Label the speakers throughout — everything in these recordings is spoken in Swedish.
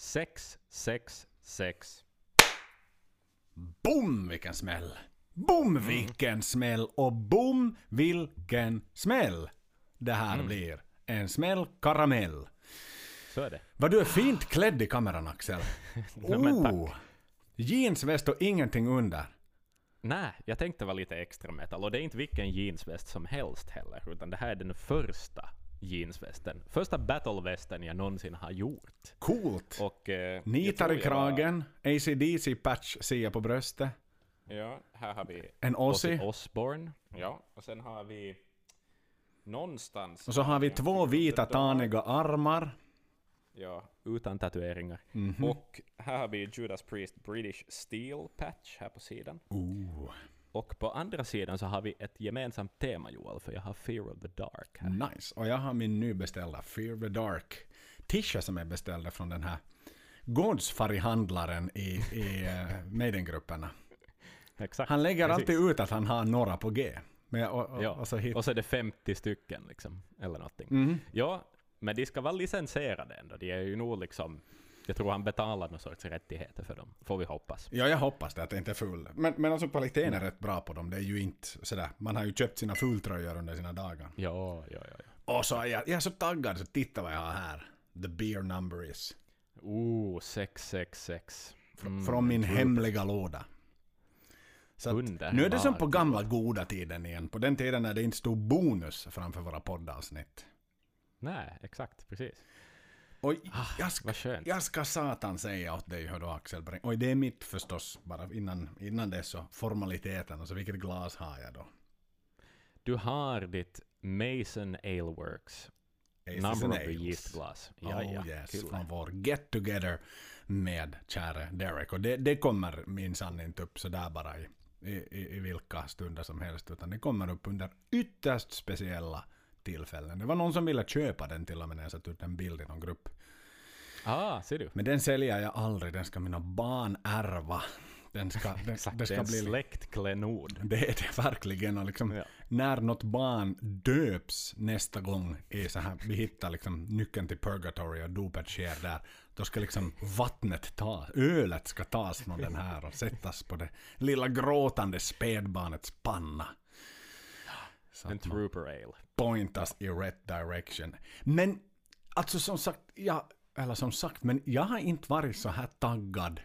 Speaker 1: 6, 6, 6.
Speaker 2: Boom vilken smäll! Boom vilken smäll! Och boom vilken smäll! Det här blir en smäll karamell.
Speaker 1: Så är det.
Speaker 2: Vad du är fint klädd i kameran Axel.
Speaker 1: Ja, men tack.
Speaker 2: Oh! Jeansväst och ingenting under.
Speaker 1: Nej, jag tänkte vara lite extra metal. Och det är inte vilken jeansväst som helst heller, utan det här är den första jeansvästen. Första battlevästen jag någonsin har gjort.
Speaker 2: Coolt!
Speaker 1: Och... Eh,
Speaker 2: Nitar i
Speaker 1: jag var-
Speaker 2: kragen, ACDC-patch ser jag på bröstet.
Speaker 1: Ja, här har vi
Speaker 2: En Ozzy.
Speaker 1: Ozzy Osbourne. Ja, och sen har vi någonstans...
Speaker 2: Och så har vi två vita taniga armar.
Speaker 1: Ja, utan tatueringar.
Speaker 2: Mhm.
Speaker 1: Och här har vi Judas Priest British Steel Patch här på sidan.
Speaker 2: Ooh,
Speaker 1: Och på andra sidan så har vi ett gemensamt tema Joel, för jag har Fear of the Dark här.
Speaker 2: nice. Och jag har min nybeställda Fear the Dark tisha som är beställd från den här gårdsfarihandlaren i, i uh, Maiden-grupperna.
Speaker 1: Exakt.
Speaker 2: Han lägger
Speaker 1: precis.
Speaker 2: alltid ut att han har några på G. Men, jag- och, och,
Speaker 1: Ja,
Speaker 2: och så hit.
Speaker 1: och så är det 50 stycken liksom, eller någonting.
Speaker 2: Mhm.
Speaker 1: Ja, men de ska vara licensierade ändå. De är ju nog liksom... Jag tror han betalar någon sorts rättigheter för dem, får vi hoppas.
Speaker 2: Ja, jag hoppas det att det inte är full. Men, men alltså kvaliteten är rätt bra på dem. Det är ju inte sådär. Man har ju köpt sina fulltröjor under sina dagar.
Speaker 1: Ja, ja, ja. ja.
Speaker 2: Och så är jag, jag är så taggad så titta vad jag har här. The beer number is.
Speaker 1: Oh, 666. Mm,
Speaker 2: Från min hemliga låda. Så att, nu är det som på gamla goda tiden igen. På den tiden när det inte stod bonus framför våra poddavsnitt.
Speaker 1: Nej, exakt, precis.
Speaker 2: Och jag, ska, jag ska satan säga åt dig hör du Axel Breng. Oj, det är mitt förstås. Bara innan, innan det så formaliteten. Och så vilket glas har jag då?
Speaker 1: Du har ditt Mason Ale Works Number of the
Speaker 2: Ales.
Speaker 1: Yeast Glass. Ja,
Speaker 2: oh
Speaker 1: ja,
Speaker 2: yes,
Speaker 1: kul.
Speaker 2: från vår get together med käre Derek. Och det, det kommer minsann inte upp sådär bara i, i, i vilka stunder som helst, utan det kommer upp under ytterst speciella tillfällen. Det var någon som ville köpa den till och med när jag satte ut en bild i någon grupp.
Speaker 1: Ah, ser du?
Speaker 2: Men den säljer jag aldrig, den ska mina barn ärva. Den ska, den,
Speaker 1: Exakt,
Speaker 2: det
Speaker 1: det är
Speaker 2: ska
Speaker 1: en
Speaker 2: bli...
Speaker 1: släktklenod.
Speaker 2: Det är det verkligen. Och liksom,
Speaker 1: Ja.
Speaker 2: När något barn döps nästa gång i så här, vi hittar liksom nyckeln till purgatory och dopet sker där. Då ska liksom vattnet tas, ölet ska tas från den här och sättas på det lilla gråtande spädbarnets panna.
Speaker 1: En Trooper Ale.
Speaker 2: pointas i rätt direction. Men alltså som sagt, ja, eller som sagt, men jag har inte varit så här taggad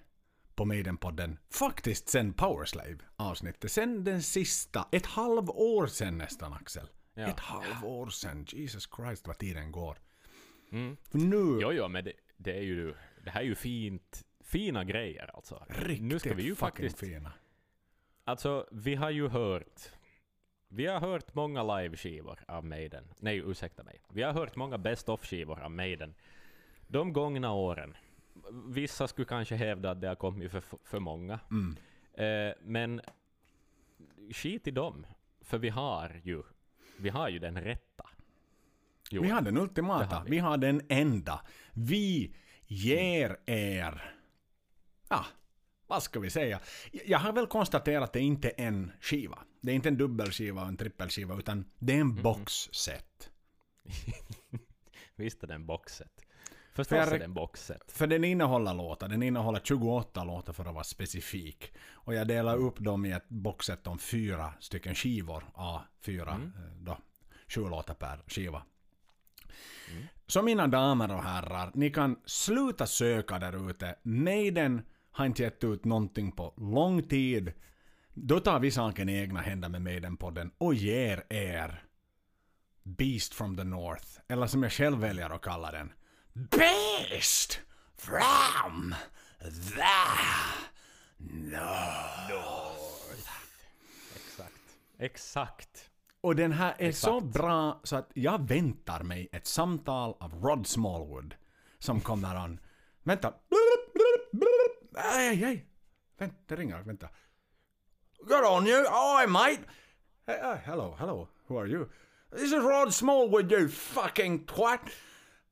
Speaker 2: på Maiden-podden faktiskt sen Powerslave avsnittet. Sen den sista, ett halvår sen nästan Axel.
Speaker 1: Ja.
Speaker 2: Ett halvår sen, Jesus Christ vad tiden går.
Speaker 1: Mm.
Speaker 2: För nu,
Speaker 1: Jo, jo, men det, det är ju... Det här är ju fint, fina grejer alltså.
Speaker 2: riktigt
Speaker 1: nu ska vi ju
Speaker 2: fucking
Speaker 1: faktiskt...
Speaker 2: fina.
Speaker 1: Alltså, vi har ju hört... Vi har hört många live-skivor av Maiden. Nej, ursäkta mig. Vi har hört många best of-skivor av Maiden. De gångna åren. Vissa skulle kanske hävda att det har kommit för, för många.
Speaker 2: Mm.
Speaker 1: Eh, men skit i dem. För vi har ju, vi har ju den rätta. Jo.
Speaker 2: Vi har den ultimata,
Speaker 1: har
Speaker 2: vi.
Speaker 1: vi.
Speaker 2: har den enda. Vi ger er... Ja, vad ska vi säga? Jag har väl konstaterat att det inte är en skiva. Det är inte en dubbelskiva och en trippelskiva, utan det är en boxset.
Speaker 1: Visst är det en boxset.
Speaker 2: För
Speaker 1: Förstås är det en boxset.
Speaker 2: För den innehåller låtar, den innehåller 28 låtar för att vara specifik. Och jag delar upp dem i ett boxset om fyra stycken skivor, A, fyra,
Speaker 1: Mm.
Speaker 2: eh, då, sju låtar per skiva. Så mina damer och herrar, ni kan sluta söka där ute. Maiden har inte gett ut någonting på lång tid. Då tar vi saken i egna händer med Maiden-podden och ger er Beast from the North, eller som jag själv väljer att kalla den, Beast from the North.
Speaker 1: Exakt. Exakt.
Speaker 2: Och den här är så
Speaker 1: Exakt.
Speaker 2: bra så att jag väntar mig ett samtal av Rod Smallwood som kommer an. Vänta. Nej, nej. Vänta, det ringer. Vänta. Good on you. Hi, mate. Hey, uh, hello, hello. Who are you? This is Rod Smallwood, you fucking twat.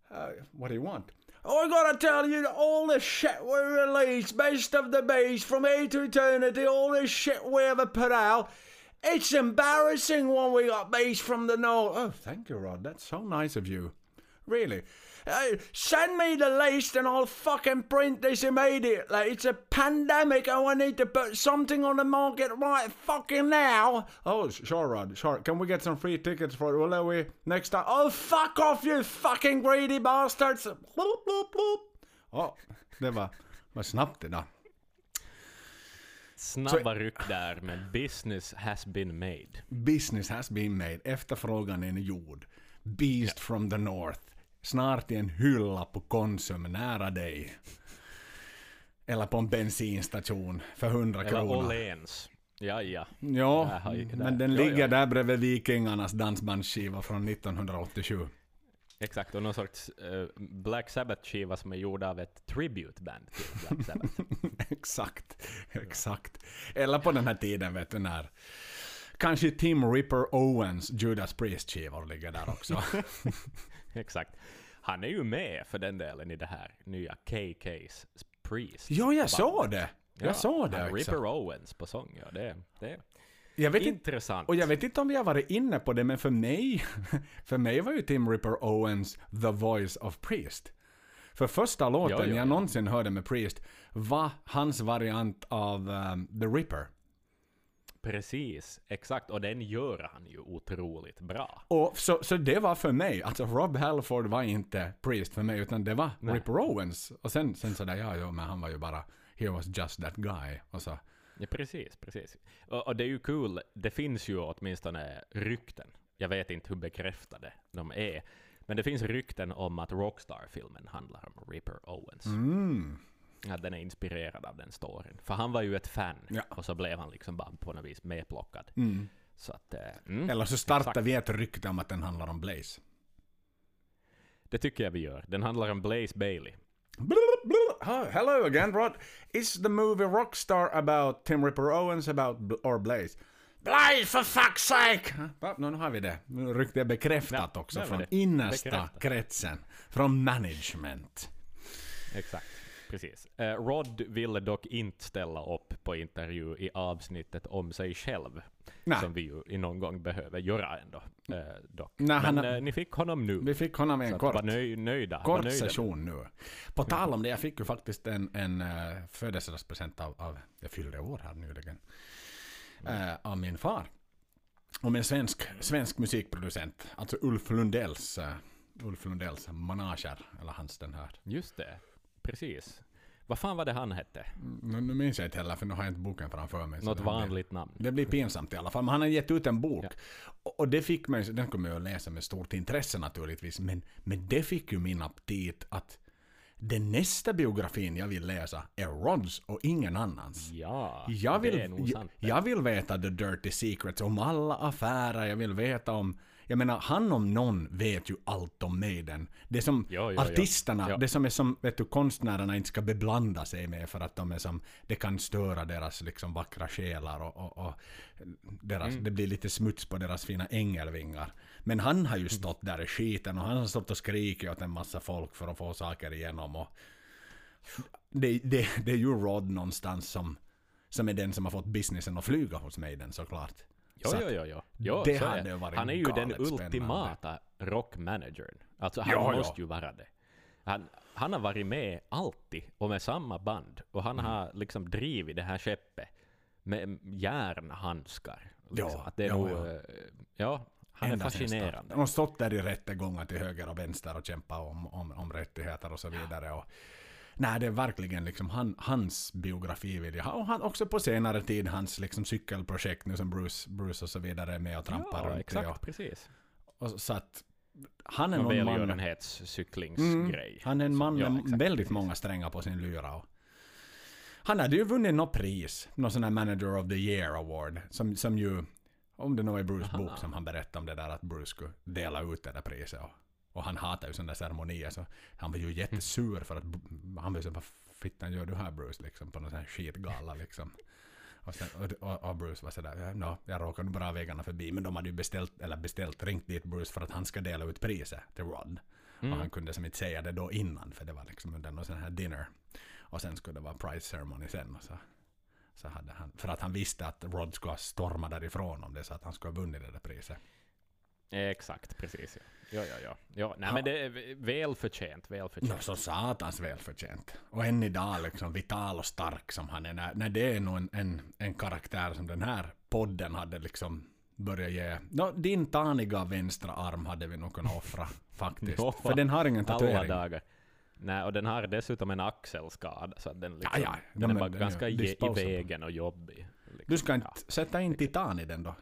Speaker 2: Uh, what do you want? I gotta tell you that all the shit we release, best of the beast, from A to eternity, all this shit we ever put out, it's embarrassing when we got beast from the north. Oh, thank you, Rod. That's so nice of you. Really. Hey, send me the list and I'll fucking print this immediately. It's a pandemic and we need to put something on the market right fucking now. Oh, sure, Rod. Sure. Can we get some free tickets for it? Will we next time? Oh, fuck off you fucking greedy bastards! Bloop, bloop, bloop. Oh, det var, var snabbt idag.
Speaker 1: Snabba ryck där, men business has been made.
Speaker 2: Business has been made. Efterfrågan är gjord. Beast from the North. Snart i en hylla på Konsum nära dig. Eller på en bensinstation för 100
Speaker 1: Eller
Speaker 2: kronor.
Speaker 1: Åhléns. Ja, ja.
Speaker 2: Ja,
Speaker 1: Där
Speaker 2: men den
Speaker 1: Ja,
Speaker 2: ligger
Speaker 1: ja.
Speaker 2: där bredvid Vikingarnas dansbandsskiva från 1987.
Speaker 1: Exakt, och någon sorts eh, Black Sabbath-skiva som är gjord av ett tribute-band till Black Sabbath.
Speaker 2: exakt, exakt. Eller på den här tiden vet du när kanske Tim Ripper Owens Judas Priest-skivor ligger där också.
Speaker 1: Exakt. Han är ju med för den delen i det här nya KK's Priest.
Speaker 2: jo, jag såg det. Jag
Speaker 1: Ja,
Speaker 2: såg det också.
Speaker 1: Ripper Owens på sång, ja. Det, det
Speaker 2: Jag vet inte
Speaker 1: intressant.
Speaker 2: Och jag vet inte om vi har varit inne på det, men för mig, för mig var ju Tim Ripper Owens the voice of Priest. För första låten
Speaker 1: Ja, ja,
Speaker 2: jag
Speaker 1: ja.
Speaker 2: någonsin hörde med Priest var hans variant av um, The Ripper.
Speaker 1: Precis, exakt. Och den gör han ju otroligt bra.
Speaker 2: Och så, så det var för mig, alltså Rob Halford var inte Priest för mig, utan det var
Speaker 1: Nej.
Speaker 2: Ripper Owens. Och sen, sen sådär, ja, ja, men han var ju bara, he was just that guy. Och så,
Speaker 1: Ja, precis, precis. Och, och det är ju kul, det finns ju åtminstone rykten. Jag vet inte hur bekräftade de är. Men det finns rykten om att Rockstar-filmen handlar om Ripper Owens.
Speaker 2: mm.
Speaker 1: Att den är inspirerad av den storyn. För han var ju ett fan.
Speaker 2: Ja.
Speaker 1: Och så blev han liksom bara på något vis medplockad.
Speaker 2: Mm.
Speaker 1: Så att... eh, Mm,
Speaker 2: Eller så startar
Speaker 1: exakt.
Speaker 2: vi ett rykte om att den handlar om Blaze.
Speaker 1: Det tycker jag vi gör. Den handlar om Blaze Bailey.
Speaker 2: Hi, hello again, Rod. Is the movie Rockstar about Tim Ripper Owens about or Blaze? Blaze for fuck's sake! Nu har vi det. Nu ryckte jag bekräftat
Speaker 1: Ja,
Speaker 2: också från
Speaker 1: det.
Speaker 2: innersta
Speaker 1: Bekräftat.
Speaker 2: kretsen. Från management.
Speaker 1: Exakt. Precis. Eh, Rod ville dock inte ställa upp på intervju i avsnittet om sig själv.
Speaker 2: Nej.
Speaker 1: Som vi ju i någon gång behöver göra ändå. Eh, dock.
Speaker 2: Nej,
Speaker 1: Men
Speaker 2: han
Speaker 1: eh, ni fick honom nu.
Speaker 2: Vi fick honom i en kort,
Speaker 1: var nöj, nöjda. var
Speaker 2: kort
Speaker 1: nöjda.
Speaker 2: session nu. På tal om det, jag fick ju faktiskt en, en uh, födelsedagspresent av, av, jag fyllde år här nyligen, Eh, av min far. Om en svensk, svensk musikproducent, alltså Ulf Lundells, uh, Ulf Lundells manager, eller hans den här
Speaker 1: Just det. Precis. Vad fan var det han hette?
Speaker 2: Nu, nu minns jag inte heller för nu har jag inte boken framför mig.
Speaker 1: Något
Speaker 2: det blir-
Speaker 1: vanligt namn.
Speaker 2: Det blir pinsamt i alla fall. Men han har gett ut en bok.
Speaker 1: Ja.
Speaker 2: Och, och det fick mig, den kommer jag att läsa med stort intresse naturligtvis. Men, men det fick ju min aptit att den nästa biografin jag vill läsa är Rods och ingen annans.
Speaker 1: Ja,
Speaker 2: Jag vill,
Speaker 1: det är nog
Speaker 2: jag,
Speaker 1: sant. det.
Speaker 2: jag vill veta the dirty secrets om alla affärer. Jag vill veta om... Jag menar, han om någon vet ju allt om Maiden. Det som
Speaker 1: jo, jo.
Speaker 2: artisterna,
Speaker 1: Ja.
Speaker 2: det som är som vet du, konstnärerna inte ska beblanda sig med för att de är som, det kan störa deras liksom vackra själar och, och, och deras,
Speaker 1: Mm.
Speaker 2: det blir lite smuts på deras fina ängelvingar. Men han har ju stått där i skiten och han har stått och skrikit åt en massa folk för att få saker igenom och det, det, det är ju Rod någonstans som, som är den som har fått businessen att flyga hos Maiden såklart.
Speaker 1: Jo, jo, jo, jo. jo
Speaker 2: det
Speaker 1: är
Speaker 2: hade varit
Speaker 1: Han är ju den ultimata rockmanagern. Alltså han
Speaker 2: ja.
Speaker 1: måste ju vara det. Han, han har varit med alltid och med samma band. Och
Speaker 2: Mm.
Speaker 1: han har liksom drivit det här skeppet med järnhandskar. Liksom.
Speaker 2: Ja,
Speaker 1: att det är
Speaker 2: ja,
Speaker 1: nog,
Speaker 2: ja.
Speaker 1: eh, ja, han
Speaker 2: Ända
Speaker 1: är fascinerande.
Speaker 2: starten. Och stått där i rättegångar till höger och vänster och kämpat om, om, om rättigheter och så vidare. Och, nej, det är verkligen liksom han, hans biografi vill jag ha. Och han, också på senare tid hans liksom cykelprojekt nu som Bruce, Bruce och så vidare är med och trampar
Speaker 1: Ja,
Speaker 2: runt
Speaker 1: exakt.
Speaker 2: Och,
Speaker 1: precis.
Speaker 2: och, så att han är
Speaker 1: Någon
Speaker 2: man...
Speaker 1: välgörenhetscyklingsgrej.
Speaker 2: Han är en man
Speaker 1: Ja,
Speaker 2: med
Speaker 1: exakt,
Speaker 2: väldigt
Speaker 1: precis.
Speaker 2: många strängar på sin lyra. Och han hade ju vunnit något pris, någon sån här Manager of the Year Award, som, som ju, om det nog är Bruce
Speaker 1: Aha.
Speaker 2: bok som han berättade om det där att Bruce skulle dela ut det där priset. Och, och han hatar ju sådana ceremonier, så han var ju jättesur för att han var ju så vad fittan gör du här Bruce, liksom på någon sån här skitgala liksom. Och, sen, och, och, Bruce var sådär, no, jag råkade bara vägarna förbi, men de hade ju beställt, eller beställt, ringt dit Bruce för att han ska dela ut priset till Rod.
Speaker 1: Mm.
Speaker 2: Och han kunde som inte säga det då innan, för det var liksom under någon sån här dinner. Och sen skulle det vara prize ceremony sen. Och så, så hade han, för att han visste att Rod skulle ha stormat därifrån om det så att han skulle ha vunnit det där priset.
Speaker 1: Exakt, precis. Ja. Ja, ja, ja. ja nej, men det är välförtjänt, välförtjänt.
Speaker 2: No, så satans välförtjänt. Och än idag liksom vital och stark som han är. När, när det är nog en, en, en karaktär som den här podden hade liksom börjat ge. No, din taniga vänstra arm hade vi nog kunnat offra faktiskt.
Speaker 1: Ja,
Speaker 2: För den har ingen
Speaker 1: Alla
Speaker 2: tatuering.
Speaker 1: dagar. Nej, och den har dessutom en axelskada, så den, liksom,
Speaker 2: Ja, ja.
Speaker 1: den
Speaker 2: Ja,
Speaker 1: är bara
Speaker 2: den
Speaker 1: ganska ge, i vägen och jobbig. Liksom.
Speaker 2: Du ska inte
Speaker 1: Ja,
Speaker 2: sätta in titan i den då?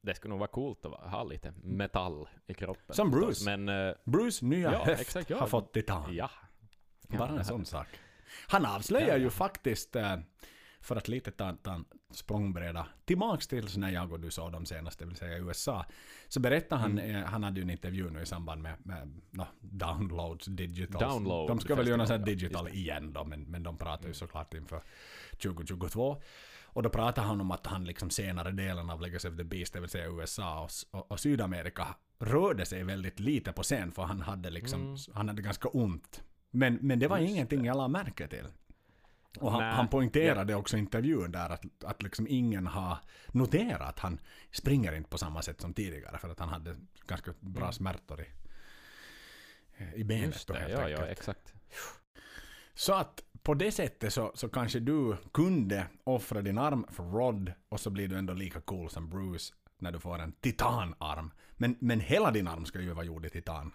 Speaker 1: Det skulle nog vara coolt att ha lite metall i kroppen.
Speaker 2: Som
Speaker 1: förstås.
Speaker 2: Bruce.
Speaker 1: Men, eh,
Speaker 2: Bruce nya
Speaker 1: Ja,
Speaker 2: höft
Speaker 1: exakt, ja.
Speaker 2: har fått titan.
Speaker 1: ja. Ja,
Speaker 2: Bara en sån sak. Han avslöjar
Speaker 1: Ja, ja.
Speaker 2: ju faktiskt, eh, för att lite ta, ta en språngbräda tillbaks till när jag och du såg dem senast, det vill säga i USA, så berättar han,
Speaker 1: Mm.
Speaker 2: eh, han hade ju en intervju nu i samband med, med no, downloads, digitals.
Speaker 1: Download
Speaker 2: de ska väl göra
Speaker 1: ja,
Speaker 2: digital igen då, men, men de pratar ju såklart inför 2022. Och då pratar han om att han liksom senare delen av Legacy of the Beast, det vill säga USA och, och, och Sydamerika, rörde sig väldigt lite på scen för han hade liksom,
Speaker 1: Mm.
Speaker 2: han hade ganska ont. Men, men det var
Speaker 1: Just
Speaker 2: ingenting jag la märke till. Och han, han poängterade också i intervjun där att, att liksom ingen har noterat att han springer inte på samma sätt som tidigare för att han hade ganska bra
Speaker 1: Mm.
Speaker 2: smärtor i, i benet
Speaker 1: Just det, ja, ja, exakt.
Speaker 2: Så att på det sättet så, så kanske du kunde offra din arm för Rod och så blir du ändå lika cool som Bruce när du får en titanarm. Men, men hela din arm ska ju vara gjord i titan.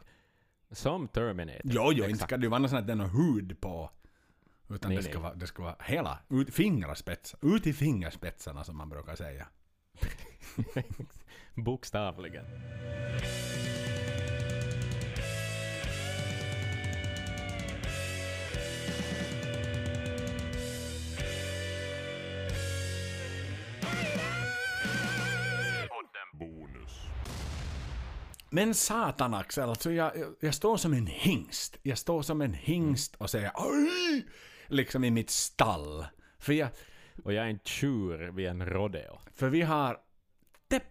Speaker 1: Som Terminator.
Speaker 2: Jo, jo, inte ska det ju vara något sånt att den har hud på. Utan
Speaker 1: Nej,
Speaker 2: det, ska
Speaker 1: nej.
Speaker 2: vara, det ska vara hela, ut, fingerspets, ut i fingerspetsarna som man brukar säga.
Speaker 1: Bokstavligen.
Speaker 2: Men satan Axel, alltså jag, jag, står som en hingst. Jag står som en hingst och säger oj! Liksom i mitt stall. För, jag,
Speaker 1: Och jag är en tjur vid en rodeo.
Speaker 2: för vi har...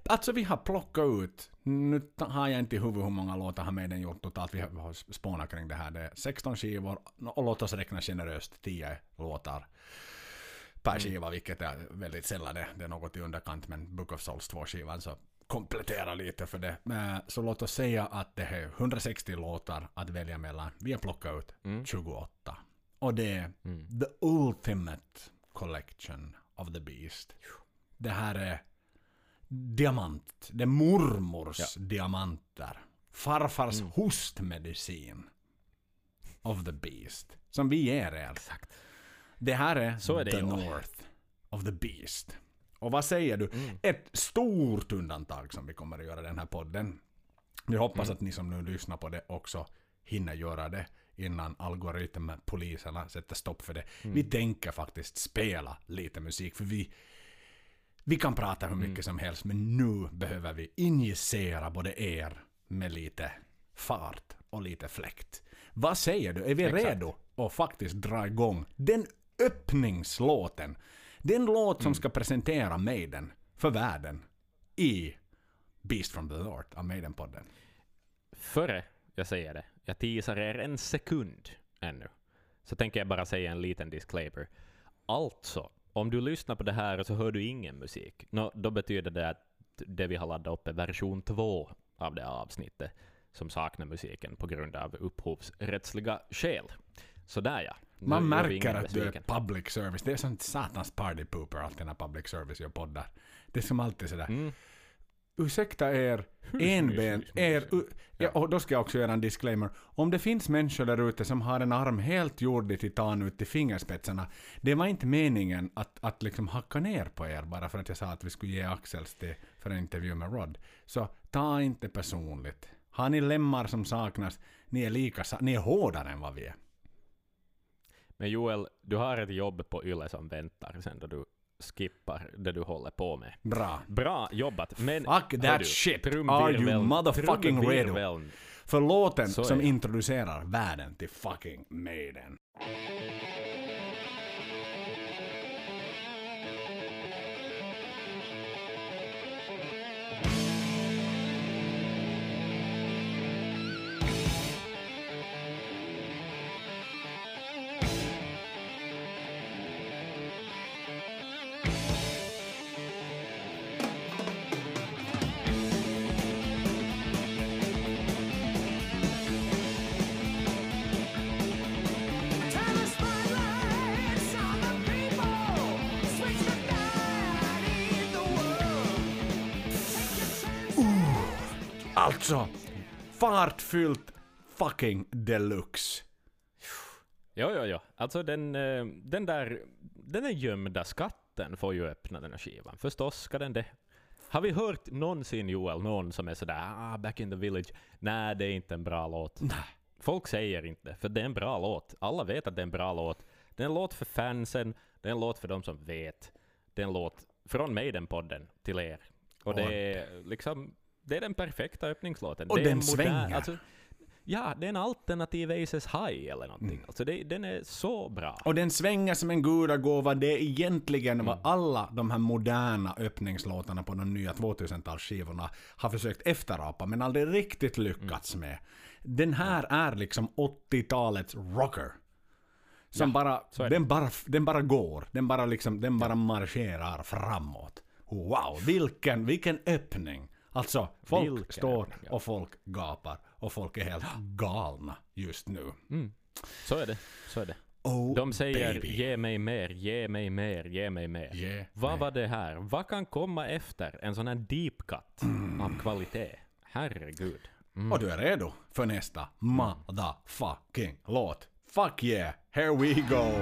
Speaker 2: Alltså vi har plockat ut, nu ta- har jag inte i huvudet hur många låtar har den gjort totalt. Vi har, vi har spånat kring det här. Det är 16 skivor och låt oss räkna generöst 10 låtar per skiva, vilket är väldigt sällan det. Det är något i underkant, men Book of Souls 2-skivan så kompletterar lite för det. Så låt oss säga att det är 160 låtar att välja mellan. Vi har plockat ut
Speaker 1: Mm.
Speaker 2: 28. Och det är
Speaker 1: Mm.
Speaker 2: the ultimate collection of the beast. Det här är diamant. Det är mormors diamanter. Farfars
Speaker 1: Mm.
Speaker 2: hostmedicin of the beast. Som vi ger er.
Speaker 1: Exakt.
Speaker 2: Det här är,
Speaker 1: Så är det
Speaker 2: the north of the beast. Och vad säger du?
Speaker 1: Mm.
Speaker 2: Ett stort undantag som vi kommer att göra i den här podden. Vi hoppas
Speaker 1: Mm.
Speaker 2: att ni som nu lyssnar på det också hinner göra det innan algoritmpoliserna sätter stopp för det.
Speaker 1: Mm.
Speaker 2: Vi tänker faktiskt spela lite musik för vi vi kan prata hur mycket
Speaker 1: Mm.
Speaker 2: som helst men nu behöver vi injicera både er med lite fart och lite fläkt. Vad säger du? Är vi
Speaker 1: Exakt.
Speaker 2: redo att faktiskt dra igång den öppningslåten? Den låt
Speaker 1: Mm.
Speaker 2: som ska presentera Maiden för världen i Beast from the North av Maiden-podden.
Speaker 1: Före jag säger det, jag teasar er en sekund ännu, så tänker jag bara säga en liten disclaimer. Alltså, om du lyssnar på det här så hör du ingen musik. Nå, då betyder det att det vi har laddat upp är version 2 av det här avsnittet som saknar musiken på grund av upphovsrättsliga skäl. Så där ja.
Speaker 2: Man märker att du är public service. Det är sånt satans party pooper alltid när public service gör poddar. Det är som alltid sådär.
Speaker 1: Mm.
Speaker 2: Ursäkta er, enben, er, ja, och då ska jag också göra en disclaimer. Om det finns människor där ute som har en arm helt gjord i titan ut till fingerspetsarna, det var inte meningen att, att liksom hacka ner på er bara för att jag sa att vi skulle ge Axels till, för en intervju med Rod. Så ta inte personligt. Har ni lemmar som saknas, ni är lika, ni är hårdare än vad vi är.
Speaker 1: Men Joel, du har ett jobb på Yle som väntar sen då du skippar det du håller på med.
Speaker 2: Bra.
Speaker 1: Bra jobbat, men...
Speaker 2: Fuck that
Speaker 1: du,
Speaker 2: shit. Are you motherfucking redo? För låten som introducerar världen till fucking Maiden. Alltså, fartfyllt fucking deluxe.
Speaker 1: Jo, jo, jo. Alltså den, eh, den där, den där gömda skatten får ju öppna den här skivan. Förstås ska den det. Har vi hört någonsin Joel, någon som är sådär ah, back in the village? Nej, det är inte en bra låt.
Speaker 2: Nej.
Speaker 1: Folk säger inte, för det är en bra låt. Alla vet att det är en bra låt. Det är en låt för fansen, det är en låt för de som vet. Det är en låt från Maiden-podden till er. Och det är liksom, det är den perfekta öppningslåten.
Speaker 2: Och
Speaker 1: det
Speaker 2: den
Speaker 1: en
Speaker 2: svänger.
Speaker 1: Alltså, ja, det är en alternativ Aces High eller någonting.
Speaker 2: Mm.
Speaker 1: Alltså det, den är så bra.
Speaker 2: Och den svänger som en gudagåva. Det är egentligen
Speaker 1: Mm.
Speaker 2: vad alla de här moderna öppningslåtarna på de nya 2000-talsskivorna har försökt efterapa, men aldrig riktigt lyckats
Speaker 1: Mm.
Speaker 2: med. Den här är liksom 80-talets rocker. Som bara,
Speaker 1: är det.
Speaker 2: den bara, den bara går. Den bara liksom, den bara marscherar framåt. Wow, vilken, vilken öppning. Alltså, folk
Speaker 1: Vilken
Speaker 2: står
Speaker 1: ja.
Speaker 2: och folk gapar och folk är helt galna just nu.
Speaker 1: Mm. Så är det. Så är det.
Speaker 2: Oh,
Speaker 1: De säger
Speaker 2: baby.
Speaker 1: ge mig mer, ge mig mer, ge mig mer.
Speaker 2: Ge
Speaker 1: Vad
Speaker 2: mig.
Speaker 1: var det här? Vad kan komma efter en sån här deep cut
Speaker 2: Mm.
Speaker 1: av kvalitet? Herregud.
Speaker 2: Och du är redo för nästa motherfucking låt. Fuck yeah, here we go!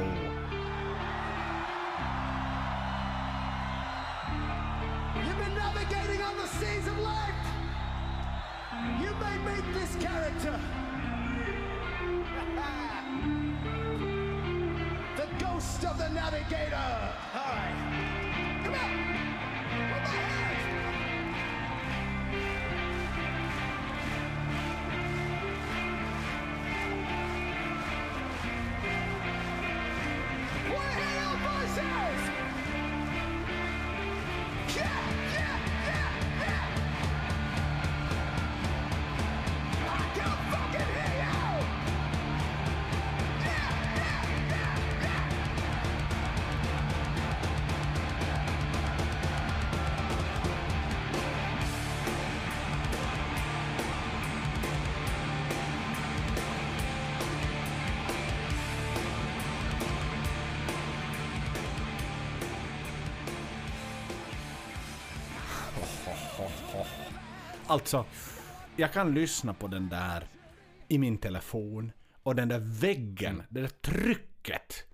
Speaker 2: Alltså, jag kan lyssna på den där i min telefon och den där väggen, det där trycket.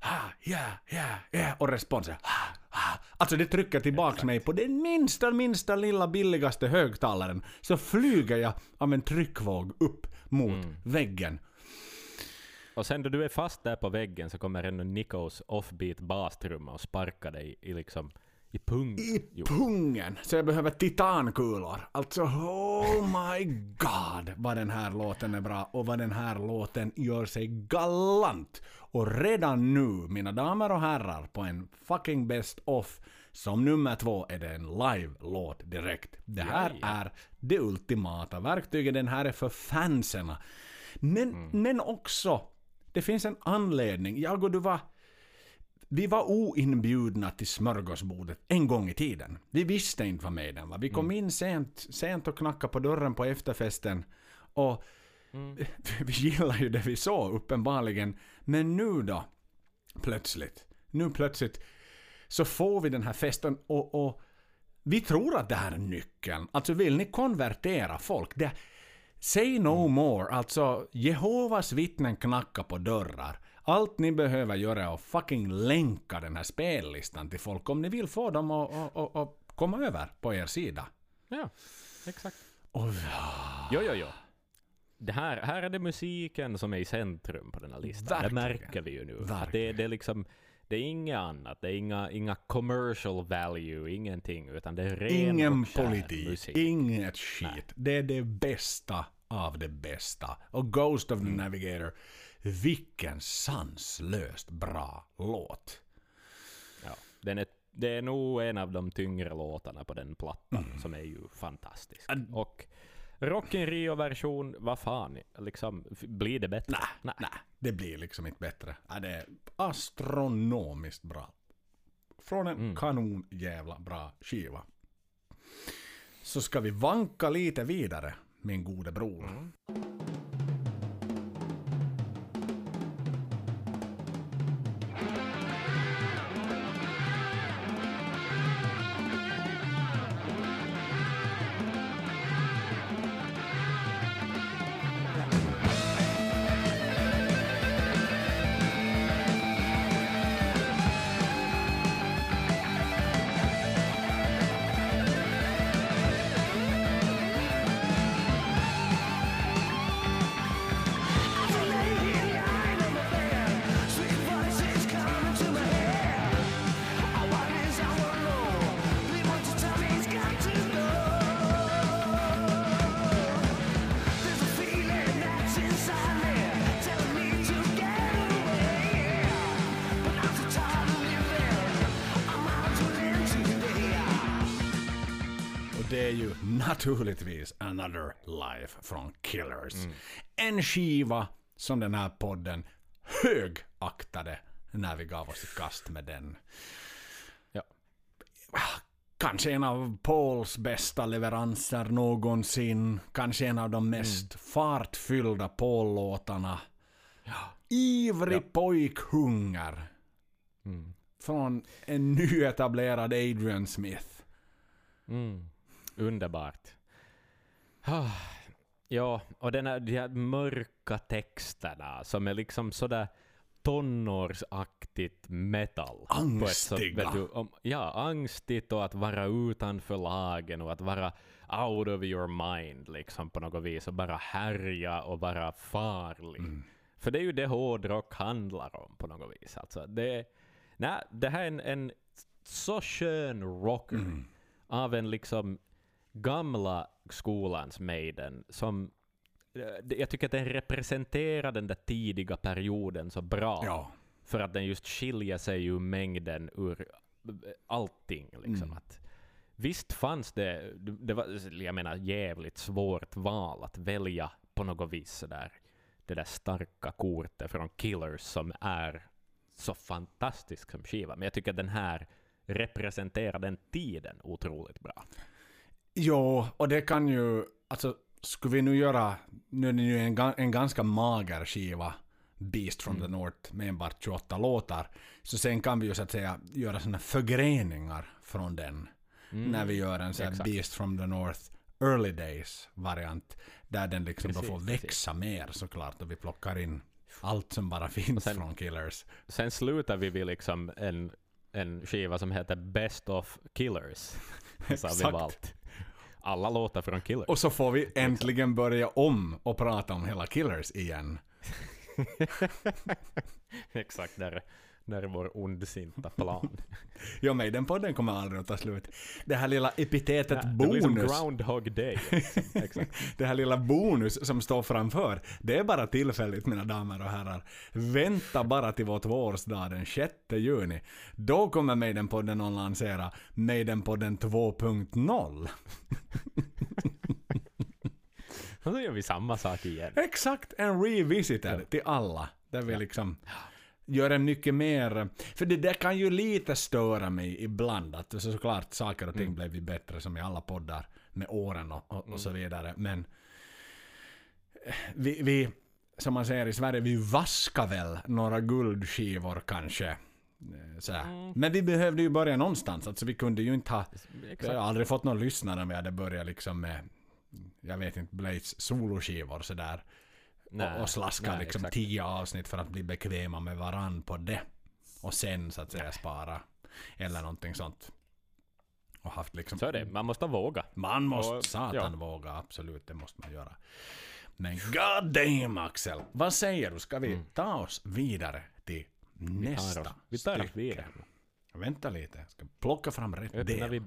Speaker 2: Ha, ja, ja, ja. Och responsen. Ha, ha. Alltså det trycker tillbaks mig på den minsta, minsta lilla billigaste högtalaren. Så flyger jag av en tryckvåg upp mot väggen.
Speaker 1: Och sen då du är fast där på väggen så kommer en Nikos offbeat bastrumma och sparkar dig i liksom i pungen.
Speaker 2: I
Speaker 1: Jo.
Speaker 2: pungen. Så jag behöver titankulor. Alltså, oh my god vad den här låten är bra och vad den här låten gör sig galant. Och redan nu, mina damer och herrar, på en fucking best of som nummer två är det en live-låt direkt. Det här
Speaker 1: Ja, ja.
Speaker 2: är det ultimata verktyget. Den här är för fanserna. Men,
Speaker 1: Mm.
Speaker 2: men också, det finns en anledning. Jag och du var vi var oinbjudna till smörgåsbordet en gång i tiden. Vi visste inte vad med den var. Vi kom in sent, sent och knackade på dörren på efterfesten. Och vi gillar ju det vi såg uppenbarligen. Men nu då, plötsligt, nu plötsligt så får vi den här festen och, och vi tror att det här är nyckeln. Alltså vill ni konvertera folk? Det, say no more. Alltså Jehovas vittnen knackar på dörrar. Allt ni behöver göra är att fucking länka den här spellistan till folk om ni vill få dem att, komma över på er sida.
Speaker 1: Ja, exakt.
Speaker 2: Och,
Speaker 1: Jo, jo, jo. Det här, här är det musiken som är i centrum på den här listan.
Speaker 2: Verkligen.
Speaker 1: Det märker vi ju nu. Att det, det, är liksom, det är inget annat. Det är inga, inga commercial value, ingenting. Utan det är ren
Speaker 2: ingen politik,
Speaker 1: musik.
Speaker 2: inget skit. Det är det bästa av det bästa. Och Ghost of the
Speaker 1: Mm.
Speaker 2: Navigator, vilken sanslöst bra låt.
Speaker 1: Ja, den är, det är nog en av de tyngre låtarna på den plattan
Speaker 2: Mm.
Speaker 1: som är ju fantastisk. Och Rock in Rio-version, vad fan, liksom, blir det bättre?
Speaker 2: Nej, nej, det blir liksom inte bättre. Ja, det är astronomiskt bra. Från en
Speaker 1: Mm.
Speaker 2: kanon jävla bra skiva. Så ska vi vanka lite vidare, min gode bror.
Speaker 1: Mm.
Speaker 2: Another Life från Killers.
Speaker 1: Mm.
Speaker 2: En skiva som den här podden högaktade när vi gav oss i kast med den.
Speaker 1: Ja.
Speaker 2: Kanske en av Pauls bästa leveranser någonsin. Kanske en av de mest fartfyllda Paul-låtarna. Ivrig pojkhunger.
Speaker 1: Mm.
Speaker 2: Från en nyetablerad Adrian Smith.
Speaker 1: Mm. Underbart. Ja, och den här, de här mörka texterna som är liksom sådär tonårsaktigt metal. så-
Speaker 2: Angstiga.
Speaker 1: vet du, om, ja, angstigt och att vara utanför lagen och att vara out of your mind liksom på något vis och bara härja och vara farlig.
Speaker 2: Mm.
Speaker 1: För det är ju det hårdrock handlar om på något vis. Alltså, det, nej, det här är en, en så skön rocker
Speaker 2: Mm.
Speaker 1: av en liksom gamla skolans Maiden som eh, jag tycker att den representerar den där tidiga perioden så bra.
Speaker 2: Ja.
Speaker 1: För att den just skiljer sig ur mängden ur eh, allting. Liksom.
Speaker 2: Mm.
Speaker 1: Att, visst fanns det, det var jag menar jävligt svårt val att välja på något vis sådär. Det där starka kortet från Killers som är så fantastisk som skiva. Men jag tycker att den här representerar den tiden otroligt bra.
Speaker 2: Jo, och det kan ju... Alltså, skulle vi nu göra... Nu är det ju en, en ganska mager skiva. Beast from the North med enbart 28 låtar. Så sen kan vi ju så att säga göra såna förgreningar från den. När vi gör en sån här. Beast from the North Early Days variant. Där den liksom då
Speaker 1: Precis,
Speaker 2: får
Speaker 1: precis.
Speaker 2: växa mer såklart. Och vi plockar in allt som bara finns
Speaker 1: sen-
Speaker 2: från Killers.
Speaker 1: Sen slutar vi vid liksom en, en skiva som heter Best of Killers.
Speaker 2: Exakt.
Speaker 1: Alla låtar från Killers.
Speaker 2: Och så får vi äntligen börja om och prata om hela Killers igen.
Speaker 1: Exakt, där, där är vår ondsinta plan.
Speaker 2: Ja, men den podden kommer aldrig att ta slut. Det här lilla epitetet
Speaker 1: det blir som
Speaker 2: bonus.
Speaker 1: Groundhog Day. Liksom.
Speaker 2: Det här lilla bonus som står framför, det är bara tillfälligt mina damer och herrar. Vänta bara till vår tvåårsdag den 6 juni. Då kommer Maidenpodden att lansera Maidenpodden 2.0.
Speaker 1: Och så gör vi samma sak igen.
Speaker 2: Exakt, en revisited till alla. Där vi liksom gör en mycket mer... För det där kan ju lite störa mig ibland. Att så såklart saker och ting blev ju bättre som i alla poddar med åren och, och, och så vidare. Men eh, vi, vi, som man säger i Sverige, vi vaskar väl några guldskivor kanske. Eh, Så här. Men vi behövde ju börja någonstans. Alltså vi kunde ju inte ha... Jag
Speaker 1: Exakt.
Speaker 2: har aldrig fått någon lyssnare om vi hade börjat liksom med, jag vet inte, Blades soloskivor sådär.
Speaker 1: Nej,
Speaker 2: och, slaska
Speaker 1: nej,
Speaker 2: liksom
Speaker 1: exakt.
Speaker 2: tio avsnitt för att bli bekväma med varann på det. Och sen så att säga spara. Eller någonting sånt. Och haft liksom...
Speaker 1: Så är det, man måste våga.
Speaker 2: Man måste
Speaker 1: Och-
Speaker 2: satan
Speaker 1: ja.
Speaker 2: våga, absolut. Det måste man göra. Men god damn Axel! Vad säger du? Ska vi ta oss vidare till
Speaker 1: Mm. Vi
Speaker 2: nästa
Speaker 1: oss, vi tar oss vidare.
Speaker 2: Vänta lite. Jag ska plocka fram rätt
Speaker 1: Öppnar
Speaker 2: del.
Speaker 1: vi,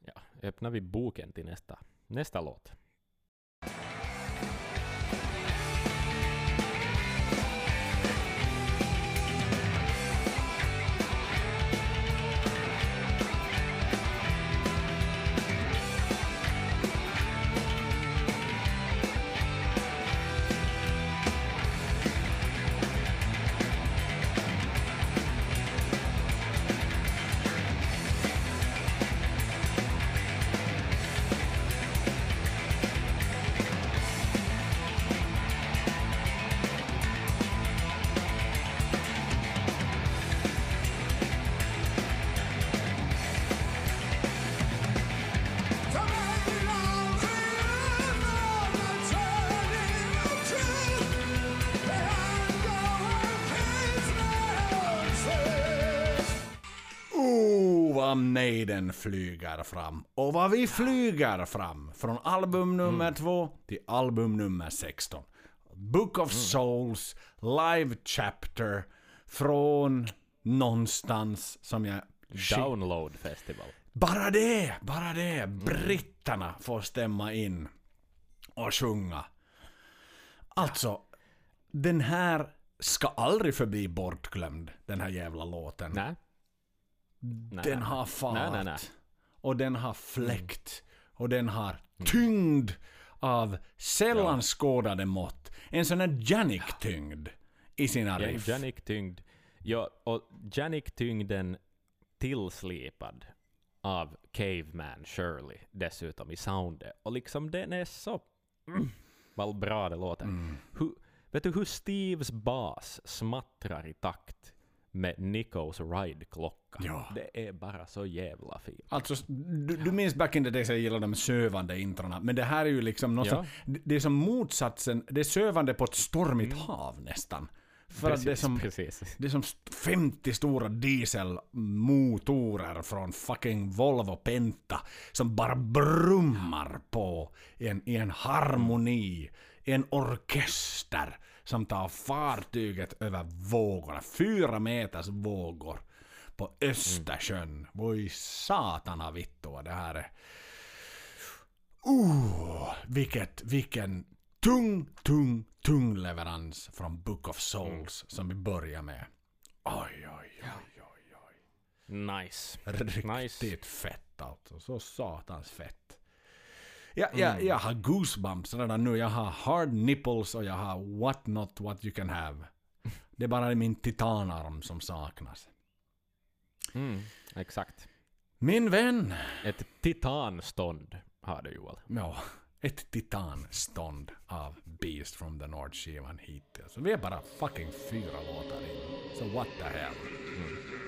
Speaker 1: ja, öppnar vi boken till nästa, nästa låt.
Speaker 2: Maiden flyger fram. Och vad vi flyger fram. Från album nummer två till album nummer 16. Book of Souls, Live Chapter. Från någonstans som jag...
Speaker 1: Download Festival.
Speaker 2: Bara det! Bara det! Britterna får stämma in och sjunga. Alltså, den här ska aldrig förbli bortglömd, den här jävla låten.
Speaker 1: Nej. Nej,
Speaker 2: Den
Speaker 1: nej,
Speaker 2: har fart.
Speaker 1: Nej.
Speaker 2: Och den har fläkt. och den har tyngd av sällan skådade mått. En sån här Janik-tyngd i sina
Speaker 1: Ja,
Speaker 2: riff.
Speaker 1: Janik-tyngd. Ja, och Janik-tyngden tillslipad av Caveman Shirley dessutom i soundet. Och liksom den är så... Mm, vad bra det låter.
Speaker 2: Mm.
Speaker 1: Hur, vet du hur Steves bas smattrar i takt med Nikos ride-klocka?
Speaker 2: Ja.
Speaker 1: Det är bara så jävla fint.
Speaker 2: Alltså, du, du minns back in the days jag gillade de sövande introna, men det här är ju liksom något
Speaker 1: Ja.
Speaker 2: som, det är som motsatsen, det är sövande på ett stormigt hav nästan. För att det är som,
Speaker 1: precis.
Speaker 2: det är som st- 50 stora dieselmotorer från fucking Volvo Penta som bara brummar på i en, i en harmoni, i en orkester som tar fartyget över vågorna, fyra meters vågor på Östersjön. Voi satana vittu vad det här är. Uh, vilket, vilken tung, tung, tung leverans från Book of Souls som vi börjar med. Oj, oj, oj, oj, oj.
Speaker 1: Nice.
Speaker 2: Riktigt
Speaker 1: Nice.
Speaker 2: fett alltså. Så satans fett. Ja, ja, jag har goosebumps redan nu. Jag har hard nipples och jag har what not what you can have. Det är bara min titanarm som saknas.
Speaker 1: Mm, exakt.
Speaker 2: Min vän.
Speaker 1: Ett titanstånd har du Joel.
Speaker 2: Ja, ett titanstånd av Beast from the North-skivan hittills. Så vi är bara fucking fyra låtar in. Så what the hell. Oh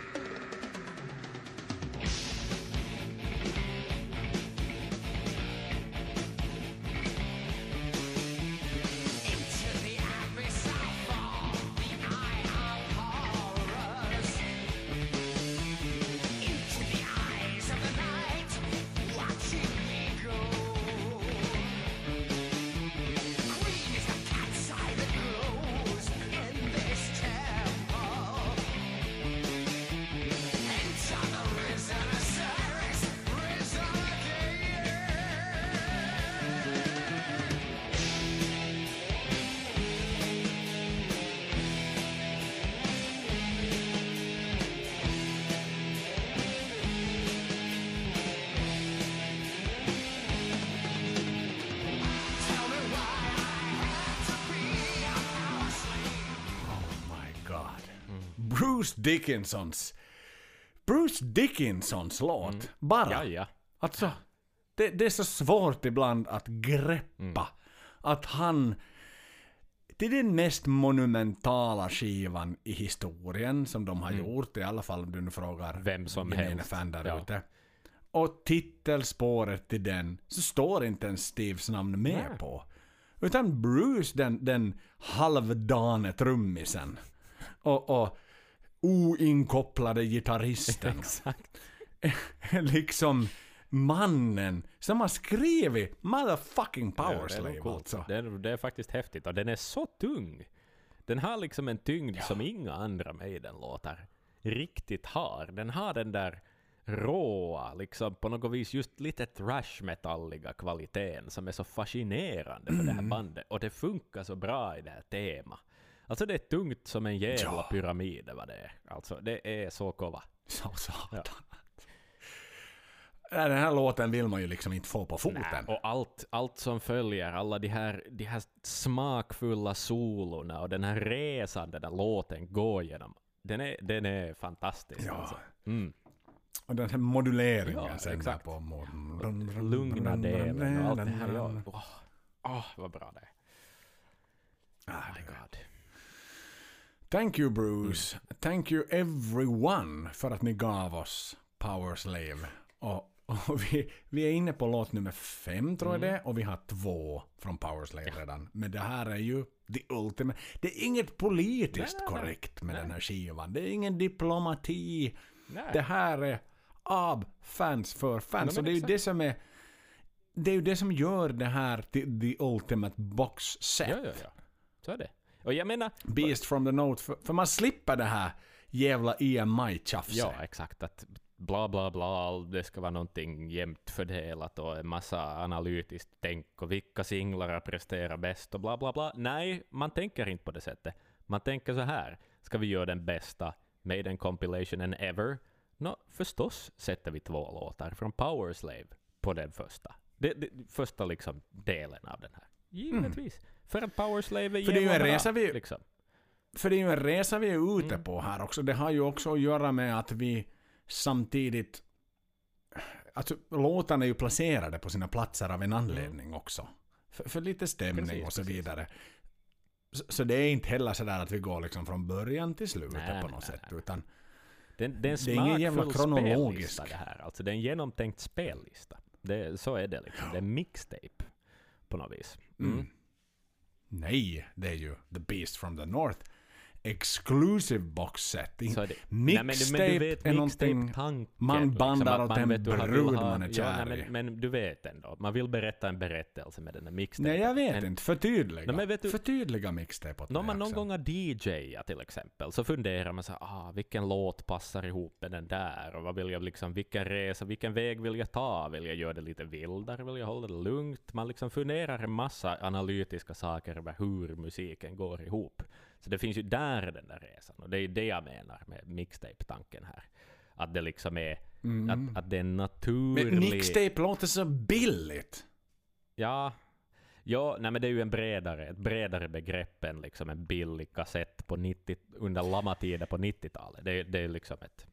Speaker 2: Dickinsons... Bruce Dickinsons låt. Bara.
Speaker 1: Ja, ja.
Speaker 2: Alltså, det, det är så svårt ibland att greppa att han... Det är den mest monumentala skivan i historien som de har gjort, i alla fall om du nu frågar
Speaker 1: Vem som helst.
Speaker 2: fan där
Speaker 1: Ja.
Speaker 2: ute. Och titelspåret till den så står inte ens Steves namn med
Speaker 1: Nej.
Speaker 2: på. Utan Bruce, den, den halvdane trummisen. Och, och oinkopplade gitarristen.
Speaker 1: Exakt.
Speaker 2: liksom mannen som har skrivit motherfucking
Speaker 1: Ja,
Speaker 2: Power
Speaker 1: det,
Speaker 2: alltså.
Speaker 1: det, är, det är faktiskt häftigt och den är så tung. Den har liksom en tyngd som inga andra Maiden-låtar riktigt har. Den har den där råa, liksom på något vis just lite thrash-metalliga kvaliteten som är så fascinerande det
Speaker 2: Mm.
Speaker 1: här bandet. Och det funkar så bra i det här temat. Alltså det är tungt som en jävla
Speaker 2: Ja.
Speaker 1: pyramid vad det är. Alltså det är så kova.
Speaker 2: Så satan. Ja. Den här låten vill man ju liksom inte få på foten.
Speaker 1: Nej, och allt, allt som följer, alla de här, de här smakfulla solorna och den här resan den där låten går genom. Den är, den är fantastisk
Speaker 2: Ja.
Speaker 1: alltså. Mm.
Speaker 2: Och den här moduleringen
Speaker 1: Ja,
Speaker 2: sen
Speaker 1: exakt.
Speaker 2: på mod-
Speaker 1: Lugna delen och allt det här. Åh, åh, vad bra det är.
Speaker 2: Ah,
Speaker 1: Oh God.
Speaker 2: Thank you Bruce. Thank you everyone för att ni gav oss Power Slave. Och, och vi, vi är inne på låt nummer fem tror jag det är, och vi har två från Power Slave redan. Men det här är ju the ultimate. Det är inget politiskt
Speaker 1: Nej, nej, nej.
Speaker 2: korrekt med den här skivan. Det är ingen diplomati.
Speaker 1: Nej.
Speaker 2: Det här är av fans för fans.
Speaker 1: Ja,
Speaker 2: och det är ju det som är det är ju det som gör det här till the ultimate box set.
Speaker 1: Ja, ja, ja. Så är det. Och jag menar...
Speaker 2: Beast from the Note. För, för man slipper det här jävla EMI-tjafset.
Speaker 1: Ja, exakt. Att bla bla bla, det ska vara någonting jämnt fördelat och en massa analytiskt tänk och vilka singlar presterar bäst och bla bla bla. Nej, man tänker inte på det sättet. Man tänker så här, ska vi göra den bästa Maiden compilationen ever? Nå, förstås sätter vi två låtar från Power Slave på den första. Det, det, första liksom delen av den här. Givetvis. För att Powerslave
Speaker 2: Mm. För det är ju en resa vi-
Speaker 1: Liksom.
Speaker 2: För det är ju en resa vi är ute
Speaker 1: Mm.
Speaker 2: på här också. Det har ju också att göra med att vi samtidigt... Alltså låtarna är ju placerade på sina platser av en anledning också. För, för lite stämning
Speaker 1: Precis,
Speaker 2: och så vidare. Så, så det är inte heller sådär att vi går liksom från början till slutet
Speaker 1: Nej,
Speaker 2: på något
Speaker 1: nej,
Speaker 2: sätt.
Speaker 1: nej.
Speaker 2: Utan
Speaker 1: Det, är- det är
Speaker 2: ingen jävla kronologisk.
Speaker 1: det här. Alltså det är en genomtänkt spellista. Det, så är det liksom. Det är mixtape på något vis. Mm.
Speaker 2: Nej, det är ju The Beast from the North. Exclusive box set. Mixtape
Speaker 1: men, du vet
Speaker 2: är någonting man bandar
Speaker 1: att
Speaker 2: åt en
Speaker 1: du, han
Speaker 2: brud
Speaker 1: ha-
Speaker 2: man är
Speaker 1: ja,
Speaker 2: kär
Speaker 1: nej,
Speaker 2: i.
Speaker 1: men, men du vet ändå. Man vill berätta en berättelse med den där mixtapen.
Speaker 2: Nej, jag vet
Speaker 1: men,
Speaker 2: inte. Förtydliga.
Speaker 1: Nej, vet du-
Speaker 2: Förtydliga mixtape åt
Speaker 1: När man någon gång har DJat till exempel, så funderar man så här, ah, vilken låt passar ihop med den där? Och vad vill jag liksom, vilken resa, vilken väg vill jag ta? Vill jag göra det lite vildare? Vill jag hålla det lugnt? Man liksom funderar en massa analytiska saker över hur musiken går ihop. Så det finns ju där den där resan. Och det är det jag menar med mixtape-tanken här. Att det liksom är,
Speaker 2: Mm.
Speaker 1: att, att det är en naturlig...
Speaker 2: Men mixtape låter så billigt.
Speaker 1: Ja, ja nej men det är ju en bredare, ett bredare begrepp än liksom en billig kassett på 90, under lamatider på 90-talet. Det, är- det är liksom ett...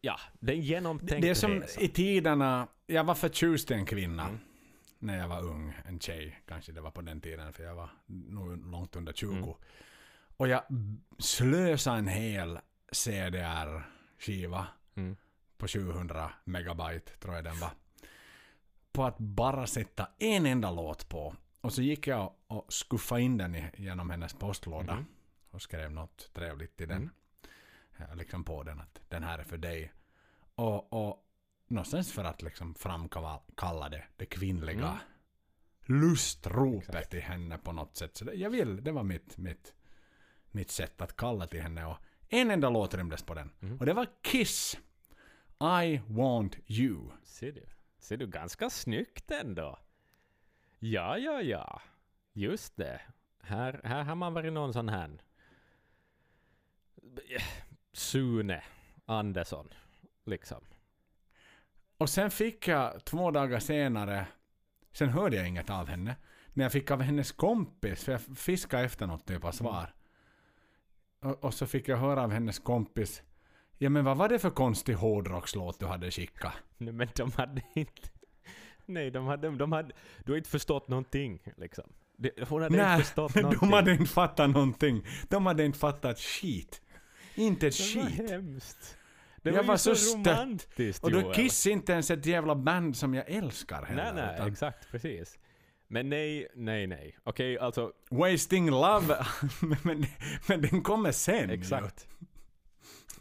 Speaker 1: Ja, det är en genomtänkt
Speaker 2: Det är som
Speaker 1: resa.
Speaker 2: i tiderna, jag var förtjust i en kvinna.
Speaker 1: Mm.
Speaker 2: När jag var ung, en tjej kanske det var på den tiden för jag var nog långt under 20.
Speaker 1: Mm.
Speaker 2: Och jag slösade en hel CDR-skiva
Speaker 1: Mm.
Speaker 2: på 700 megabyte tror jag den var. På att bara sätta en enda låt på. Och så gick jag och skuffade in den genom hennes postlåda.
Speaker 1: Mhm.
Speaker 2: Och skrev något trevligt i den.
Speaker 1: Mm.
Speaker 2: Liksom på den att den här är för dig. Och, och någonstans för att liksom framkalla det, det kvinnliga
Speaker 1: Mm.
Speaker 2: lustropet
Speaker 1: Exakt.
Speaker 2: i henne på något sätt. Så det, jag vill, det var mitt, mitt, mitt sätt att kalla till henne. Och en enda låt rymdes på den.
Speaker 1: Mm.
Speaker 2: Och det var Kiss. I want you.
Speaker 1: Ser du? Ser du ganska snyggt ändå? Ja, ja, ja. Just det. Här, här har man varit någon sån här... Sune Andersson, liksom.
Speaker 2: Och sen fick jag två dagar senare, sen hörde jag inget av henne, men jag fick av hennes kompis, för jag fiskade efter något typ av svar. Och, och så fick jag höra av hennes kompis, ja men vad var det för konstig hårdrockslåt du hade skickat?
Speaker 1: Nej, men de hade inte... Nej, de hade, de hade... Du har inte förstått någonting, liksom. Hon hade
Speaker 2: Nej,
Speaker 1: inte förstått någonting.
Speaker 2: de hade inte fattat någonting. De hade inte fattat skit. Inte ett skit.
Speaker 1: hemskt. Det
Speaker 2: Jag
Speaker 1: var, ju
Speaker 2: var
Speaker 1: så,
Speaker 2: så
Speaker 1: romantiskt,
Speaker 2: Och då. Kiss inte ens ett jävla band som jag älskar heller.
Speaker 1: Nej, nej,
Speaker 2: utan
Speaker 1: exakt, precis. Men nej, nej, nej. Okej, alltså,
Speaker 2: Wasting Love, men, men, den kommer sen
Speaker 1: exakt.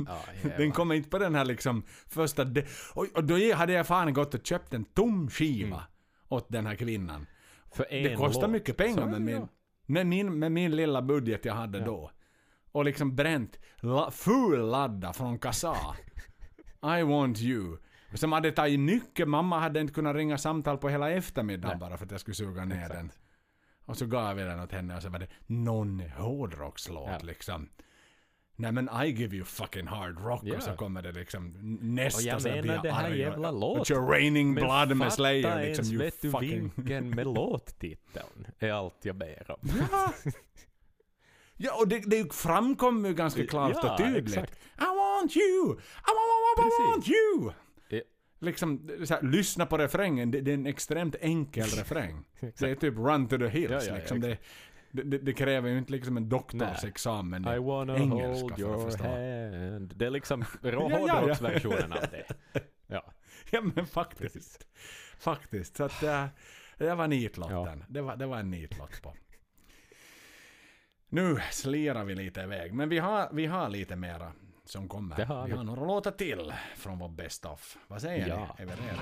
Speaker 1: Ja,
Speaker 2: Den kommer inte på den här liksom första... De- och, och då hade jag fan gått och köpt en tom skiva
Speaker 1: Mm.
Speaker 2: åt den här kvinnan.
Speaker 1: För en
Speaker 2: Det kostar
Speaker 1: låt.
Speaker 2: mycket pengar med min, med, min, med min lilla budget jag hade
Speaker 1: Ja.
Speaker 2: då. Och liksom bränt la, full ladda från Kasa. I want you. Som hade tagit mycket. Mamma hade inte kunnat ringa samtal på hela eftermiddagen
Speaker 1: Nej.
Speaker 2: bara för att jag skulle suga ner
Speaker 1: Exakt.
Speaker 2: den. Och så gav jag den åt henne och så var det någon hårdrockslåt
Speaker 1: Ja.
Speaker 2: liksom. Nej men I give you fucking hard rock
Speaker 1: Ja.
Speaker 2: och så kommer det liksom nästa
Speaker 1: Och jag menar det här jävla
Speaker 2: och
Speaker 1: låt.
Speaker 2: kör Raining
Speaker 1: Men
Speaker 2: Blood med
Speaker 1: fatta
Speaker 2: Slayer liksom.
Speaker 1: ens,
Speaker 2: You
Speaker 1: vet du
Speaker 2: fucking...
Speaker 1: vinkeln med låttiteln är allt jag ber om.
Speaker 2: Ja. Ja, och det, det framkommer ju ganska klart
Speaker 1: Ja,
Speaker 2: och tydligt.
Speaker 1: exakt.
Speaker 2: I want you! I want, I want, I want you!
Speaker 1: Ja.
Speaker 2: Liksom, här, lyssna på refrängen. Det, det är en extremt enkel refräng. Det är typ run to the hills.
Speaker 1: Ja,
Speaker 2: liksom. det, det, det, kräver ju inte liksom en doktorsexamen.
Speaker 1: I
Speaker 2: i
Speaker 1: wanna
Speaker 2: engelska
Speaker 1: hold
Speaker 2: för att
Speaker 1: your
Speaker 2: förstå.
Speaker 1: hand. Det är liksom hårdrocksversionen av det. Ja,
Speaker 2: Ja men faktiskt.
Speaker 1: precis.
Speaker 2: Faktiskt. Så att äh, det var nitlotten.
Speaker 1: Ja.
Speaker 2: Det, var, det var en nitlott på. Nu slirar vi lite iväg. Men vi har, vi har lite mera som kommer.
Speaker 1: Det har
Speaker 2: vi
Speaker 1: vi.
Speaker 2: har några låtar till från vår Best of. Vad säger
Speaker 1: Ja.
Speaker 2: ni? Är vi redo?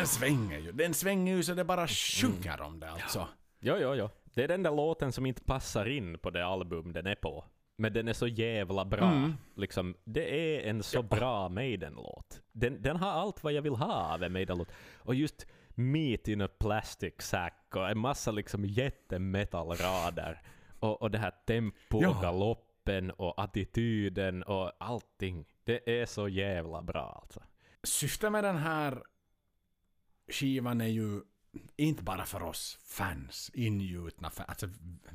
Speaker 2: Den svänger ju. Den svänger ju så det bara sjunger om det alltså.
Speaker 1: Jo, jo, jo. Det är den där låten som inte passar in på det album den är på. Men den är så jävla bra.
Speaker 2: Mm.
Speaker 1: Liksom, det är en så bra Maiden-låt. Den, den har allt vad jag vill ha av en Maiden-låt. Och just Meat in a plastic sack och en massa liksom jättemetallrader. Och, och det här tempo
Speaker 2: Ja.
Speaker 1: och galoppen och attityden och allting. Det är så jävla bra alltså.
Speaker 2: Syftet med den här skivan är ju inte bara för oss fans, ingjutna fans. Alltså,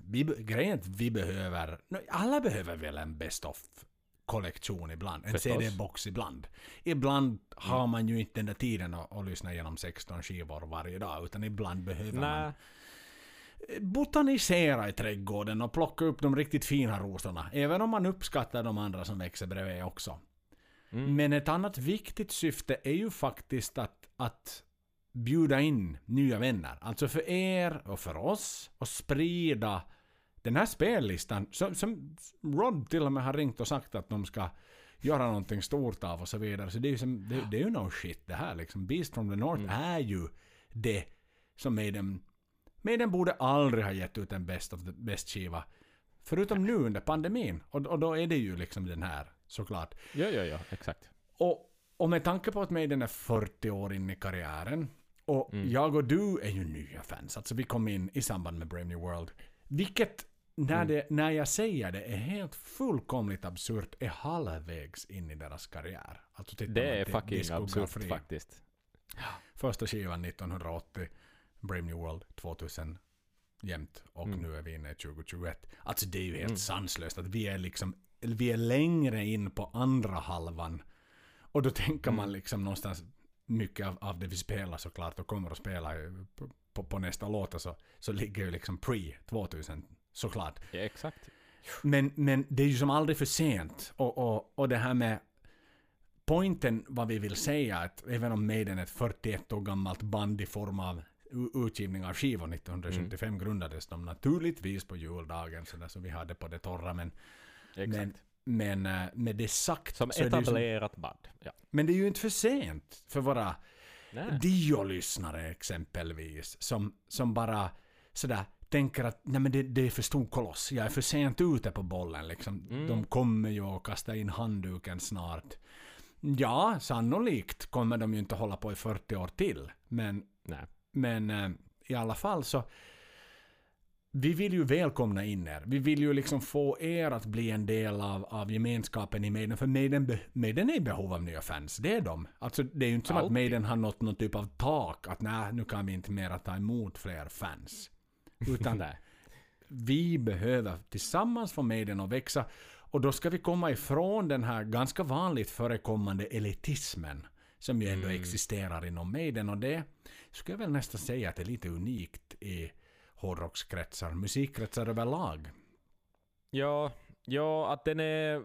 Speaker 2: vi, grejen är att vi behöver, alla behöver väl en best of kollektion ibland. En. CD-box ibland. Ibland har man ju inte den där tiden att, att lyssna igenom 16 skivor varje dag, utan ibland behöver man
Speaker 1: Nej,
Speaker 2: botanisera i trädgården och plocka upp de riktigt fina rosorna. Även om man uppskattar de andra som växer bredvid också.
Speaker 1: Mm.
Speaker 2: Men ett annat viktigt syfte är ju faktiskt att, att bjuda in nya vänner. Alltså för er och för oss och sprida den här spellistan som, som Rod till och med har ringt och sagt att de ska göra någonting stort av och så vidare. Så det är ju, som, det, det är ju no shit det här liksom. Beast from the North är ju det som Maiden... Maiden borde aldrig ha gett ut en Best of the Best skiva. Förutom nu under pandemin. Och, och då är det ju liksom den här såklart.
Speaker 1: jo, jo, jo, exakt.
Speaker 2: Och, och med tanke på att Maiden är 40 år in i karriären och
Speaker 1: Mm.
Speaker 2: jag och du är ju nya fans. Alltså vi kom in i samband med Brave New World. Vilket, när,
Speaker 1: Mm.
Speaker 2: det, när jag säger det, är helt fullkomligt absurt, är halvvägs in i deras karriär. Alltså
Speaker 1: Det är fucking absurt faktiskt.
Speaker 2: Första skivan 1980, Brave New World 2000 jämt och
Speaker 1: Mm.
Speaker 2: nu är vi inne i 2021. Alltså det är ju helt sanslöst att vi är liksom, vi är längre in på andra halvan. Och då tänker
Speaker 1: Mm.
Speaker 2: man liksom någonstans mycket av, av det vi spelar såklart och kommer att spela på, på, på nästa låt så, så ligger ju liksom pre 2000 såklart.
Speaker 1: Ja, exakt.
Speaker 2: Men, men det är ju som aldrig för sent. Och, och, och det här med pointen vad vi vill säga att även om Maiden är ett 41 år gammalt band i form av utgivning av skivor 1975
Speaker 1: Mm.
Speaker 2: grundades de naturligtvis på juldagen så, där, så vi hade på det torra men,
Speaker 1: exakt.
Speaker 2: men, men eh, med det sagt
Speaker 1: som
Speaker 2: ju som,
Speaker 1: etablerat band. Ja.
Speaker 2: men det är ju inte för sent för våra. Dio-lyssnare exempelvis som, som bara sådär tänker att nej men det, det är för stor koloss, jag är för sent ute på bollen liksom.
Speaker 1: Mm.
Speaker 2: De kommer ju att kasta in handduken snart. Ja, sannolikt kommer de ju inte hålla på i 40 år till. Men,
Speaker 1: Nej.
Speaker 2: men eh, i alla fall så vi vill ju välkomna in er. Vi vill ju liksom få er att bli en del av, av gemenskapen i Maiden. För Maiden, be, Maiden är i behov av nya fans. Det är de. Alltså det är ju inte som att
Speaker 1: Alltid.
Speaker 2: Maiden har nått någon typ av tak. Att nej, nu kan vi inte mer ta emot fler fans. Utan
Speaker 1: Nej.
Speaker 2: vi behöver tillsammans få Maiden att växa. Och då ska vi komma ifrån den här ganska vanligt förekommande elitismen. Som ju ändå existerar inom Maiden. Och det skulle jag väl nästan säga att det är lite unikt i hårdrockskretsar, musikkretsar överlag.
Speaker 1: Ja, ja, att den är...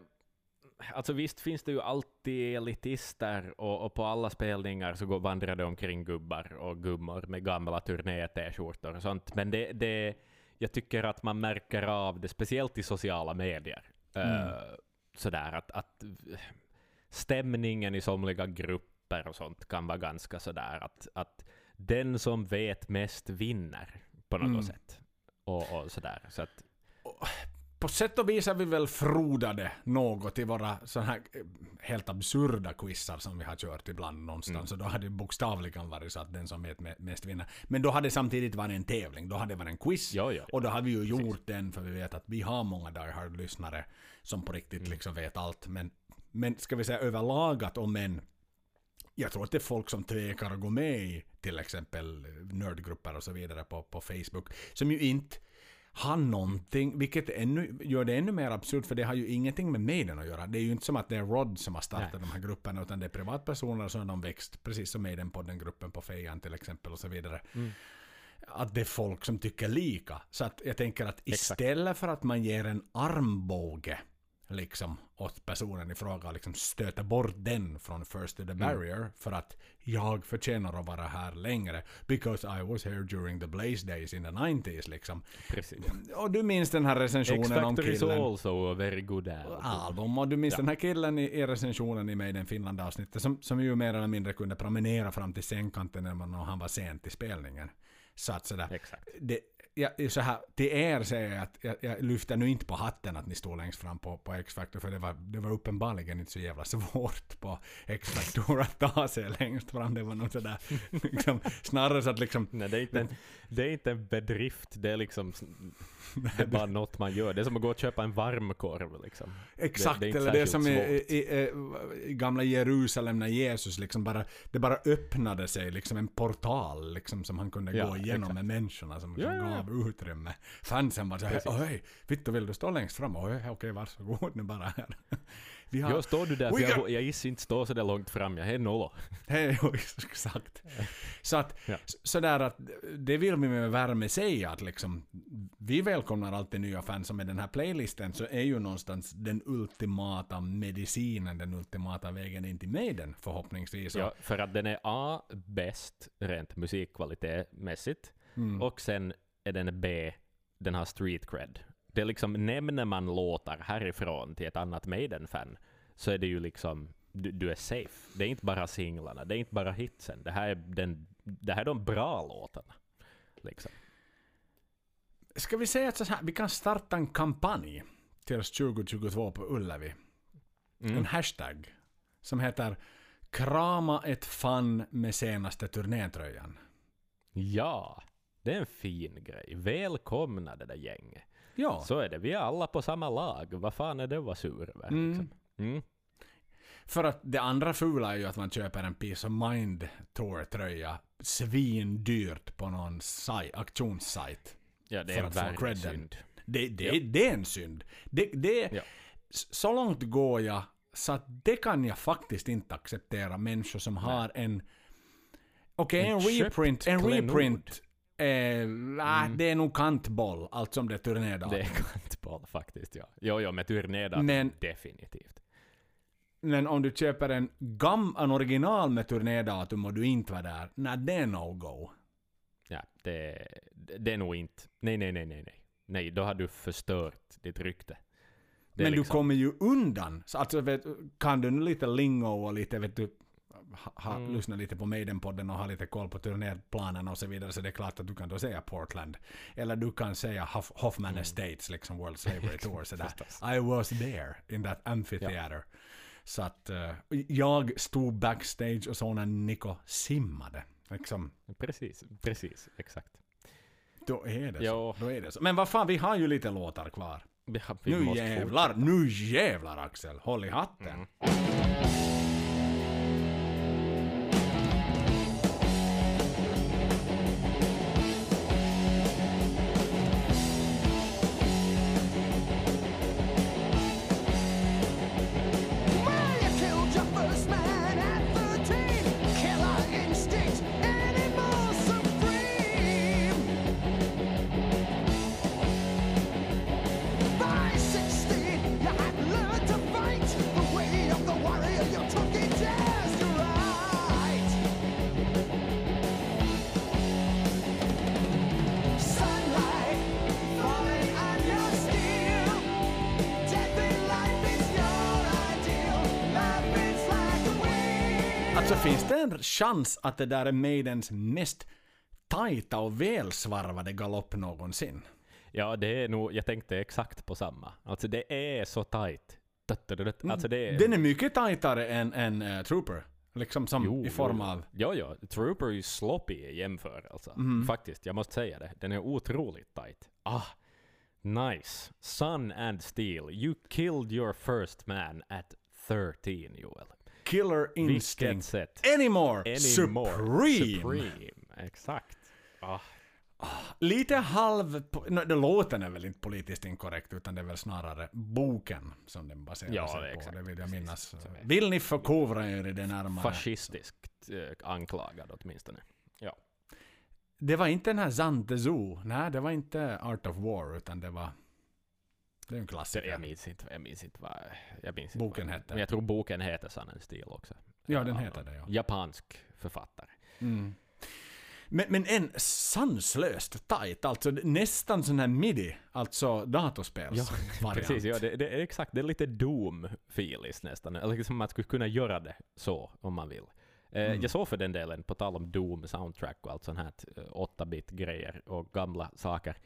Speaker 1: Alltså visst finns det ju alltid elitister och, och på alla spelningar så går vandrar det omkring gubbar och gummor med gamla turné-t-skjortor och sånt. Men det, det, jag tycker att man märker av det, speciellt i sociala medier. Eh, sådär att, att stämningen i somliga grupper och sånt kan vara ganska sådär att, att den som vet mest vinner på något
Speaker 2: Mm.
Speaker 1: sätt. Och, och sådär. Så att,
Speaker 2: På sätt och vis är vi väl frodade något i våra sådana här eh, helt absurda quizar som vi har kört ibland någonstans. Så då hade det bokstavligen varit så att den som vet me- mest vinner. Men då hade det samtidigt varit en tävling. Då hade det varit en quiz.
Speaker 1: Jo, jo.
Speaker 2: Och då hade vi ju gjort den för vi vet att vi har många Die Hard-lyssnare som på riktigt liksom vet allt. Men, men ska vi säga överlag att om en jag tror att det är folk som tvekar att gå med i till exempel nördgrupper och så vidare på, på Facebook. Som ju inte har någonting, vilket ännu, gör det ännu mer absurt för det har ju ingenting med Maiden att göra. Det är ju inte som att det är Rod som har startat
Speaker 1: Nej.
Speaker 2: de här grupperna utan det är privatpersoner som har de växt, precis som Maiden på den gruppen på Fejan till exempel och så vidare. Att det är folk som tycker lika. Så att jag tänker att
Speaker 1: Exakt.
Speaker 2: istället för att man ger en armbåge liksom åt personen i fråga liksom stöta bort den från first to the barrier för att jag förtjänar att vara här längre because I was here during the blaze days in the 90s liksom.
Speaker 1: Precis.
Speaker 2: Och du minns den här recensionen om
Speaker 1: X-Factor is
Speaker 2: killen
Speaker 1: also a very good album.
Speaker 2: album och du minns den här killen i, i recensionen i Made in Finland avsnittet som, som ju mer eller mindre kunde promenera fram till sängkanten när man, och han var sent i spelningen. Så att sådär.
Speaker 1: Exakt.
Speaker 2: Det, jag, så här, till er säger jag att jag, jag lyfter nu inte på hatten att ni stod längst fram på, på X-Factor för det var, det var uppenbarligen inte så jävla svårt på X-Factor att ta sig längst fram. Det var nog sådär liksom, snarare så att liksom
Speaker 1: Nej, det är, inte en, det är inte en bedrift, det är liksom det är bara något man gör. Det är som att gå och köpa en varmkorv liksom.
Speaker 2: Exakt,
Speaker 1: det inte
Speaker 2: eller det är som i, i, i, gamla Jerusalem när Jesus liksom bara, det bara öppnade sig liksom en portal liksom som han kunde
Speaker 1: Ja,
Speaker 2: gå igenom
Speaker 1: exakt.
Speaker 2: med människorna som,
Speaker 1: Ja,
Speaker 2: som
Speaker 1: ja,
Speaker 2: gav utrymme. Fansen var såhär, oj, Vittu vill du stå längst fram? Oj, okej varsågod nu bara här. Vi har,
Speaker 1: Jag står du där, för jag, jag gissar inte stå så där långt fram, jag är nolla.
Speaker 2: Hej, exakt. Så att,
Speaker 1: Ja.
Speaker 2: sådär att, det vill vi med värme säga att liksom, vi välkomnar alltid nya fans och med den här playlisten så är ju någonstans den ultimata medicinen, den ultimata vägen in till Maiden förhoppningsvis.
Speaker 1: Ja, för att den är A, bäst rent musikkvalitetmässigt,
Speaker 2: Mm.
Speaker 1: och sen är den B, den har street cred. Det liksom, nämner man låtar härifrån till ett annat Maiden-fan, så är det ju liksom, du, du är safe. Det är inte bara singlarna, det är inte bara hitsen. Det här är, den, det här är de bra låtarna. Liksom.
Speaker 2: Ska vi säga att så här, vi kan starta en kampanj till oss 2022 på Ullevi.
Speaker 1: Mm.
Speaker 2: En hashtag som heter Krama ett fan med senaste turnétröjan.
Speaker 1: Ja, det är en fin grej. Välkomna det där gänget.
Speaker 2: Ja.
Speaker 1: Så är det, vi är alla på samma lag. Vad fan är det att vara sur över?
Speaker 2: Mm.
Speaker 1: Liksom? Mm.
Speaker 2: För att det andra fula är ju att man köper en Peace of Mind Tour-tröja svindyrt på någon saj, auktionssajt.
Speaker 1: Ja, det är verkligen
Speaker 2: credden.
Speaker 1: synd.
Speaker 2: Det, det,
Speaker 1: Ja.
Speaker 2: det är en synd. Det, det,
Speaker 1: Ja.
Speaker 2: Så långt går jag så att det kan jag faktiskt inte acceptera människor som har en... Okej,
Speaker 1: En
Speaker 2: en,
Speaker 1: köpt
Speaker 2: reprint. En reprint. Eh, nah, Det är nog kantboll, allt som det är turnédatum.
Speaker 1: Det är kantboll faktiskt, ja. Jo, jo, med turnédatum
Speaker 2: Men-
Speaker 1: definitivt.
Speaker 2: Men om du köper en, gam, en original med turnédatum och du inte var där, nej det är no-go.
Speaker 1: Ja, det, det är nog inte... Nej, nej, nej, nej, nej. Nej, då har du förstört ditt rykte. Det
Speaker 2: Men du
Speaker 1: liksom-
Speaker 2: kommer ju undan. Så alltså, vet, kan du nu lite lingo och lite, vet du, ha,
Speaker 1: Mm.
Speaker 2: lyssna lite på Maiden-podden och ha lite koll på turnéplanen och så vidare, så det är klart att du kan då säga Portland. Eller du kan säga Hoff, Hoffman Estates, liksom World Slavery Tour, sådär.
Speaker 1: Mm.
Speaker 2: I was there in that amphitheater. Så att eh, jag stod backstage och såg när Nico simmade. Liksom,
Speaker 1: Precis, precis, exakt.
Speaker 2: då är det
Speaker 1: Jo.
Speaker 2: så. Då är det så. Men vad fan, vi har ju lite låtar kvar.
Speaker 1: Vi, vi
Speaker 2: Nu jävlar, nu jävlar Axel, håll i hatten.
Speaker 1: Mm.
Speaker 2: Alltså finns det en chans att det där är Maidens mest tajta och välsvarvade galopp någonsin?
Speaker 1: Ja, det är nog, jag tänkte exakt på samma. Alltså det är så tight. Alltså det är...
Speaker 2: Den är mycket tajtare än, än eh, Trooper. Liksom som
Speaker 1: Jo,
Speaker 2: i form av...
Speaker 1: Ja, ja. Trooper är ju sloppy i jämförelse.
Speaker 2: Mm.
Speaker 1: Faktiskt, jag måste säga det. Den är otroligt tight. Ah, nice. Sun and Steel. You killed your first man at 13, Joel.
Speaker 2: Killer Instinct.
Speaker 1: sätt.
Speaker 2: Anymore!
Speaker 1: Anymore.
Speaker 2: Supreme!
Speaker 1: Supreme. Exakt. Ah,
Speaker 2: Lite halv... No, det låten är väl inte politiskt inkorrekt utan det är väl snarare boken som den baserar
Speaker 1: Ja,
Speaker 2: sig på. Det vill jag minnas. Vill ni förkovra er i det närmare?
Speaker 1: fascistiskt eh, anklagad åtminstone. Ja.
Speaker 2: Det var inte den här Zante Zoo. Nej, det var inte Art of War utan det var... Det är en klassiker.
Speaker 1: jag minns inte, jag minns inte vad... Jag minns inte
Speaker 2: Boken
Speaker 1: vad,
Speaker 2: hette.
Speaker 1: Men jag tror boken heter Sun and Steel också.
Speaker 2: Ja, den heter det, ja.
Speaker 1: Japansk författare.
Speaker 2: Mm. Men, men en sanslöst tight, alltså nästan sån här midi, alltså datorspelsvariant.
Speaker 1: Precis, ja, det, det är exakt. Det är lite Doom-filis nästan. Liksom man skulle kunna göra det så om man vill. Eh,
Speaker 2: Mm.
Speaker 1: Jag såg för den delen, på tal om Doom soundtrack och allt sånt här, eh, 8-bit-grejer och gamla saker.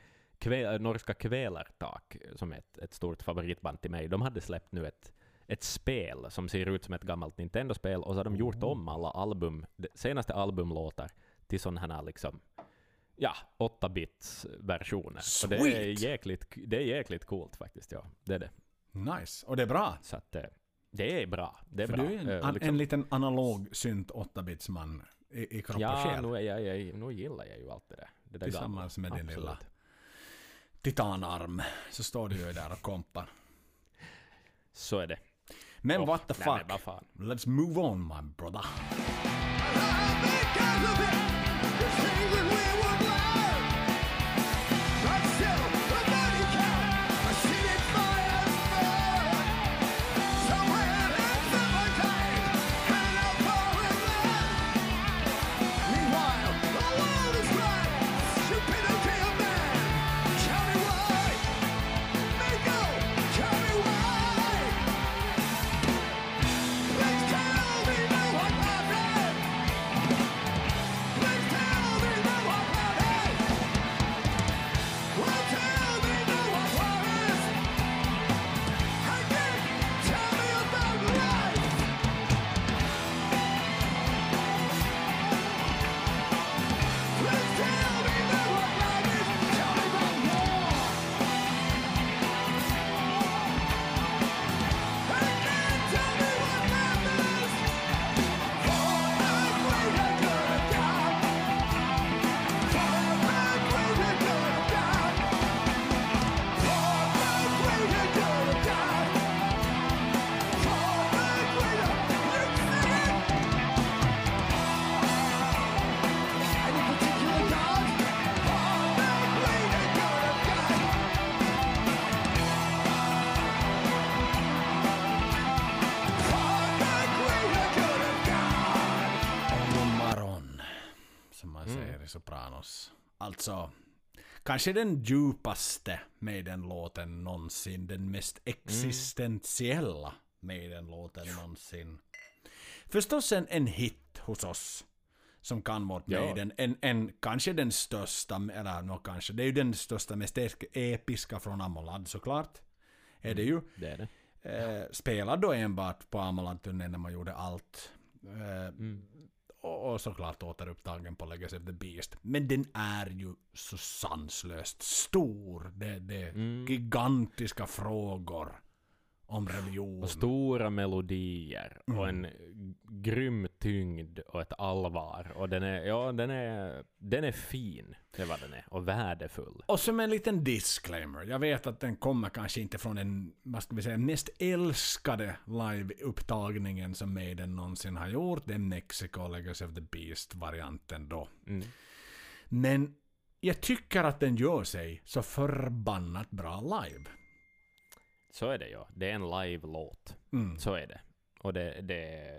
Speaker 1: Kve, norska Kvälertak, som är ett, ett stort favoritband till mig, de hade släppt nu ett, ett spel som ser ut som ett gammalt Nintendo-spel och så har de gjort
Speaker 2: Oh.
Speaker 1: om alla album, senaste albumlåtar till sådana här liksom Ja, 8-bits-versioner. Och det är,
Speaker 2: Sweet!
Speaker 1: jäkligt, det är jäkligt coolt faktiskt, ja. Det är det.
Speaker 2: Nice. Och det är bra.
Speaker 1: Så att eh, det är bra. Det är
Speaker 2: För
Speaker 1: bra.
Speaker 2: du är en,
Speaker 1: Eh, liksom-
Speaker 2: en liten analog synt 8-bitsman i, i kropp och
Speaker 1: Ja,
Speaker 2: själ.
Speaker 1: nu, är jag, jag, nu gillar jag ju allt det där. Det där
Speaker 2: Tillsammans
Speaker 1: gamla.
Speaker 2: med din lilla
Speaker 1: Absolut.
Speaker 2: Titanarm så står du ju där och kompar.
Speaker 1: Så är det.
Speaker 2: Men
Speaker 1: Och-
Speaker 2: what the
Speaker 1: nej,
Speaker 2: fuck? Let's move on my brother. Kanske den djupaste Maiden-låten någonsin. Den mest existentiella Maiden-låten någonsin. Förstås en, en hit hos oss. Som kan vårt
Speaker 1: Ja.
Speaker 2: Maiden. En, en, kanske den största, eller nå kanske, det är ju den största, mest episka från Amolad såklart. Är det ju.
Speaker 1: Det är det.
Speaker 2: Eh, spelad då enbart på Amolad-turnén när man gjorde allt. Eh, och, och såklart återupptagen på Legacy of the Beast. Men den är ju så sanslöst stor. Det, det är gigantiska frågor om religion.
Speaker 1: Och stora melodier
Speaker 2: Mm.
Speaker 1: och en grym tyngd och ett allvar. Och den är, ja, den är, den är fin. Det vad den är. Och värdefull.
Speaker 2: Och som en liten disclaimer. Jag vet att den kommer kanske inte från den, vad ska vi säga, mest älskade live-upptagningen som Maiden någonsin har gjort. Det är Mexico Legacy of the Beast-varianten då.
Speaker 1: Mm.
Speaker 2: Men jag tycker att den gör sig så förbannat bra live.
Speaker 1: Så är det ja. Det är en live-låt.
Speaker 2: Mm.
Speaker 1: Så är det. Och det, det...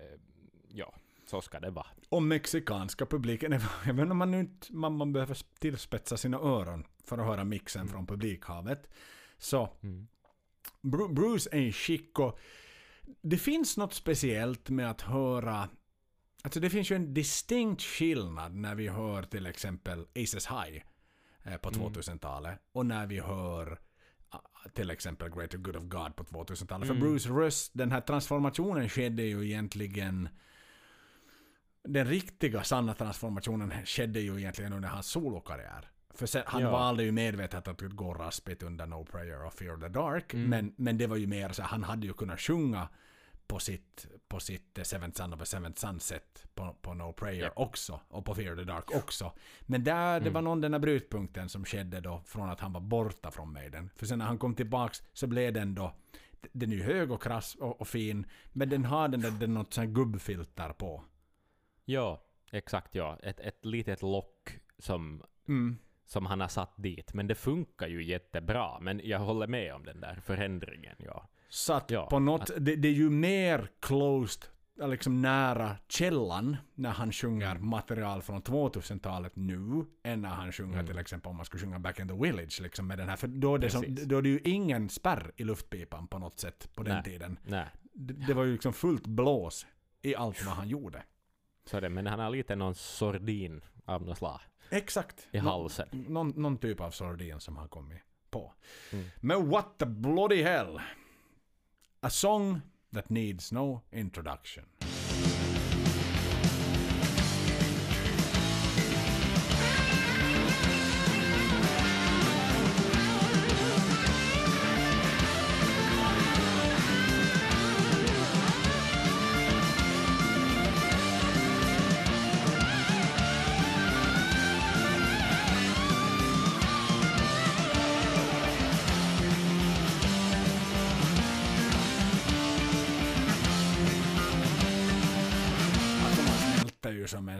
Speaker 1: Ja, så ska det vara.
Speaker 2: Och mexikanska publiken, inte om man nu inte, man, man behöver tillspetsa sina öron för att höra mixen från publikhavet. Så
Speaker 1: Mm.
Speaker 2: Bru- Bruce är skick och det finns något speciellt med att höra Alltså det finns ju en distinkt skillnad när vi hör till exempel Aces High eh, på 2000-talet och när vi hör till exempel Greater Good of God på 2000-talet. För Bruce röst, den här transformationen skedde ju egentligen den riktiga sanna transformationen skedde ju egentligen under hans solokarriär. För sen, han
Speaker 1: Ja.
Speaker 2: valde ju medvetet att gå raspigt under No Prayer och Fear the Dark. Men, men det var ju mer så han hade ju kunnat sjunga på sitt, på sitt eh, Seventh Son of a Seventh Sunset på, på No Prayer
Speaker 1: Ja.
Speaker 2: också. Och på Fear the Dark också. Men där, det var någon den här brytpunkten som skedde då från att han var borta från Maiden. För sen när han kom tillbaks så blev den då den är ju hög och krass och, och fin, men den har den där, den något sånt gubbfilter på.
Speaker 1: Ja, exakt ja. Ett, ett litet lock som
Speaker 2: Mm.
Speaker 1: som han har satt dit. Men det funkar ju jättebra. Men jag håller med om den där förändringen. Ja.
Speaker 2: Så att
Speaker 1: Ja,
Speaker 2: på något, det, det är ju mer closed, äh, liksom nära källan när han sjunger
Speaker 1: Mm.
Speaker 2: material från 2000-talet nu, än när han sjunger
Speaker 1: Mm.
Speaker 2: till exempel om man skulle sjunga Back in the Village liksom med den här, för då är det, som, då är det ju ingen spärr i luftpipan på något sätt på den
Speaker 1: Nej.
Speaker 2: tiden.
Speaker 1: Nej,
Speaker 2: Det, det var ju liksom fullt blås i allt vad han gjorde.
Speaker 1: så det. Men han har lite någon sordin av något slag
Speaker 2: Exakt.
Speaker 1: i halsen.
Speaker 2: någon, någon typ av sordin som har kommit på.
Speaker 1: Mm.
Speaker 2: Men what the bloody hell? A song that needs no introduction.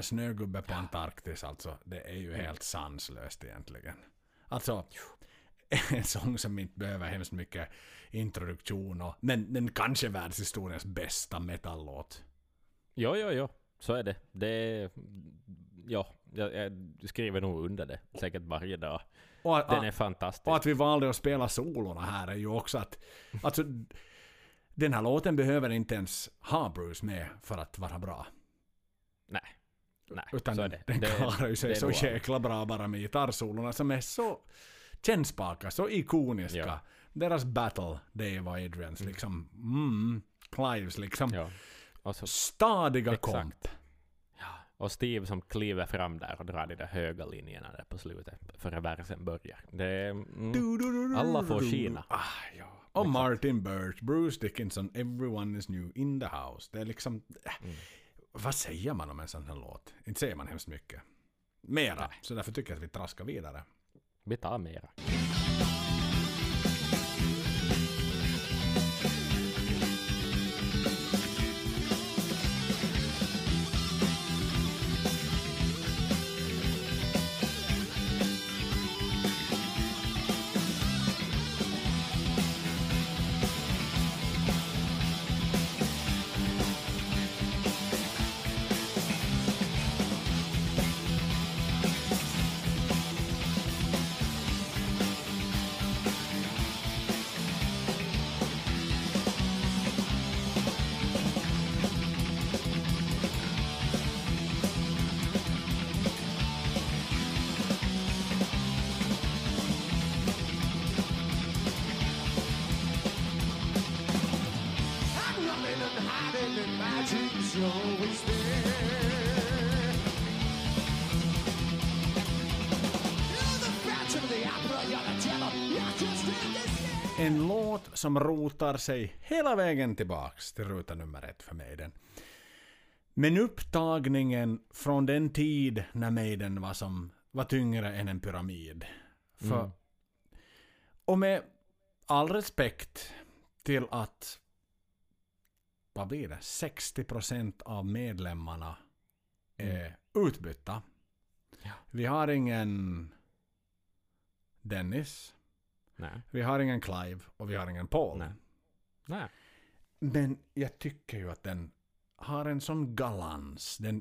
Speaker 2: Snögubbe på Antarktis alltså. Det är ju helt sanslöst egentligen. Alltså, en sång som inte behöver hemskt mycket introduktion och, men den kanske är världshistoriens bästa metallåt.
Speaker 1: Jo, jo, jo. Så är det. Det. Ja, jag, jag skriver nog under det. Säkert varje dag.
Speaker 2: Och, att-
Speaker 1: Den är fantastisk.
Speaker 2: och att vi valde att spela solorna här är ju också att, alltså, den här låten behöver inte ens ha Bruce med för att vara bra.
Speaker 1: Nej. Nej,
Speaker 2: Utan
Speaker 1: så det.
Speaker 2: den
Speaker 1: det
Speaker 2: klarar ju sig
Speaker 1: det
Speaker 2: så
Speaker 1: nog-
Speaker 2: jäkla bra bara med gitarrsolorna som är så kännspaka, så ikoniska.
Speaker 1: Ja.
Speaker 2: Deras battle, Dave och Adrians, liksom, mm, Clives liksom,
Speaker 1: Ja. Och, så,
Speaker 2: stadiga
Speaker 1: Exakt.
Speaker 2: komp.
Speaker 1: och Steve som kliver fram där och drar de där höga linjerna där på slutet före versen börjar. Det mm, alla får skina.
Speaker 2: Ah, ja. Och Martin Birch, Bruce Dickinson, everyone is new in the house. Det är liksom... äh,
Speaker 1: Mm.
Speaker 2: Vad säger man om en sån här låt? Inte säger man hemskt mycket. Mera. Så därför tycker jag att vi traskar vidare.
Speaker 1: Vi tar mera.
Speaker 2: Som rotar sig hela vägen tillbaks till ruta nummer ett för Maiden. Men upptagningen från den tid när Maiden var som var tyngre än en pyramid. För,
Speaker 1: Mm.
Speaker 2: Och med all respekt till att vad blir det? 60% av medlemmarna är utbytta. Vi har ingen Dennis.
Speaker 1: Nej.
Speaker 2: Vi har ingen Clive och vi har ingen Paul.
Speaker 1: Nej. Nej.
Speaker 2: Men jag tycker ju att den har en sån galans. Den,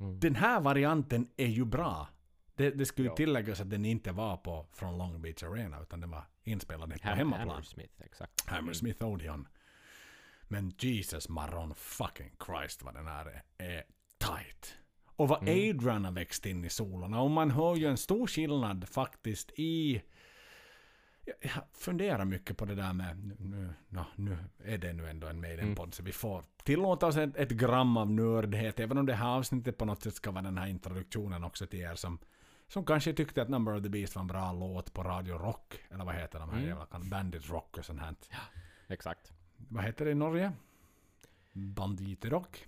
Speaker 1: Mm.
Speaker 2: den här varianten är ju bra. Det, det skulle
Speaker 1: Ja.
Speaker 2: tilläggas att den inte var på från Long Beach Arena utan den var inspelad på
Speaker 1: Ham-
Speaker 2: hemmaplan.
Speaker 1: Hammersmith, exakt.
Speaker 2: Hammersmith Odeon. Men Jesus Maron fucking Christ vad den här är, är tight. Och vad
Speaker 1: Mm.
Speaker 2: Adrian har växt in i solorna. Och man hör ju en stor skillnad faktiskt i... Jag- funderar mycket på det där med... Nu, nu, nå, nu är det nu ändå en Maiden-podd så vi får tillåta oss ett, ett gram av nördhet. Även om det här avsnittet på något sätt ska vara den här introduktionen också till er som, som kanske tyckte att Number of the Beast var en bra låt på Radio Rock. Eller vad heter de här
Speaker 1: Mm.
Speaker 2: jävla Bandit Rock och sånt här.
Speaker 1: Exakt.
Speaker 2: Vad heter det i Norge? Banditerock?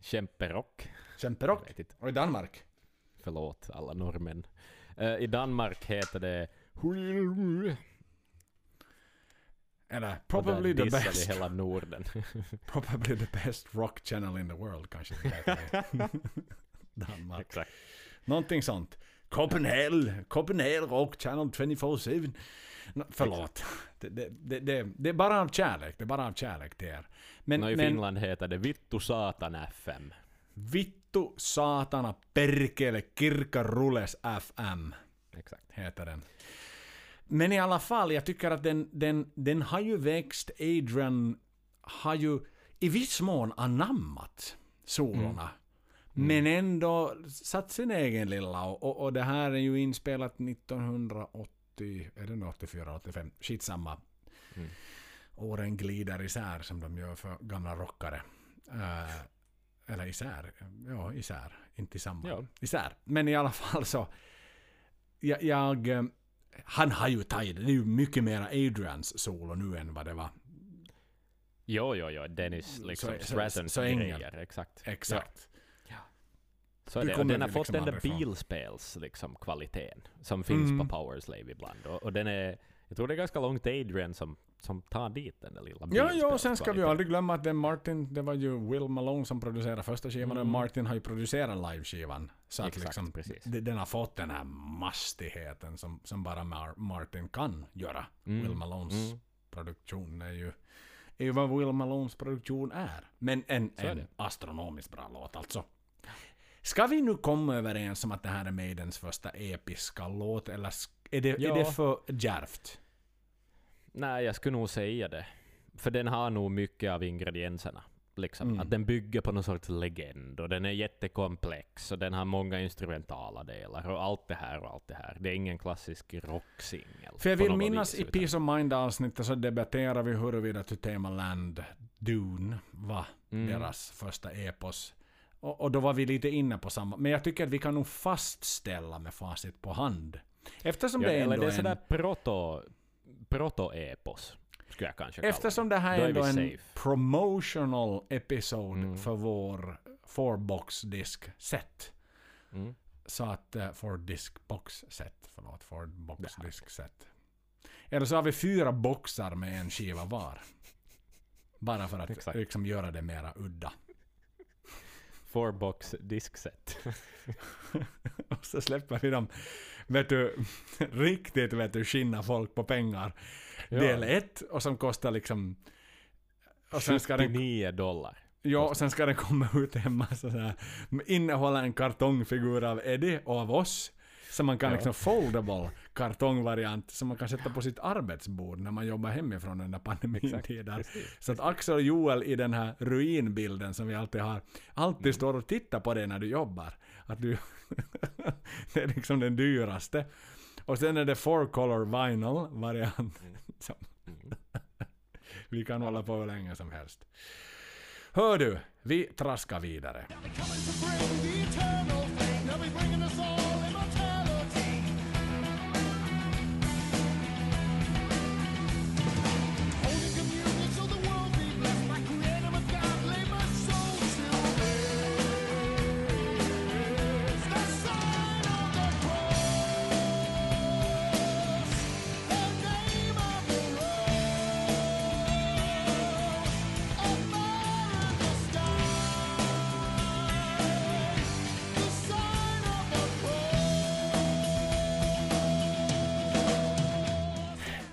Speaker 1: Kämperock.
Speaker 2: Kämperock? Och i Danmark?
Speaker 1: Förlåt alla norrmän. Eh, I Danmark heter det...
Speaker 2: Eller probably the best.
Speaker 1: hela Norden.
Speaker 2: Probably the best rock channel in the world kanske Danmark.
Speaker 1: Exakt.
Speaker 2: Någonting sånt. Copenhagen, Copenhagen Rock Channel 24-7. No, förlåt. Det, det, det, det, är bara av kärlek. Det är bara av kärlek till er. Men,
Speaker 1: Nå, I
Speaker 2: men
Speaker 1: Finland heter det Vittu Satan FM.
Speaker 2: vittu satana perkele kirkarulles FM
Speaker 1: Exakt.
Speaker 2: heter den. Men i alla fall, jag tycker att den, den, den har ju växt. Adrian har ju i viss mån anammat solorna. Men ändå satt sin egen lilla. Och, och, och det här är ju inspelat 1980, är det nu 84, 85? Skitsamma.
Speaker 1: Mm.
Speaker 2: Åren glider isär som de gör för gamla rockare. Eh, eller isär, ja isär, inte samma.
Speaker 1: Ja.
Speaker 2: Isär. Men i alla fall så. Jag, jag, eh, han har ju tagit, det är ju mycket mera Adrians solo nu än vad det var.
Speaker 1: Jo, jo, jo. Dennis liksom
Speaker 2: Så- så- så
Speaker 1: grejer. Exakt.
Speaker 2: Exakt.
Speaker 1: Så är
Speaker 2: Du
Speaker 1: det. Och
Speaker 2: kommer
Speaker 1: den har fått
Speaker 2: liksom
Speaker 1: den där
Speaker 2: härifrån.
Speaker 1: bilspels liksom, kvaliteten som finns
Speaker 2: Mm.
Speaker 1: på Powerslave ibland. Och, och den är, jag tror det är ganska långt Adrian som, som tar dit den där lilla
Speaker 2: Ja, ja, och sen ska vi ju aldrig glömma att är Martin, det var ju Will Malone som producerade första skivan och
Speaker 1: Mm.
Speaker 2: Martin har ju producerat liveskivan. Så
Speaker 1: Exakt,
Speaker 2: liksom,
Speaker 1: precis.
Speaker 2: den har fått den här mastigheten som, som bara Mar- Martin kan göra.
Speaker 1: Mm,
Speaker 2: Will Malones
Speaker 1: mm.
Speaker 2: produktion är ju, är ju vad Will Malones produktion är. Men en,
Speaker 1: Så
Speaker 2: en
Speaker 1: det.
Speaker 2: astronomiskt bra låt alltså. Ska vi nu komma överens om att det här är Maidens första episka låt eller sk- är det, är
Speaker 1: Ja.
Speaker 2: det för djärvt?
Speaker 1: Nej, jag skulle nog säga det. För den har nog mycket av ingredienserna. Liksom.
Speaker 2: Mm.
Speaker 1: Att den bygger på någon sorts legend och den är jättekomplex och den har många instrumentala delar och allt det här och allt det här. Det är ingen klassisk rocksingel.
Speaker 2: För jag vill minnas
Speaker 1: vis,
Speaker 2: i Peace of Mind avsnittet så debatterar vi huruvida To Tame a Land Dune var
Speaker 1: Mm.
Speaker 2: deras första epos. Och, och då var vi lite inne på samma. Men jag tycker att vi kan nog fastställa med facit på hand. Eftersom
Speaker 1: Ja,
Speaker 2: det
Speaker 1: eller
Speaker 2: ändå
Speaker 1: det är sådär
Speaker 2: en...
Speaker 1: proto, proto-epos, skulle jag kanske kalla
Speaker 2: Eftersom det här är ändå en
Speaker 1: safe.
Speaker 2: promotional episode
Speaker 1: Mm.
Speaker 2: för vår four-box disk set.
Speaker 1: Mm.
Speaker 2: Så att, uh, for disk box set, förlåt, for box disk set. Eller så har vi fyra boxar med en skiva var. Bara för att
Speaker 1: Exakt.
Speaker 2: liksom göra det mera udda.
Speaker 1: Four box diskset.
Speaker 2: Och så släpper vi dem, vet du, riktigt vet du, skinna folk på pengar.
Speaker 1: Ja.
Speaker 2: Del 1 och som kostar liksom... Och sen ska den,
Speaker 1: 79 dollar.
Speaker 2: ja, och sen ska den komma ut en massa så här, innehålla en kartongfigur av Eddie och av oss. Så man kan
Speaker 1: Ja.
Speaker 2: liksom foldable kartongvariant som man kan sätta på sitt arbetsbord när man jobbar hemifrån under pandemitider. Så att Axel och Joel i den här ruinbilden som vi alltid har, alltid
Speaker 1: Mm.
Speaker 2: står och tittar på dig när du jobbar. Att du det är liksom den dyraste. Och sen är det four color vinyl variant. Som
Speaker 1: Mm.
Speaker 2: vi kan hålla på hur länge som helst. Hör du, vi traskar vidare.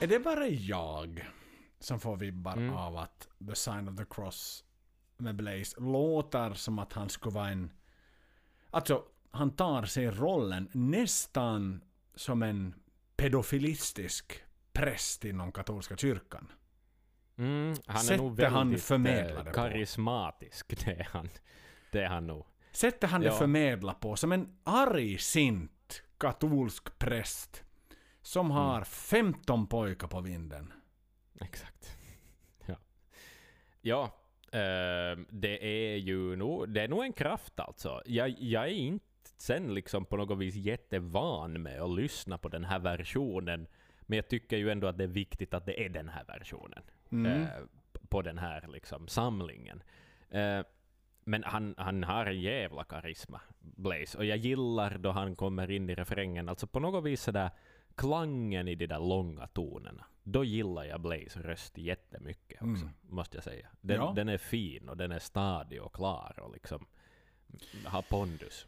Speaker 2: Är det bara jag som får vibbar
Speaker 1: Mm.
Speaker 2: av att The Sign of the Cross med Blaze låter som att han skulle vara en... Alltså, han tar sig rollen nästan som en pedofilistisk präst inom katolska kyrkan.
Speaker 1: Mm, han är
Speaker 2: Sättet
Speaker 1: nog
Speaker 2: han
Speaker 1: väldigt
Speaker 2: förmedlar
Speaker 1: eh,
Speaker 2: det på.
Speaker 1: karismatisk. Det är han. Det är han nog.
Speaker 2: Sättet han det
Speaker 1: Ja.
Speaker 2: förmedlar på, som en argsint katolsk präst som
Speaker 1: Mm.
Speaker 2: har 15 pojkar på vinden.
Speaker 1: Exakt. Ja. Ja, eh, det är ju nog, det är nog en kraft alltså. Jag, jag är inte sen liksom på något vis jättevan med att lyssna på den här versionen. Men jag tycker ju ändå att det är viktigt att det är den här versionen.
Speaker 2: Mm.
Speaker 1: eh, på den här liksom, samlingen. Eh, men han, han har en jävla karisma, Blaze. Och jag gillar då han kommer in i refrängen, alltså på något vis sådär klangen i de där långa tonerna. Då gillar jag Blaze röst jättemycket också,
Speaker 2: Mm.
Speaker 1: måste jag säga. Den,
Speaker 2: Ja.
Speaker 1: den är fin och den är stadig och klar och liksom har pondus.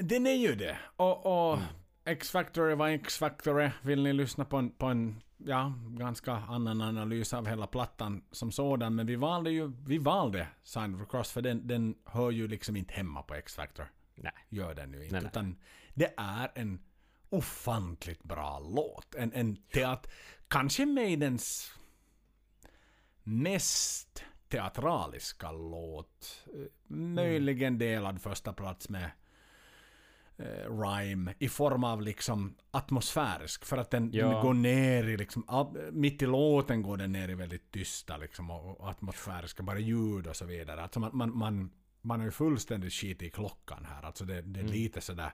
Speaker 2: Den är ju det. Och, och
Speaker 1: Mm.
Speaker 2: X-Factor är vad X-Factor är. Vill ni lyssna på en, på en ja, ganska annan analys av hela plattan som sådan. Men vi valde ju, vi valde Sign of the Cross för den, den hör ju liksom inte hemma på X-Factor.
Speaker 1: Nej.
Speaker 2: Gör den ju inte.
Speaker 1: Nej, nej.
Speaker 2: Utan det är en ofantligt bra låt. En, en teat... Kanske Maidens mest teatraliska låt. Eh, Möjligen delad första plats med eh, Rhyme i form av liksom atmosfärisk. För att den,
Speaker 1: Ja.
Speaker 2: den går ner i liksom, mitt i låten går den ner i väldigt tysta liksom och, och atmosfäriska, bara ljud och så vidare. Alltså man, man, man, man är ju fullständigt skit i klockan här. Alltså det, det är
Speaker 1: Mm.
Speaker 2: lite sådär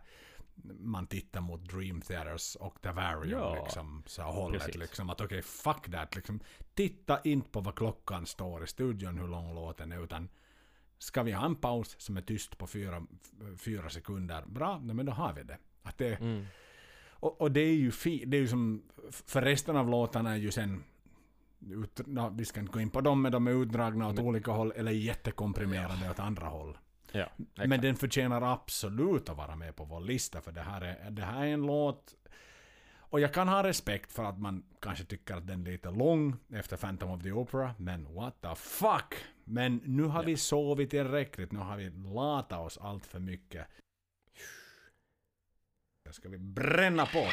Speaker 2: man tittar mot Dream Theaters och Davarium
Speaker 1: Ja,
Speaker 2: liksom, så hållet
Speaker 1: precis.
Speaker 2: liksom att okej, fuck that liksom. Titta inte på vad klockan står i studion, hur lång låten är, utan ska vi ha en paus som är tyst på fyra, fyra sekunder, bra, men då har vi det. Att det
Speaker 1: Mm.
Speaker 2: och, och det är ju fi, det är ju som, för resten av låtarna är ju sen ut, no, vi ska inte gå in på dem, men de är utdragna åt olika håll eller jättekomprimerade åt andra håll.
Speaker 1: Ja,
Speaker 2: Men den förtjänar absolut att vara med på vår lista för det här är, det här är en låt och jag kan ha respekt för att man kanske tycker att den är lite lång efter Phantom of the Opera, men what the fuck! Men nu har vi sovit tillräckligt, nu har vi latat oss allt för mycket. Ska vi bränna på?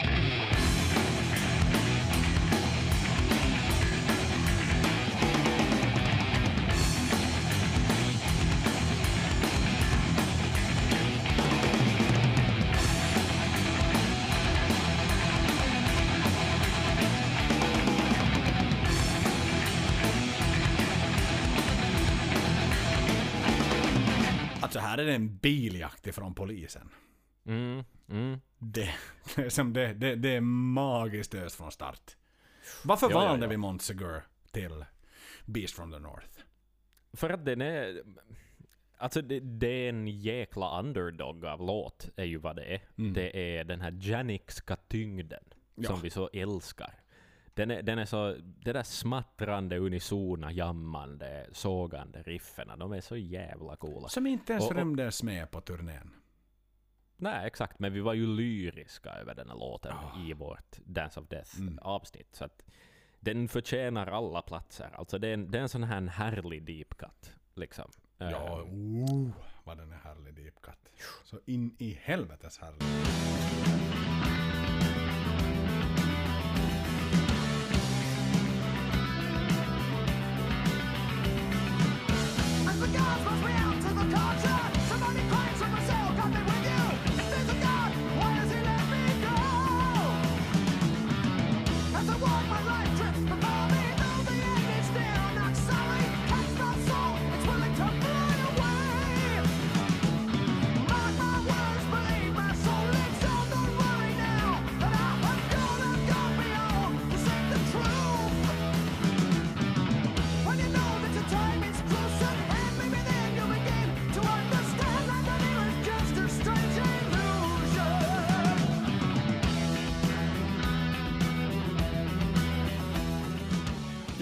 Speaker 2: Det en biljakt ifrån polisen.
Speaker 1: Mm, mm.
Speaker 2: Det, det, som det, det, det är magiskt öst från start. Varför
Speaker 1: Ja, ja,
Speaker 2: valde
Speaker 1: ja.
Speaker 2: vi Montsegur till Beast from the North?
Speaker 1: För att den är... Alltså det, det är en jäkla underdog av låt, är ju vad det är.
Speaker 2: Mm.
Speaker 1: Det är den här janikska tyngden
Speaker 2: Ja.
Speaker 1: som vi så älskar. Den är, den är så... Det där smattrande, unisona, jammande, sågande rifferna, de är så jävla coola.
Speaker 2: Som inte ens
Speaker 1: Och- och-
Speaker 2: rymdes med på turnén.
Speaker 1: Nej, exakt, men vi var ju lyriska över den här låten
Speaker 2: Ah.
Speaker 1: i vårt Dance of Death
Speaker 2: Mm.
Speaker 1: Så den förtjänar alla platser. Alltså det är en, det är en sån här härlig deep cut. Liksom.
Speaker 2: Ja,
Speaker 1: Eh,
Speaker 2: oh, vad den är härlig deep cut. Så in i helvetes härlig.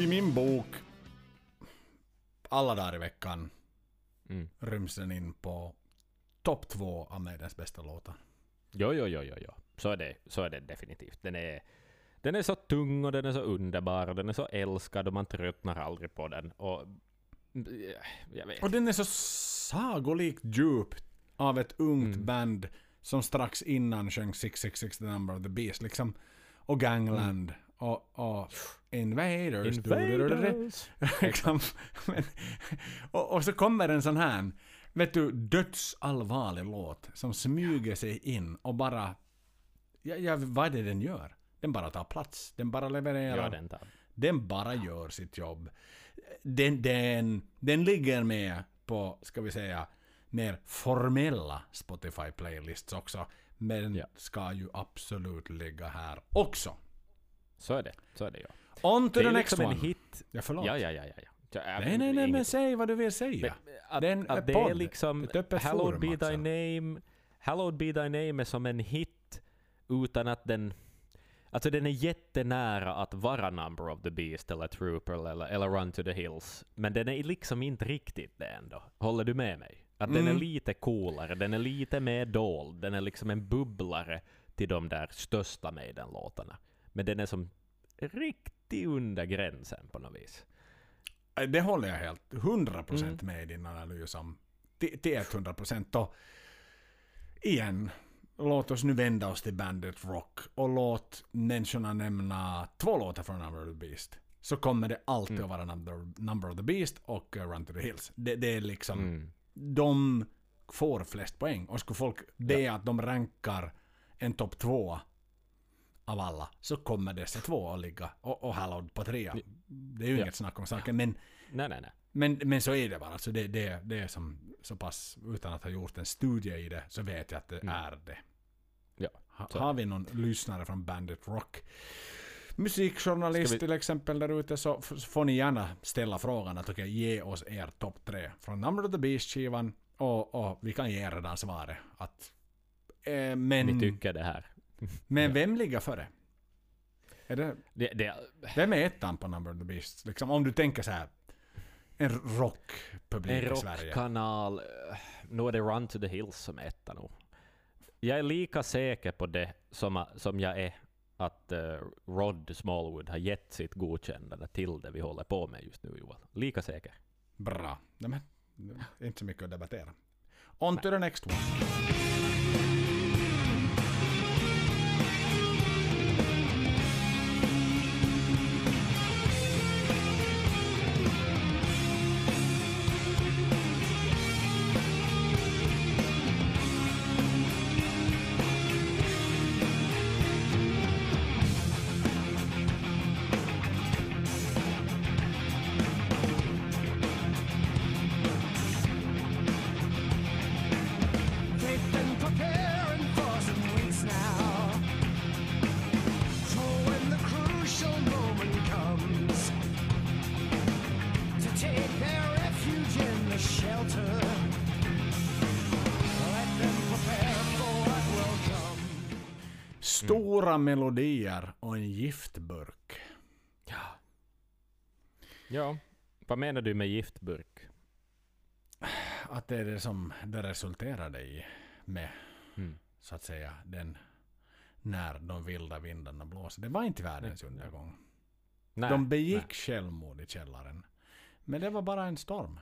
Speaker 2: Min bok Alla dagar i veckan
Speaker 1: Mm.
Speaker 2: ryms den in på topp två av Maidens bästa låtar.
Speaker 1: Jo, jo, jo, jo, jo. Så är det, så är det definitivt. Den är, den är så tung och den är så underbar och den är så älskad och man tröttnar aldrig på den. Och, eh.
Speaker 2: Och den är så sagolikt djup av ett ungt
Speaker 1: Mm.
Speaker 2: band som strax innan sjöng 666 The Number of the Beast. Liksom. Och Gangland. Och, och Invaders.
Speaker 1: Invaders!
Speaker 2: liksom. Men, och, och så kommer en sån här, vet du, dödsallvarlig låt som smyger sig in och bara... Ja, ja, vad är det den gör? Den bara tar plats. Den bara levererar.
Speaker 1: Ja, den tar.
Speaker 2: Den bara gör sitt jobb. Den, den, den ligger med på, ska vi säga, mer formella Spotify-playlists också. Men
Speaker 1: Ja.
Speaker 2: ska ju absolut ligga här också.
Speaker 1: Så är det. Så är det, ja.
Speaker 2: On to the next
Speaker 1: liksom
Speaker 2: one.
Speaker 1: en hit.
Speaker 2: Ja, förlåt.
Speaker 1: Ja, ja, ja, ja. ja.
Speaker 2: Nej, nej, nej, men säg vad du vill säga.
Speaker 1: Men, att,
Speaker 2: Det är en
Speaker 1: att det är liksom
Speaker 2: Ett öppet
Speaker 1: Hallowed
Speaker 2: forum,
Speaker 1: be
Speaker 2: Axel.
Speaker 1: thy name Hallowed be thy name är som en hit utan att den Alltså den är jättenära att vara Number of the Beast eller Trooper eller, eller Run to the Hills. Men den är liksom inte riktigt det ändå. Håller du med mig? Att den
Speaker 2: Mm.
Speaker 1: är lite coolare, den är lite mer dold, den är liksom en bubblare till de där största Maiden-låtarna. Men den är som riktigt under gränsen på något vis.
Speaker 2: Eh, Det håller jag helt 100%
Speaker 1: Mm.
Speaker 2: med i din analys om. Till till 100% och igen, låt oss nu vända oss till Bandit Rock och låt människorna nämna två låtar från Number of the Beast. Så kommer det alltid
Speaker 1: Mm.
Speaker 2: att vara number, number of the Beast och uh, Run to the Hills. Det, det är liksom,
Speaker 1: Mm.
Speaker 2: de får flest poäng. Och skulle folk be att de rankar en topp två av alla så kommer dessa två att ligga och, och Hallowed på trea. Det är ju
Speaker 1: Ja.
Speaker 2: inget snack om saken men
Speaker 1: Nej, nej, nej.
Speaker 2: men, men så är det bara. Alltså det, det, det är som så pass, utan att ha gjort en studie i det, så vet jag att det
Speaker 1: Mm.
Speaker 2: är det.
Speaker 1: Ja,
Speaker 2: Ha, har vi någon lyssnare från Bandit Rock? Musikjournalist
Speaker 1: vi-
Speaker 2: till exempel där ute så, får ni gärna ställa frågan att okej, ge oss er topp tre från Number of the Beast-skivan och, och vi kan ge er redan svaret att eh, men,
Speaker 1: Vi tycker det här.
Speaker 2: Men vem ligger före? Är det,
Speaker 1: Det, det,
Speaker 2: vem är ettan på Number of the Beast? Liksom, om du tänker så här en rockpublik
Speaker 1: en
Speaker 2: i Sverige.
Speaker 1: rockkanal. eh, Nu är det Run to the Hills som är etta nog. Jag är lika säker på det som, som jag är att eh, Rod Smallwood har gett sitt godkännande till det vi håller på med just nu Joel. Lika säker.
Speaker 2: Bra. Nej, men, inte så mycket att debattera. On to the next one. Stora melodier och en giftburk.
Speaker 1: Ja. Ja. Vad menar du med giftburk?
Speaker 2: Att det är det som det resulterade i med,
Speaker 1: Mm.
Speaker 2: så att säga, den när de vilda vindarna blåser. Det var inte världens
Speaker 1: Nej,
Speaker 2: undergång.
Speaker 1: Nej,
Speaker 2: de begick
Speaker 1: nej.
Speaker 2: självmord i källaren. Men det var bara en storm.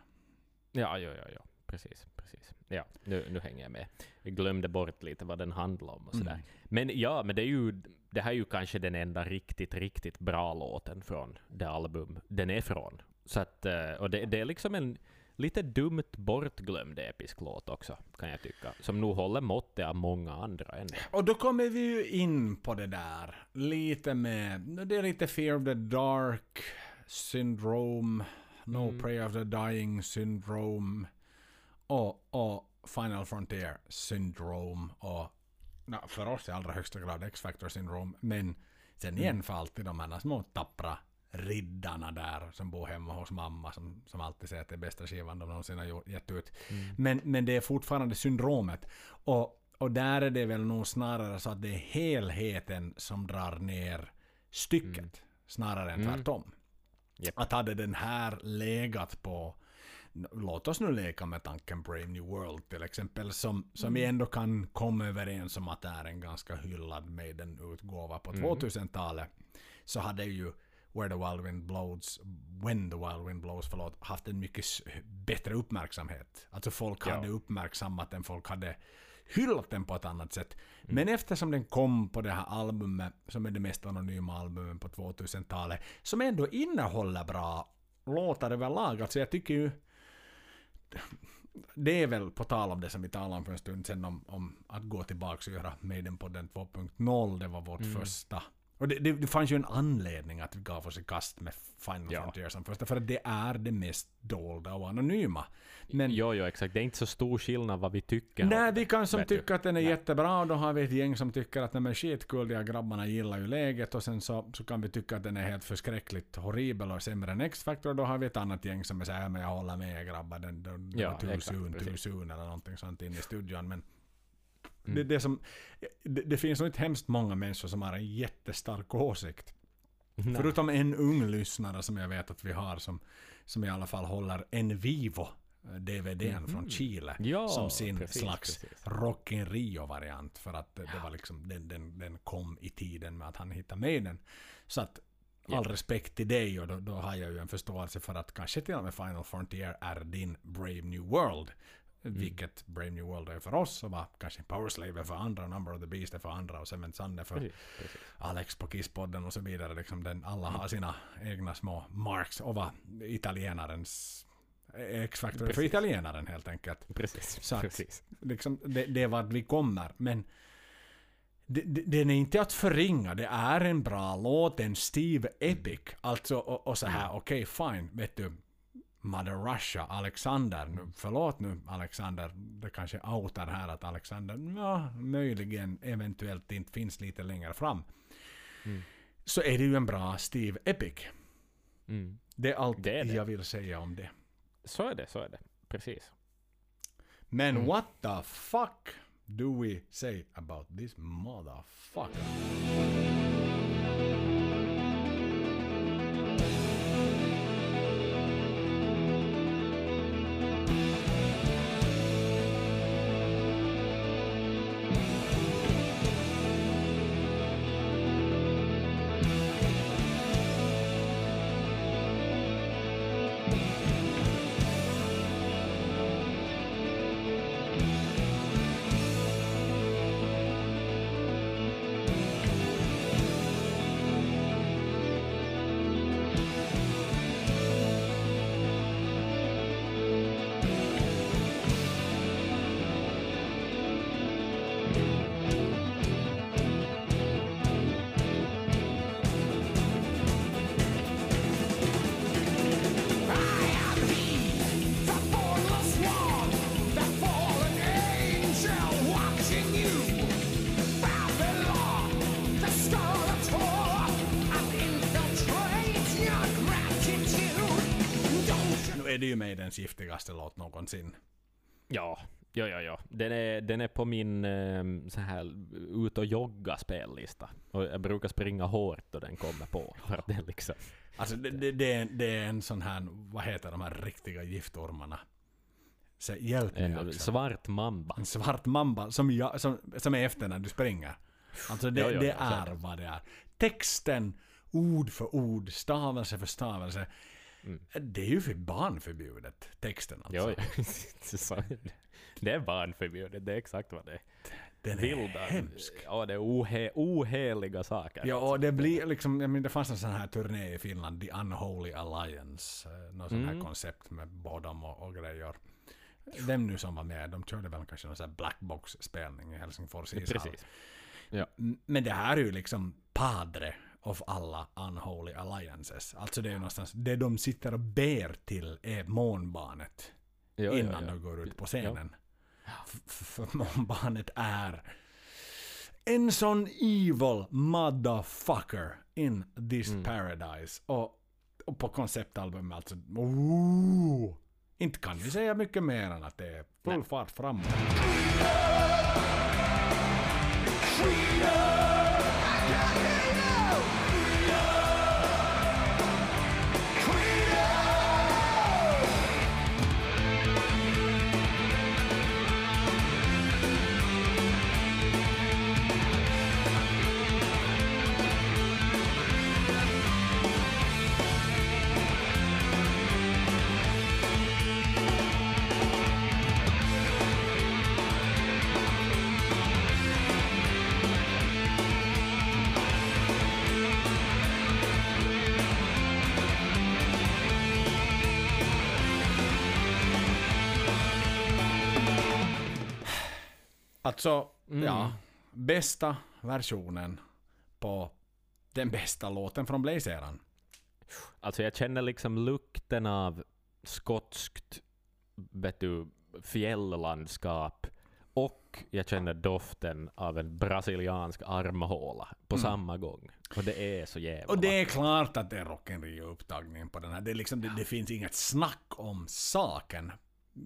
Speaker 1: Ja, ja, ja, ja. Precis, precis. Ja, nu, nu hänger jag med. Jag glömde bort lite vad den handlar om och sådär.
Speaker 2: Mm.
Speaker 1: Men ja, men det är ju, det här är ju kanske den enda riktigt, riktigt bra låten från det album den är från. Så att, eh, och det, det är liksom en lite dumt bortglömd episk låt också, kan jag tycka. Som nog håller måttet av många andra ändå.
Speaker 2: Och då kommer vi ju in på det där. Lite med, det är lite Fear of the Dark syndrome, No
Speaker 1: Mm.
Speaker 2: Prayer of the Dying syndrome och, och Final Frontier syndrome och na, för oss i allra högsta grad X-Factor syndrome. Men sen
Speaker 1: Mm.
Speaker 2: igen för alltid de här små tappra riddarna där som bor hemma hos mamma som, som alltid säger att det är bästa skivan de någonsin har gett ut.
Speaker 1: Mm.
Speaker 2: Men, men det är fortfarande syndromet. Och, och där är det väl nog snarare så att det är helheten som drar ner stycket. Snarare än
Speaker 1: Mm.
Speaker 2: tvärtom.
Speaker 1: Japp.
Speaker 2: Att hade den här legat på Låt oss nu leka med tanken Brave New World till exempel, som, som vi ändå kan komma överens om att är en ganska hyllad Maiden-utgåva på 2000-talet. Så hade ju Where the Wild Wind Blows, When the Wild Wind Blows, förlåt, haft en mycket bättre uppmärksamhet. Alltså folk
Speaker 1: Ja.
Speaker 2: hade uppmärksammat den, folk hade hyllat den på ett annat sätt. Men eftersom den kom på det här albumet, som är det mest anonyma albumet på 2000-talet, som ändå innehåller bra låtar överlag. Alltså jag tycker ju det är väl på tal om det som vi talade om för en stund sedan om, om att gå tillbaka och göra Maidenpodden 2.0. Det var vårt
Speaker 1: Mm.
Speaker 2: första. Och det, det, det fanns ju en anledning att vi gav oss i kast med Final
Speaker 1: Ja.
Speaker 2: Frontier som första. För att det är det mest dolda och anonyma. Men
Speaker 1: Jo, jo, exakt. Det är inte så stor skillnad vad vi tycker.
Speaker 2: Nej, vi kan som tycker att den är
Speaker 1: Nej.
Speaker 2: jättebra och då har vi ett gäng som tycker att den är skitkul, de här grabbarna gillar ju läget och sen så, så kan vi tycka att den är helt förskräckligt horribel och sämre än X-Factor då har vi ett annat gäng som är såhär, men jag håller med grabbar, den, den, den
Speaker 1: Ja,
Speaker 2: var too
Speaker 1: exakt,
Speaker 2: soon, too soon eller någonting sånt in i studion. Men
Speaker 1: Mm.
Speaker 2: det, det, som, det, det finns nog inte hemskt många människor som har en jättestark åsikt.
Speaker 1: Nej.
Speaker 2: Förutom en ung lyssnare som jag vet att vi har som, som i alla fall håller en vivo DVDn från Chile.
Speaker 1: Ja,
Speaker 2: som sin
Speaker 1: precis,
Speaker 2: slags
Speaker 1: precis.
Speaker 2: Rock in Rio-variant för att det var liksom den, den, den kom i tiden med att han hittade med den. Så att all respekt till dig och då, då har jag ju en förståelse för att kanske till och med Final Frontier är din Brave New World.
Speaker 1: Mm.
Speaker 2: Vilket Brave New World är för oss och vad kanske Power Slave är för andra, Number of the Beast är för andra och Cement Sun är för
Speaker 1: Precis, precis.
Speaker 2: Alex på Kisspodden och så vidare. Liksom den, alla har sina egna små marks och vad italienarens X-faktor för italienaren helt enkelt.
Speaker 1: Precis,
Speaker 2: Så att-
Speaker 1: precis.
Speaker 2: Liksom, det, det är vart vi kommer. Men den är inte att förringa. Det är en bra låt, en Steve Epic. Alltså, och, och så här, okej fine, vet du. Mother Russia, Alexander, nu, förlåt nu Alexander, det kanske outar här att Alexander, ja, möjligen, eventuellt inte finns lite längre fram. Så är det ju en bra Steve Epic.
Speaker 1: Mm.
Speaker 2: Det är allt
Speaker 1: Det är det.
Speaker 2: jag vill säga om det.
Speaker 1: Så är det, så är det. Precis.
Speaker 2: Men what the fuck do we say about this motherfucker? Ju Maidens giftigaste låt någonsin.
Speaker 1: Ja, ja, ja, ja. Den är, den är på min eh, så här ut och jogga spellista. Och jag brukar springa hårt då den kommer på. För att den liksom...
Speaker 2: Alltså det, det, det, är, det är en sån här, vad heter de här riktiga giftormarna? Så hjälp mig
Speaker 1: En
Speaker 2: Axel.
Speaker 1: svart mamba.
Speaker 2: En svart mamba som, jag, som, som är efter när du springer. Alltså det,
Speaker 1: Ja, ja,
Speaker 2: det
Speaker 1: är
Speaker 2: är vad det är. Texten, ord för ord, stavelse för stavelse. Det är ju för barnförbjudet, texten alltså.
Speaker 1: Är det. är barnförbjudet, det är exakt vad det är.
Speaker 2: Den är
Speaker 1: Vilda,
Speaker 2: hemsk.
Speaker 1: ja det är ohe, oheliga saker.
Speaker 2: Ja, och det blir liksom, jag menar, det fanns en sån här turné i Finland, The Unholy Alliance, eh, något sånt här
Speaker 1: Mm.
Speaker 2: koncept med Bodom och, och grejer. Dem nu som var med, de körde väl kanske någon sån här blackbox-spelning i Helsingfors ishall.
Speaker 1: Precis. Ja.
Speaker 2: Men det här är ju liksom padre of alla Unholy Alliances. Alltså det är ju någonstans, det de sitter och ber till är månbarnet
Speaker 1: Ja, ja,
Speaker 2: innan
Speaker 1: ja.
Speaker 2: de går ut på scenen. För månbarnet är en sån evil motherfucker in this
Speaker 1: Mm.
Speaker 2: paradise. Och, och på konceptalbumet alltså, oh, inte kan vi säga mycket mer än att det är full fart framåt. Alltså, ja. Bästa versionen på den bästa låten från Blaze-eran.
Speaker 1: Alltså jag känner liksom lukten av skotskt vet du, fjälllandskap och jag känner doften av en brasiliansk armhåla på samma gång. Och det är så jävla
Speaker 2: Mm. Och det är klart att det är Rock'n'Rio-upptagning på den här. Det, liksom, det, det finns inget snack om saken.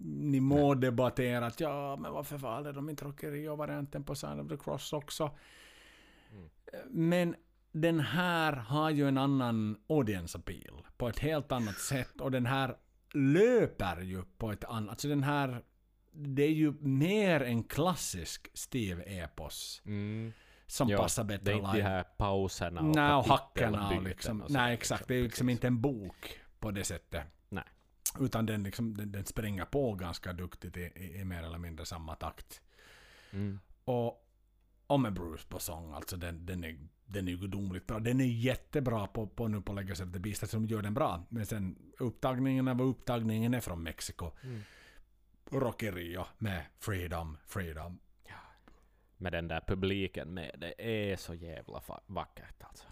Speaker 2: Ni må debattera att ja, men varför valde de inte Rock'n'Rio-varianten på Sound of the Cross också? Men den här har ju en annan audience appeal på ett helt annat sätt och den här löper ju på ett annat... Alltså den här... Det är ju mer en klassisk Steve-epos.
Speaker 1: Mm.
Speaker 2: Som
Speaker 1: Ja,
Speaker 2: passar bättre
Speaker 1: Det är inte de
Speaker 2: live.
Speaker 1: här pauserna och
Speaker 2: Nej, och hackorna och liksom.
Speaker 1: och
Speaker 2: Nej, exakt. Det är ju liksom inte en bok på det sättet. Utan den, liksom, den, den spränger på ganska duktigt i, i, i mer eller mindre samma takt.
Speaker 1: Mm.
Speaker 2: Och, och med Bruce på sång, alltså den, den, är, den är ju gudomligt bra. Den är jättebra på, på nu på Legacy of the Beast, alltså de gör den bra. Men sen upptagningen av upptagningen är från Mexiko.
Speaker 1: Mm.
Speaker 2: Rocky Rio med Freedom, Freedom.
Speaker 1: Med den där publiken med. Det är så jävla vackert alltså.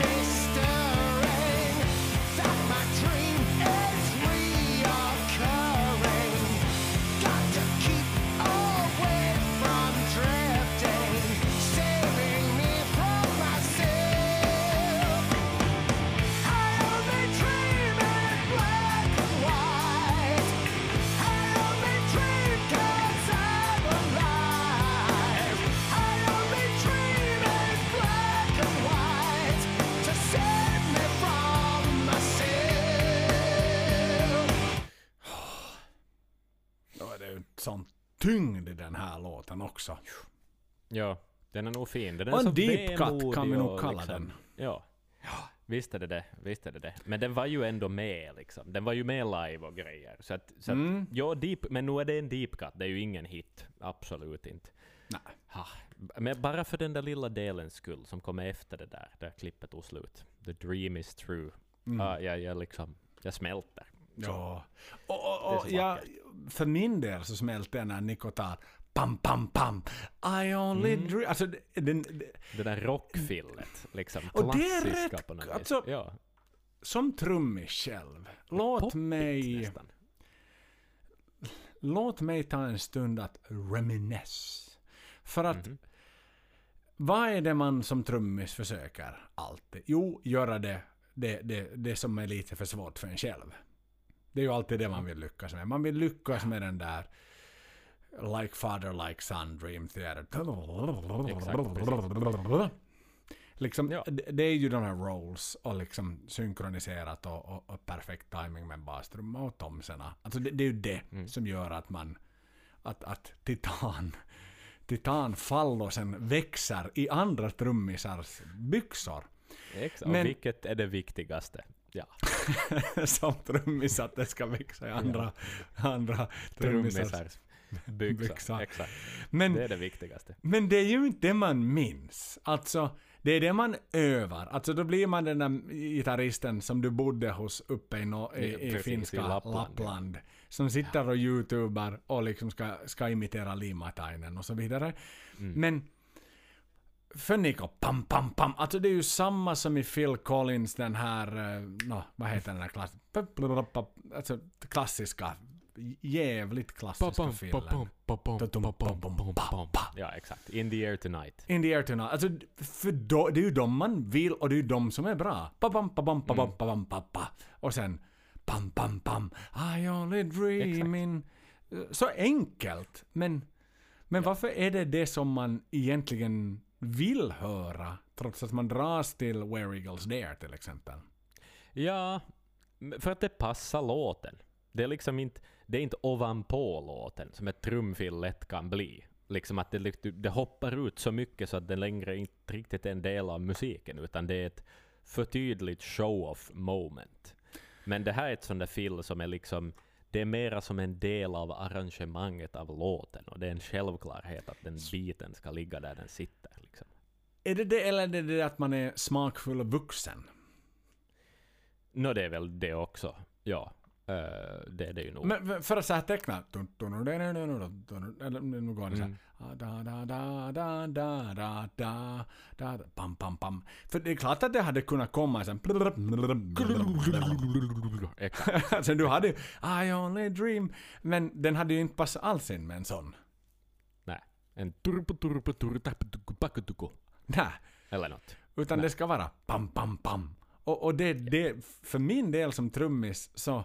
Speaker 3: Tried
Speaker 2: sån tyngd i den här låten också.
Speaker 1: Ja, den är nog fin. Den är
Speaker 2: Och en
Speaker 1: så
Speaker 2: deep cut kan vi nog
Speaker 1: och
Speaker 2: kalla
Speaker 1: liksom,
Speaker 2: den.
Speaker 1: Ja. Visst är det det, visst är det det. Men den var ju ändå med liksom. Den var ju med live och grejer. Så att, så att
Speaker 2: Mm.
Speaker 1: ja, deep, men nu är det en deep cut. Det är ju ingen hit. Absolut inte.
Speaker 2: Nej.
Speaker 1: Ha. Men bara för den där lilla delens skull som kommer efter det där, där klippet tog slut. The dream is true.
Speaker 2: Mm.
Speaker 1: Ah, jag, jag liksom, jag smälter.
Speaker 2: Ja. Och, och, och
Speaker 1: så
Speaker 2: jag. För min del så smälter jag när Nico tar pam, pam, pam. I only
Speaker 1: Mm.
Speaker 2: dream. Alltså, den, det-
Speaker 1: där rockfillet, liksom.
Speaker 2: Och det är rätt-
Speaker 1: på något
Speaker 2: alltså,
Speaker 1: vis. Ja.
Speaker 2: som trummis själv. Låt
Speaker 1: Poppigt
Speaker 2: mig,
Speaker 1: nästan.
Speaker 2: låt mig ta en stund att reminisce. För att
Speaker 1: Mhm.
Speaker 2: vad är det man som trummis försöker alltid? Jo, göra det, det, det, det som är lite för svårt för en själv. Det är ju alltid det man vill lyckas med. Man vill lyckas med den där Like father, like son, dream theater. Liksom,
Speaker 1: Ja.
Speaker 2: det, det är ju de här rolls och liksom synkroniserat och, och, och perfekt timing med bastrumma och tomserna. Alltså det, det är ju det
Speaker 1: Mm.
Speaker 2: som gör att man att, att titan titanfallosen växer i andra trummisars byxor.
Speaker 1: Exakt.
Speaker 2: Men-
Speaker 1: Och vilket är det viktigaste? Ja,
Speaker 2: som trummis att det ska växa i andra, andra trummisars
Speaker 1: byxor.
Speaker 2: byxor.
Speaker 1: Exakt.
Speaker 2: Men,
Speaker 1: Det är det viktigaste.
Speaker 2: men det är ju inte det man minns. Alltså, det är det man övar. Alltså då blir man den där gitarristen som du bodde hos uppe i, no, i,
Speaker 1: Ja,
Speaker 2: i
Speaker 1: precis,
Speaker 2: finska
Speaker 1: i Lappland,
Speaker 2: Lappland.
Speaker 1: ja.
Speaker 2: Som sitter och youtubar och liksom ska, ska imitera Limatainen och så vidare.
Speaker 1: Mm.
Speaker 2: Men för Nico, pam, pam, pam. Alltså det är ju samma som i Phil Collins den här, eh, nå, vad heter den här klass, alltså, klassiska, jävligt klassiska filmen.
Speaker 1: Ja, exakt. In the air tonight.
Speaker 2: In the air tonight. Alltså, för då, det är ju de man vill och det är ju de som är bra. Pa. Och sen pam, pam, pam. I only dream in... Så enkelt. Men, men varför är det det som man egentligen vill höra? Trots att man dras till Where Eagles Dare till exempel.
Speaker 1: Ja, för att det passar låten. Det är liksom inte, det är inte ovanpå låten som ett trumfil lätt kan bli. Liksom att det, det hoppar ut så mycket så att det längre inte riktigt är en del av musiken, utan det är ett för tydligt show-off moment. Men det här är ett sånt där fill som är liksom, det är mera som en del av arrangemanget av låten, och det är en självklarhet att den biten ska ligga där den sitter.
Speaker 2: Är det det eller är det det att man är smakfull och vuxen?
Speaker 1: Nå, no, det är väl det också. Ja. Uh, det är det ju nog.
Speaker 2: Men för att såhär teckna... Eller nu går det så här. Pam, pam, pam. För det är klart att det hade kunnat komma sen... sen du hade ju... I only dream. Men den hade ju inte passat alls in med en sån.
Speaker 1: Nej. En turpo turpo turpo
Speaker 2: Nej.
Speaker 1: Eller något.
Speaker 2: Utan
Speaker 1: Nej.
Speaker 2: det ska vara pam, pam, pam. Och, och det, det, för min del som trummis så...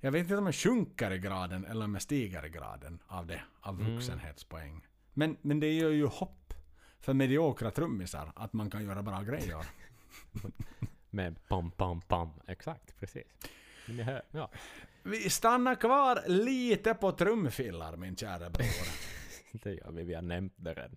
Speaker 2: Jag vet inte om jag sjunker i graden eller om jag stiger i graden av det, av
Speaker 1: Mm.
Speaker 2: vuxenhetspoäng. Men, men det gör ju hopp för mediokra trummisar att man kan göra bra grejer.
Speaker 1: Med pam, pam, pam. Exakt, precis. Hör, ja.
Speaker 2: Vi stannar kvar lite på trumfillar min kära bror.
Speaker 1: Det gör vi, vi har nämnt det redan.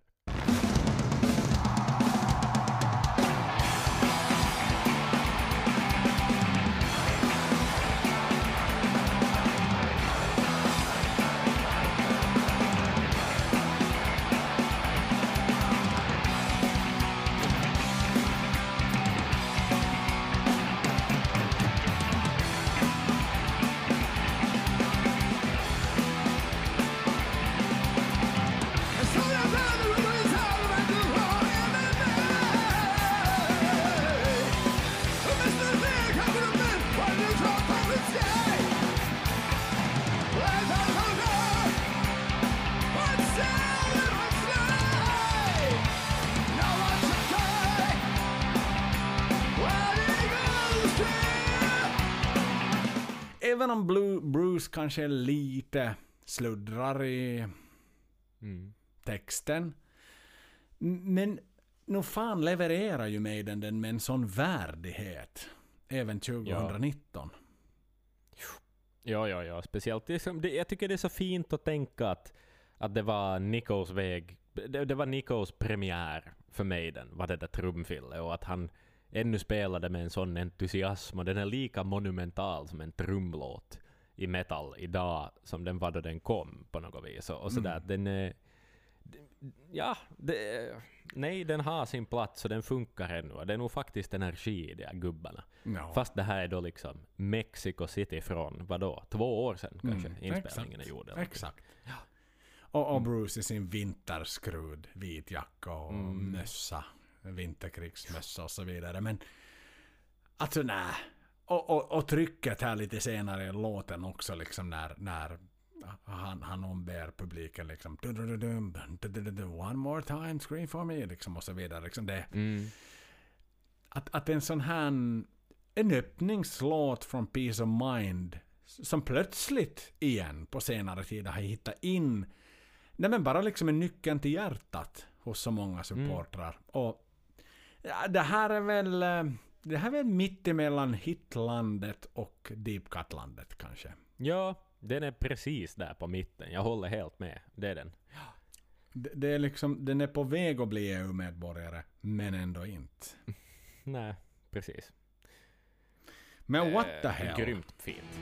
Speaker 2: Om Blue Bruce kanske är lite sluddrar i
Speaker 1: Mm.
Speaker 2: texten. Men nog fan levererar ju Maiden den med en sån värdighet. Även 2019.
Speaker 1: Ja, ja, ja. Speciellt det, jag tycker det är så fint att tänka att, att det var Nikos väg, det, det var Nikos premiär för Maiden, var det där trumfillet, och att han ännu spelade med en sån entusiasm, och den är lika monumental som en trumlåt i metal idag som den var då den kom på något vis. Och, och sådär,
Speaker 2: Mm.
Speaker 1: den är... Ja, det, nej, den har sin plats och den funkar ännu. Det är nog faktiskt energi i de här gubbarna.
Speaker 2: Ja.
Speaker 1: Fast det här är då liksom Mexico City från, vadå, två år sedan kanske
Speaker 2: Mm,
Speaker 1: inspelningen
Speaker 2: exakt.
Speaker 1: är gjord.
Speaker 2: Exakt. Och, och Bruce i sin vinterskrud, vit jacka och
Speaker 1: Mm.
Speaker 2: mössa, vinterkrigsmössa och så vidare. Men alltså nej. Och, och, och trycket här lite senare i låten också liksom när, när han, han omber publiken liksom "Du-du-du-dum, du-du-du-du, one more time scream for me liksom och så vidare. Liksom det,
Speaker 1: Mm.
Speaker 2: att, att en sån här en öppningslåt från Peace of Mind som plötsligt igen på senare tid har hittat in nej men bara liksom en nyckeln till hjärtat hos så många supportrar. Och ja, det här är väl eh, det här är väl mitt emellan hitlandet och Deep Cut-landet kanske.
Speaker 1: Ja, den är precis där på mitten. Jag håller helt med. Det är den.
Speaker 2: Det, det är liksom, den är på väg att bli EU-medborgare, men ändå inte.
Speaker 1: Nej, precis.
Speaker 2: Men what the
Speaker 1: Eh,
Speaker 2: hell?
Speaker 1: Grymt fint.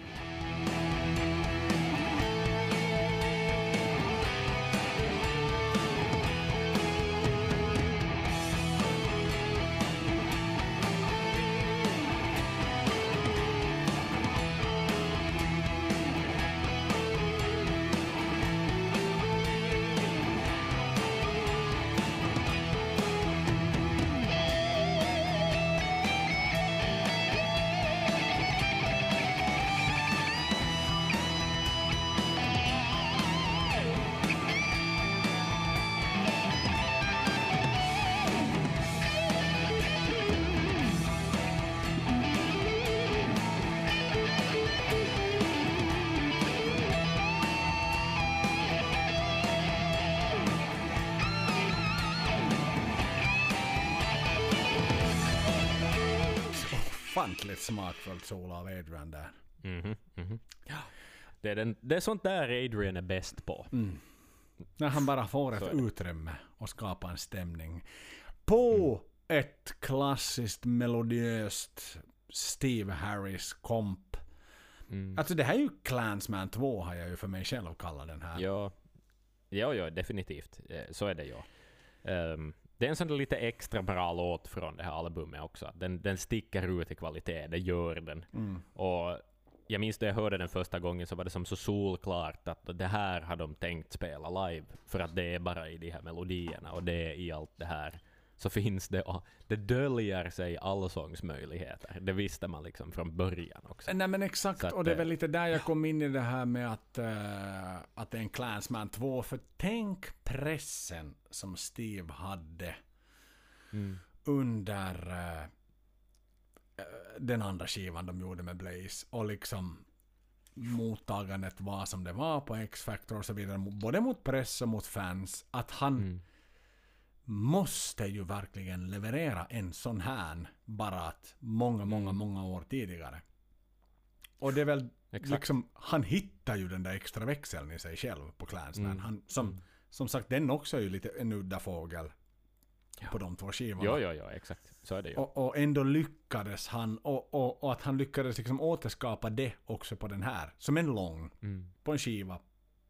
Speaker 2: Smakfullt solo av Adrian där.
Speaker 1: Mhm, mhm. Det, är den, det är sånt där Adrian är bäst på.
Speaker 2: När han bara får ett utrymme och skapar en stämning. På ett klassiskt melodiöst Steve Harris komp.
Speaker 1: Mm.
Speaker 2: Alltså det här är ju Clansman 2 har jag ju för mig själv kallat den här.
Speaker 1: Ja, ja, ja definitivt. Eh, Så är det ja. Ehm, det är en sån där lite extra bra låt från det här albumet också. Den, den sticker ut i kvalitet, det gör den.
Speaker 2: Mm.
Speaker 1: Och jag minns när jag hörde den första gången så var det som så solklart att det här har de tänkt spela live. För att det är bara i de här melodierna och det är i allt det här. Så finns det, och det döljer sig allsångsmöjligheter. Det visste man liksom från början också.
Speaker 2: Nej men exakt,
Speaker 1: att,
Speaker 2: och det är väl lite där jag kom in i det här med att, eh, att det är en Clansman 2. För tänk pressen som Steve hade
Speaker 1: Mm.
Speaker 2: under eh, den andra skivan de gjorde med Blaze. Och liksom mottagandet var som det var på X-Factor och så vidare. Både mot press och mot fans. Att han
Speaker 1: Mm.
Speaker 2: Måste ju verkligen leverera en sån här bara att många, många, många år tidigare. Och det är väl
Speaker 1: Exakt.
Speaker 2: liksom, han hittar ju den där extra växeln i sig själv på Clansman.
Speaker 1: Mm.
Speaker 2: Han, som, som sagt, den också är ju lite en udda fågel på de två skivorna.
Speaker 1: Jo, jo, jo, exakt. Så är det ju.
Speaker 2: Och, och ändå lyckades han, och, och, och att han lyckades liksom återskapa det också på den här. Som en lång,
Speaker 1: Mm.
Speaker 2: på en skiva.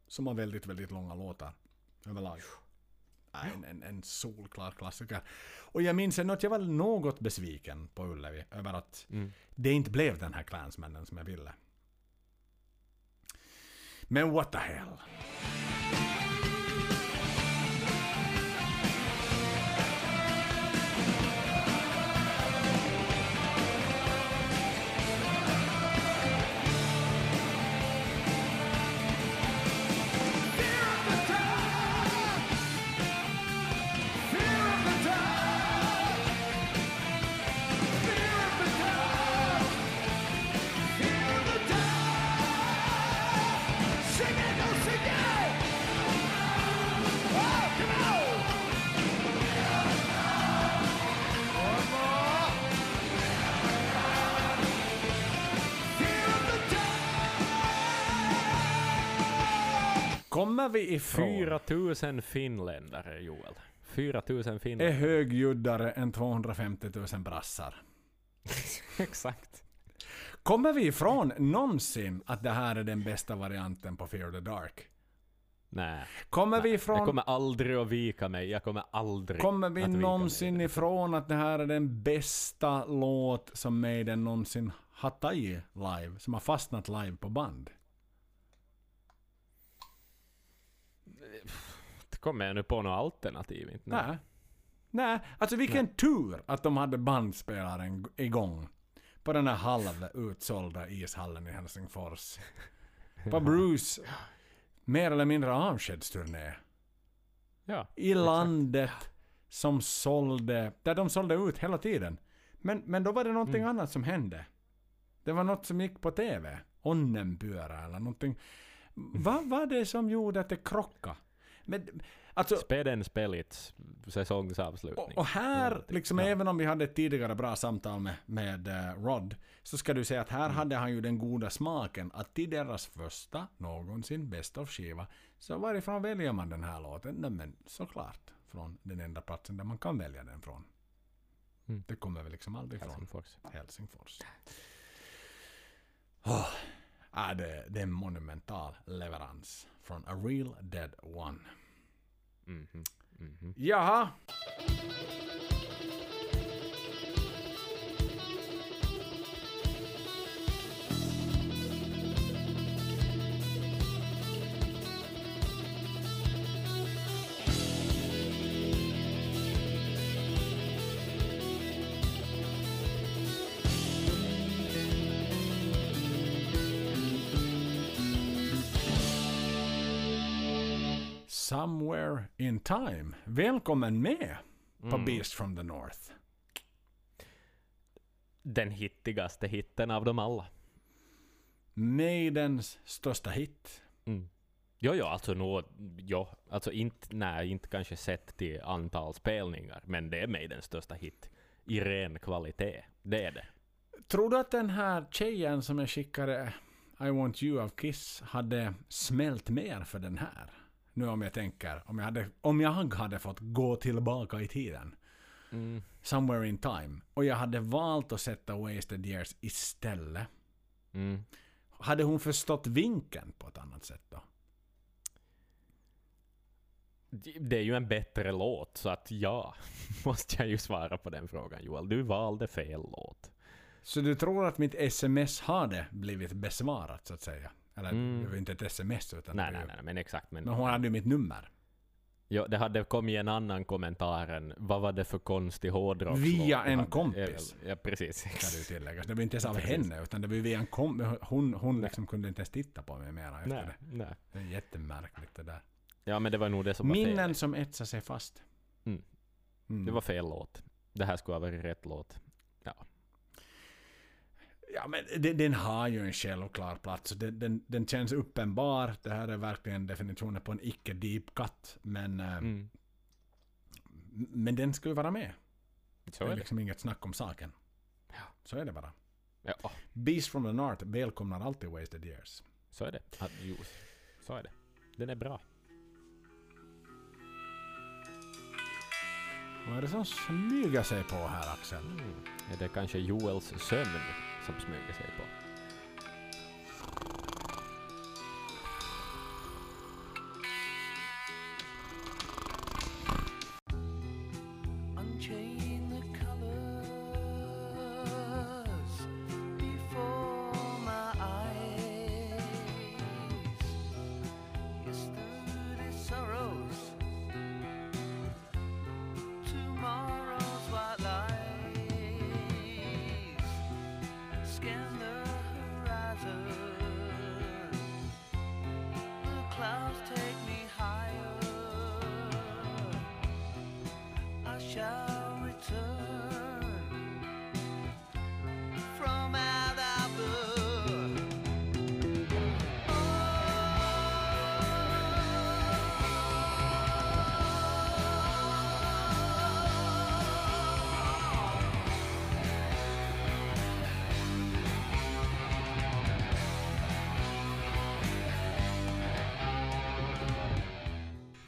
Speaker 2: Som har väldigt, väldigt långa låtar. Överlag. En, en, en solklar klassiker. Och jag minns ändå att jag var något besviken på Ullevi över att
Speaker 1: Mm.
Speaker 2: det inte blev den här Clansmannen som jag ville. Men what the hell. Kommer vi ifrån
Speaker 1: 4000 finländare, Joel. 4000
Speaker 2: är
Speaker 1: finländare.
Speaker 2: högljuddare än 250 000 brassar.
Speaker 1: Exakt.
Speaker 2: Kommer vi ifrån någonsin att det här är den bästa varianten på Fear the Dark?
Speaker 1: Nej.
Speaker 2: Kommer vi
Speaker 1: Jag
Speaker 2: ifrån...
Speaker 1: kommer aldrig att vika mig. Jag kommer aldrig
Speaker 2: Kommer vi
Speaker 1: att vika
Speaker 2: någonsin
Speaker 1: mig.
Speaker 2: ifrån att det här är den bästa låt som Maiden någonsin har tagit live? Som har fastnat live på band?
Speaker 1: Kommer jag nu på något alternativ? Inte? Nej.
Speaker 2: Nej. Nej, alltså vilken tur att de hade bandspelaren igång. På den här halv utsålda ishallen i Helsingfors. På Bruce mer eller mindre avskedsturné.
Speaker 1: Ja.
Speaker 2: i landet som sålde, där de sålde ut hela tiden. Men, men då var det någonting annat som hände. Det var något som gick på TV. Onnenpyörä eller någonting. Vad var det som gjorde att det krockade? Men, alltså,
Speaker 1: Speden spelits säsongsavslutning.
Speaker 2: och, och här, liksom
Speaker 1: Ja.
Speaker 2: även om vi hade ett tidigare bra samtal med, med eh, Rod, så ska du säga att här
Speaker 1: Mm.
Speaker 2: hade han ju den goda smaken att till deras första, någonsin, best of skiva, så varifrån väljer man den här låten? Nej men såklart från den enda platsen där man kan välja den från.
Speaker 1: Mm.
Speaker 2: Det kommer väl liksom aldrig från
Speaker 1: Helsingfors.
Speaker 2: Helsingfors. Oh, är det, det är en monumental leverans från A Real Dead One.
Speaker 1: Mhm. Mhm.
Speaker 2: Jaha, Somewhere in Time. Välkommen med på
Speaker 1: Mm.
Speaker 2: Beast from the North.
Speaker 1: Den hittigaste hitten av dem alla.
Speaker 2: Maidens största hit.
Speaker 1: Mm. Jo, jo, alltså nå, jo, alltså inte, nej, inte kanske sett till antal spelningar, men det är mig den största hit i ren kvalitet. Det är det.
Speaker 2: Tror du att den här tjejen som jag skickade I want you av Kiss hade smält mer för den här? Nu om jag tänker, om jag hade, om jag hade fått gå tillbaka i tiden.
Speaker 1: Mm.
Speaker 2: Somewhere in time. Och jag hade valt att sätta Wasted Years istället.
Speaker 1: Mm.
Speaker 2: Hade hon förstått vinkeln på ett annat sätt då?
Speaker 1: Det- är ju en bättre låt, så att ja, måste jag ju svara på den frågan Joel. Du valde fel låt.
Speaker 2: Så du tror att mitt sms hade blivit besvarat så att säga? Eller
Speaker 1: Mm.
Speaker 2: det var inte ett sms utan
Speaker 1: Nej,
Speaker 2: var
Speaker 1: nej,
Speaker 2: ju-
Speaker 1: nej, men exakt. Men,
Speaker 2: Men hon hade ju mitt nummer.
Speaker 1: ja, det hade kommit en annan kommentar än vad var det för konstig hårdrock?
Speaker 2: Via en kompis.
Speaker 1: Ja, precis.
Speaker 2: Ska det ju tilläggas. Det var inte ens av
Speaker 1: Precis.
Speaker 2: henne utan det var ju via en kom- Hon, hon liksom kunde inte ens titta på mig mera efter
Speaker 1: Nej,
Speaker 2: det.
Speaker 1: nej.
Speaker 2: Det är jättemärkligt det där.
Speaker 1: Ja, men det var nog det som var
Speaker 2: Minnen som etsar sig fast.
Speaker 1: Mm.
Speaker 2: Mm.
Speaker 1: Det var fel låt. Det här skulle ha varit rätt låt.
Speaker 2: Ja men det, den har ju en självklar plats. Den, den, den känns uppenbar. Det här är verkligen definitionen på en icke deep cut. Men eh,
Speaker 1: Mm.
Speaker 2: Men den ska ju vara med.
Speaker 1: Så
Speaker 2: det är
Speaker 1: är det.
Speaker 2: liksom inget snack om saken.
Speaker 1: Ja.
Speaker 2: Så är det bara.
Speaker 1: Ja,
Speaker 2: Beast from the North välkomnar alltid Wasted Years.
Speaker 1: så är det. Jo, så är det. Den är bra.
Speaker 2: Vad är det som smyger sig på här Axel?
Speaker 1: Mm. Är det kanske Joels sömn som smyger sig på?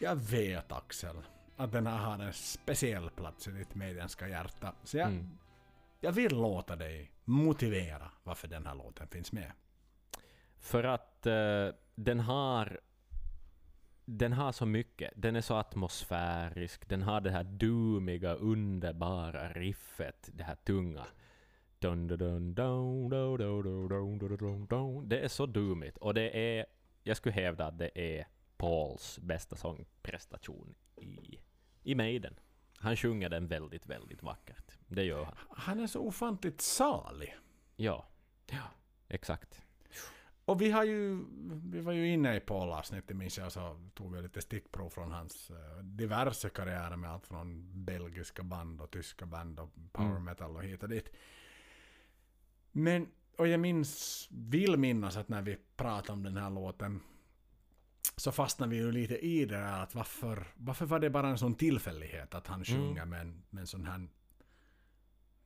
Speaker 2: Jag vet Axel, att den här har en speciell plats i ditt medianska hjärta. Så jag,
Speaker 1: mm.
Speaker 2: jag vill låta dig motivera varför den här låten finns med.
Speaker 1: För att uh, den har den har så mycket. Den är så atmosfärisk, den har det här dumiga, underbara riffet, det här tunga. Det är så dumigt och det är, jag skulle hävda att det är Pauls bästa sångprestation i, i Maiden. Han sjunger den väldigt, väldigt vackert. Det gör han.
Speaker 2: Han är så ofantligt salig.
Speaker 1: Ja. Ja, exakt.
Speaker 2: Och vi har ju, vi var ju inne i Paul-avsnittet minns jag, så tog vi lite stickprov från hans eh, diverse karriärer med allt från belgiska band och tyska band och power
Speaker 1: Mm.
Speaker 2: metal och hit och dit. Men, och jag minns, vill minnas att när vi pratade om den här låten så fastnade vi ju lite i det där att varför, varför var det bara en sån tillfällighet att han sjunger med, en, med en sån här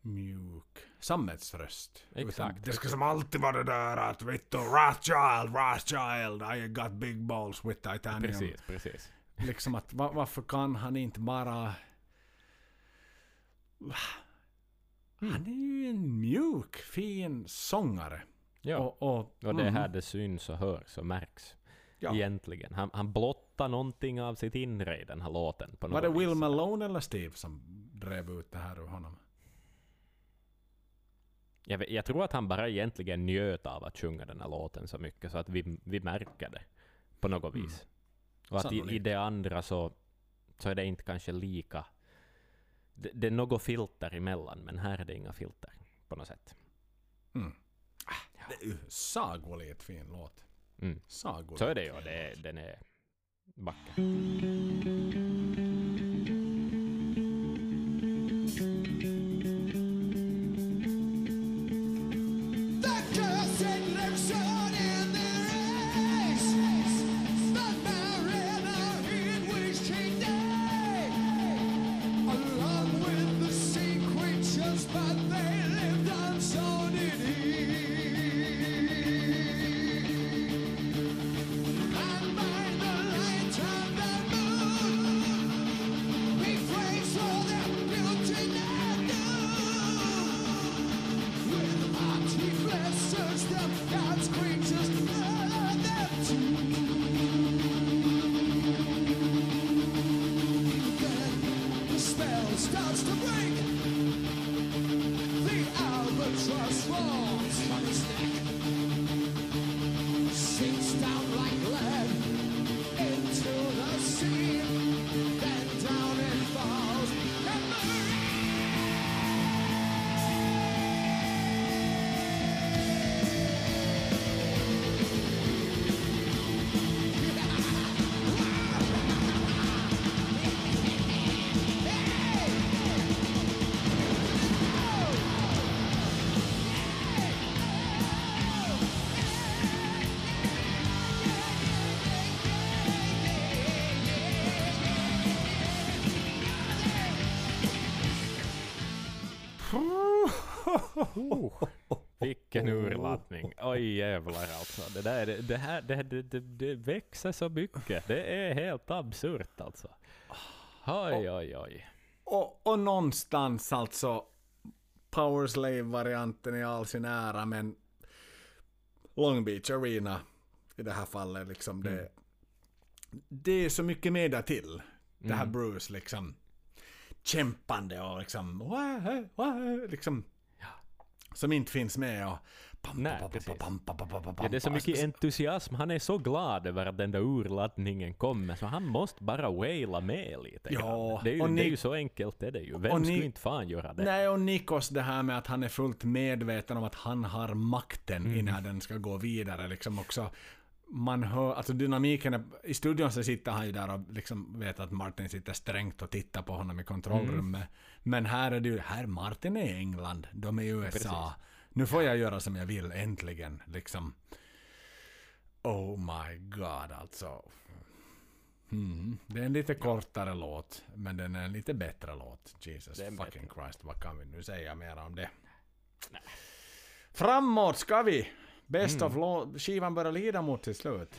Speaker 2: mjuk sammetsröst.
Speaker 1: Exakt.
Speaker 2: Det ska som alltid vara det där att vet du, Rothschild, Rothschild, I got big balls with titanium.
Speaker 1: Precis, precis.
Speaker 2: Liksom att va, varför kan han inte bara... Han är ju en mjuk, fin sångare.
Speaker 1: Ja.
Speaker 2: Och, och,
Speaker 1: Och det är här
Speaker 2: mm,
Speaker 1: det syns och hörs och märks.
Speaker 2: Ja.
Speaker 1: Egentligen. Han, han blottar någonting av sitt inre i den här låten. På
Speaker 2: Var det Will
Speaker 1: vis.
Speaker 2: Malone eller Steve som drev ut det här ur honom?
Speaker 1: Jag, vet- jag tror att han bara egentligen njöt av att sjunga den här låten så mycket så att vi, vi märker det på något
Speaker 2: Mm.
Speaker 1: vis. Och att i, i det andra så, så är det inte kanske lika... Det, det är något filter emellan, men här är det inga filter på något sätt.
Speaker 2: Mm. Ah, Det är ju sagoligt fin låt.
Speaker 1: Mm.
Speaker 2: Sagoligt
Speaker 1: Så är det är- den är vacker. Vilken urladdning. Oj jävlar alltså. Det, där, det, här, det, det, det, växer så mycket. Det är helt absurt alltså. Oj, oj, oj.
Speaker 2: Och, och någonstans alltså Power Slave-varianten i all sin ära, men Long Beach Arena i det här fallet liksom det, det är så mycket mer där till. Det här Bruce liksom kämpande och liksom, liksom som inte finns med och pam,
Speaker 1: Nej,
Speaker 2: pam,
Speaker 1: precis.
Speaker 2: pam,
Speaker 1: Ja, det är så mycket entusiasm. Han är så glad över att den där urladdningen kommer, så han måste bara waila med lite
Speaker 2: Ja.
Speaker 1: Det är, ju, det är ju så enkelt är det ju. Vem skulle inte fan göra det?
Speaker 2: Nej, och Nikos det här med att han är fullt medveten om att han har makten
Speaker 1: Mm.
Speaker 2: innan den ska gå vidare liksom också. Man hör, alltså dynamiken, är, i studion så sitter han ju där och liksom vet att Martin sitter strängt och tittar på honom i kontrollrummet.
Speaker 1: Mm.
Speaker 2: Men här är det ju, här Martin är i England, de är i USA. Nu får jag göra som jag vill, äntligen. Liksom. Oh my god alltså. Mm. Det är en lite kortare låt, men den är en lite bättre låt. Jesus fucking Christ, vad kan vi nu säga mer om det? Framåt ska vi! Best
Speaker 1: Mm.
Speaker 2: of skivan börjar lida mot till slut.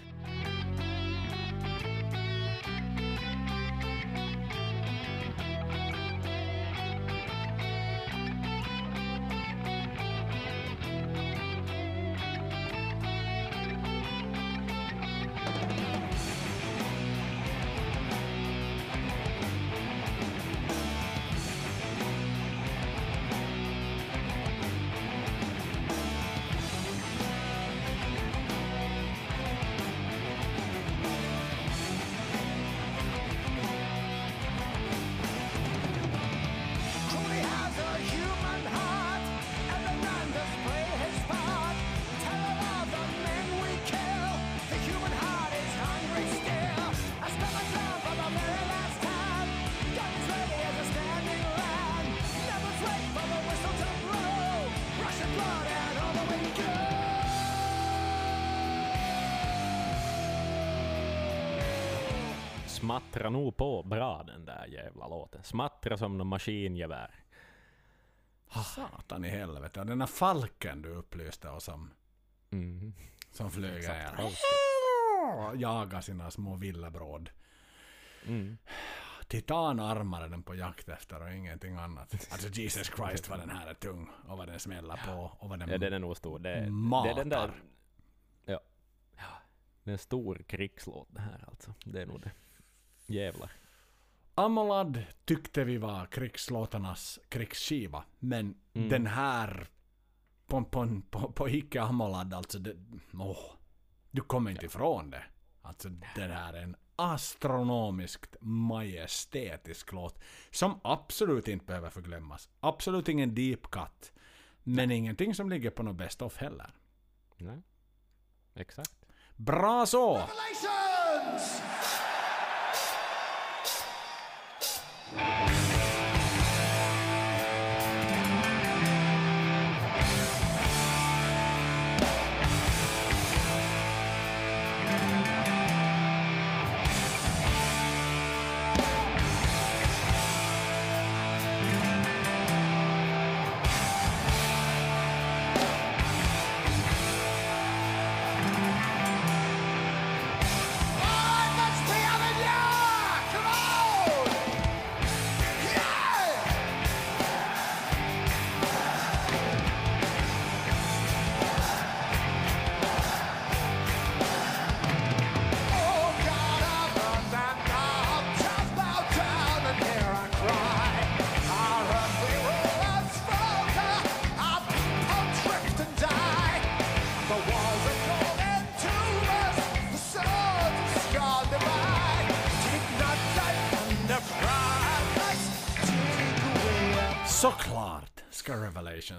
Speaker 1: Smattrar nog på bra den där jävla låten. Smattrar som någon maskingevär.
Speaker 2: Satan i helvete. Den här falken du upplyste oss om.
Speaker 1: Mm.
Speaker 2: Som flög här. Jagar sina små villebråd.
Speaker 1: Mm.
Speaker 2: Titanarmar är den på jakt efter och ingenting annat. Alltså Jesus Christ vad den här är tung. Och vad den smäller på. Och vad den...
Speaker 1: Ja, den är nog stor. Det, det är
Speaker 2: Matar.
Speaker 1: den där... Ja. Det är en stor krigslåt det här alltså. Det är nog det. Jävlar.
Speaker 2: Amolad tyckte vi var krigslåtarnas krigsskiva. Men
Speaker 1: Mm.
Speaker 2: den här på, på, på, på icke Amolad alltså. Det, åh, du kommer inte ifrån det. Alltså den här är en astronomiskt majestätisk låt. Som absolut inte behöver förglömmas. Absolut ingen deep cut. Men ingenting som ligger på något best of heller.
Speaker 1: Nej. Exakt.
Speaker 2: Bra så!
Speaker 3: Revelations!
Speaker 2: Thank you.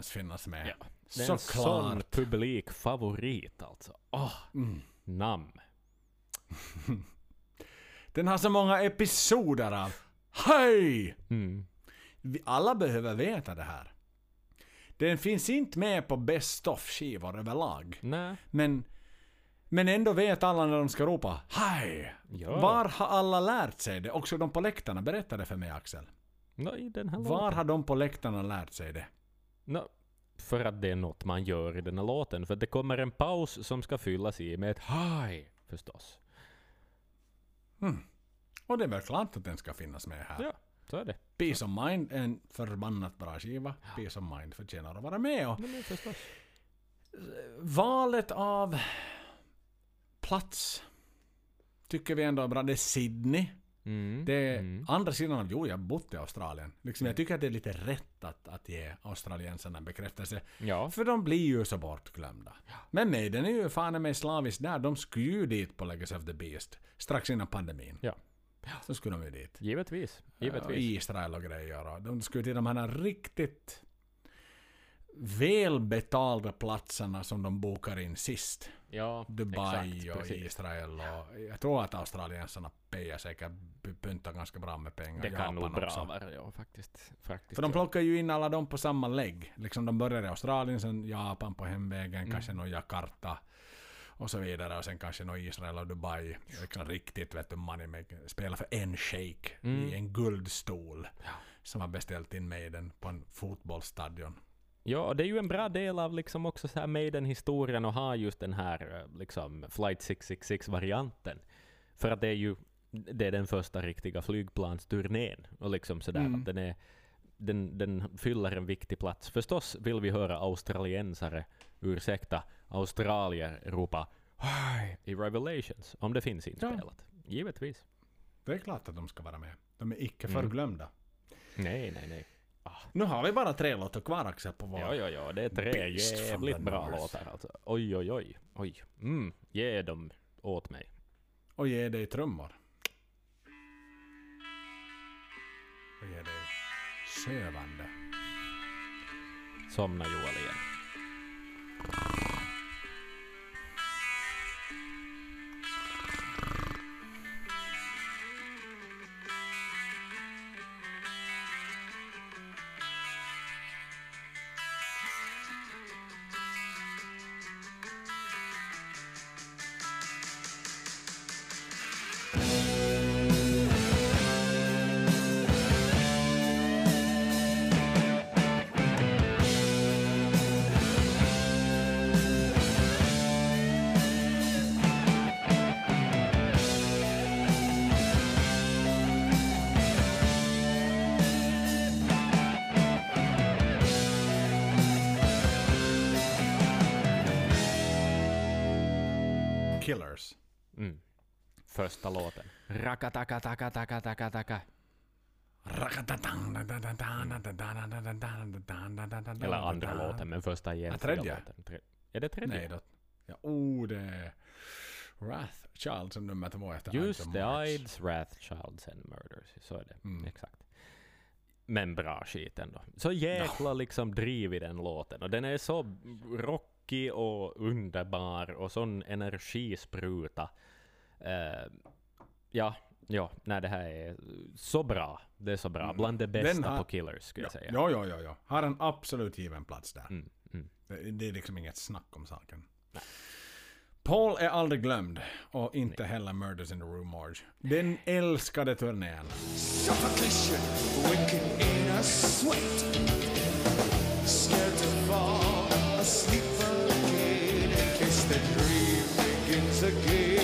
Speaker 2: Revelations finnas med.
Speaker 1: Ja. Det är en sån publikfavorit alltså. Åh, namn.
Speaker 2: Den har så många episoder av Hej!
Speaker 1: Mm.
Speaker 2: Alla behöver veta det här. Den finns inte med på Best of-skivor överlag.
Speaker 1: Nej.
Speaker 2: Men, men ändå vet alla när de ska ropa Hej!
Speaker 1: Ja.
Speaker 2: Var har alla lärt sig det? Också de på läktarna. Berätta det för mig Axel.
Speaker 1: Här
Speaker 2: Var har de på läktarna lärt sig det?
Speaker 1: Nå, för att det är något man gör i den här låten. För det kommer en paus som ska fyllas i med ett high förstås.
Speaker 2: Och det är väl klart att den ska finnas med här.
Speaker 1: Ja, så är det.
Speaker 2: Peace of Mind är en förbannat bra skiva. Peace of Mind förtjänar att vara med. Och
Speaker 1: Ja, men förstås.
Speaker 2: valet av plats tycker vi ändå är bra. Det är Sydney.
Speaker 1: Mm.
Speaker 2: Det
Speaker 1: mm.
Speaker 2: andra sidan jo jag har bott i Australien. Liksom, jag tycker att det är lite rätt att, att ge australiensarna en bekräftelse.
Speaker 1: Ja,
Speaker 2: För de blir ju så bortglömda. Men nej, den är ju fan mig slaviskt där. De skulle ju dit på Legacy of the Beast. Strax innan pandemin.
Speaker 1: Ja.
Speaker 2: Så skulle de ju dit.
Speaker 1: givetvis.
Speaker 2: Och
Speaker 1: Givetvis.
Speaker 2: Israel och grejer. Och de skulle till de här riktigt välbetalda platserna som de bokar in sist.
Speaker 1: Ja,
Speaker 2: Dubai
Speaker 1: exakt,
Speaker 2: och
Speaker 1: precis.
Speaker 2: Israel och jag tror att australiensarna pejar säkert pyntar ganska bra med pengar.
Speaker 1: Det kan nog
Speaker 2: Japan
Speaker 1: bra
Speaker 2: också.
Speaker 1: vara, ja faktiskt. faktiskt
Speaker 2: För de
Speaker 1: ja.
Speaker 2: plockar ju in alla dem på samma lägg. Liksom de börjar i Australien, sen Japan på hemvägen,
Speaker 1: Mm.
Speaker 2: kanske någon Jakarta och så vidare. Och sen kanske någon Israel och Dubai. Liksom riktigt vet du, money maker. Spelar för en shake
Speaker 1: Mm.
Speaker 2: i en guldstol. Som har beställt in Maiden på en fotbollsstadion.
Speaker 1: Ja, och det är ju en bra del av liksom också så här Maiden-historien att ha just den här eh, liksom Flight 666-varianten. För att det är ju det är den första riktiga flygplansturnén. Och liksom sådär
Speaker 2: Mm.
Speaker 1: att den, är, den, den fyller en viktig plats. Förstås vill vi höra australiensare, ursäkta, australier ropa Hej! i Revelations, om det finns inspelat. Givetvis.
Speaker 2: Det är klart att de ska vara med. De är icke
Speaker 1: Mm.
Speaker 2: förglömda.
Speaker 1: Nej, nej, nej.
Speaker 2: Nu har vi bara tre låtar kvar Axel på vår.
Speaker 1: Ja, ja, ja, det är tre
Speaker 2: Beast
Speaker 1: jävligt bra låtar alltså. Oj, oj, oj. oj. Mm, ge dem åt mig.
Speaker 2: Och ge dig trummor. Och ge dig sövande.
Speaker 1: Somna Joel igen. Låten. Eller andra låten, men första egentliga
Speaker 2: tredje?
Speaker 1: låten. Är det tredje?
Speaker 2: Nej då. Ja, oh, det är Wrathchild som nummer två efter
Speaker 1: Just det, Ides, Wrathchilds and Murders. Så är det.
Speaker 2: Mm.
Speaker 1: Exakt. Men bra skit ändå. Så jäkla liksom driv i den låten. Och den är så rockig och underbar och sån energispruta. Uh, ja, ja, nej det här är så bra. Det är så bra. Bland det
Speaker 2: Den
Speaker 1: bästa
Speaker 2: har-
Speaker 1: på Killers skulle jag
Speaker 2: Ja,
Speaker 1: säga.
Speaker 2: ja, ja, ja, ja. Har en absolut given plats där.
Speaker 1: Mm, mm.
Speaker 2: Det, det är liksom inget snack om saken. Paul är aldrig glömd och inte heller Murders in the Rue Morgue. Den älskade turnén.
Speaker 3: Suffocation, waking in a sweat. Scared to fall asleep again in case the dream begins again.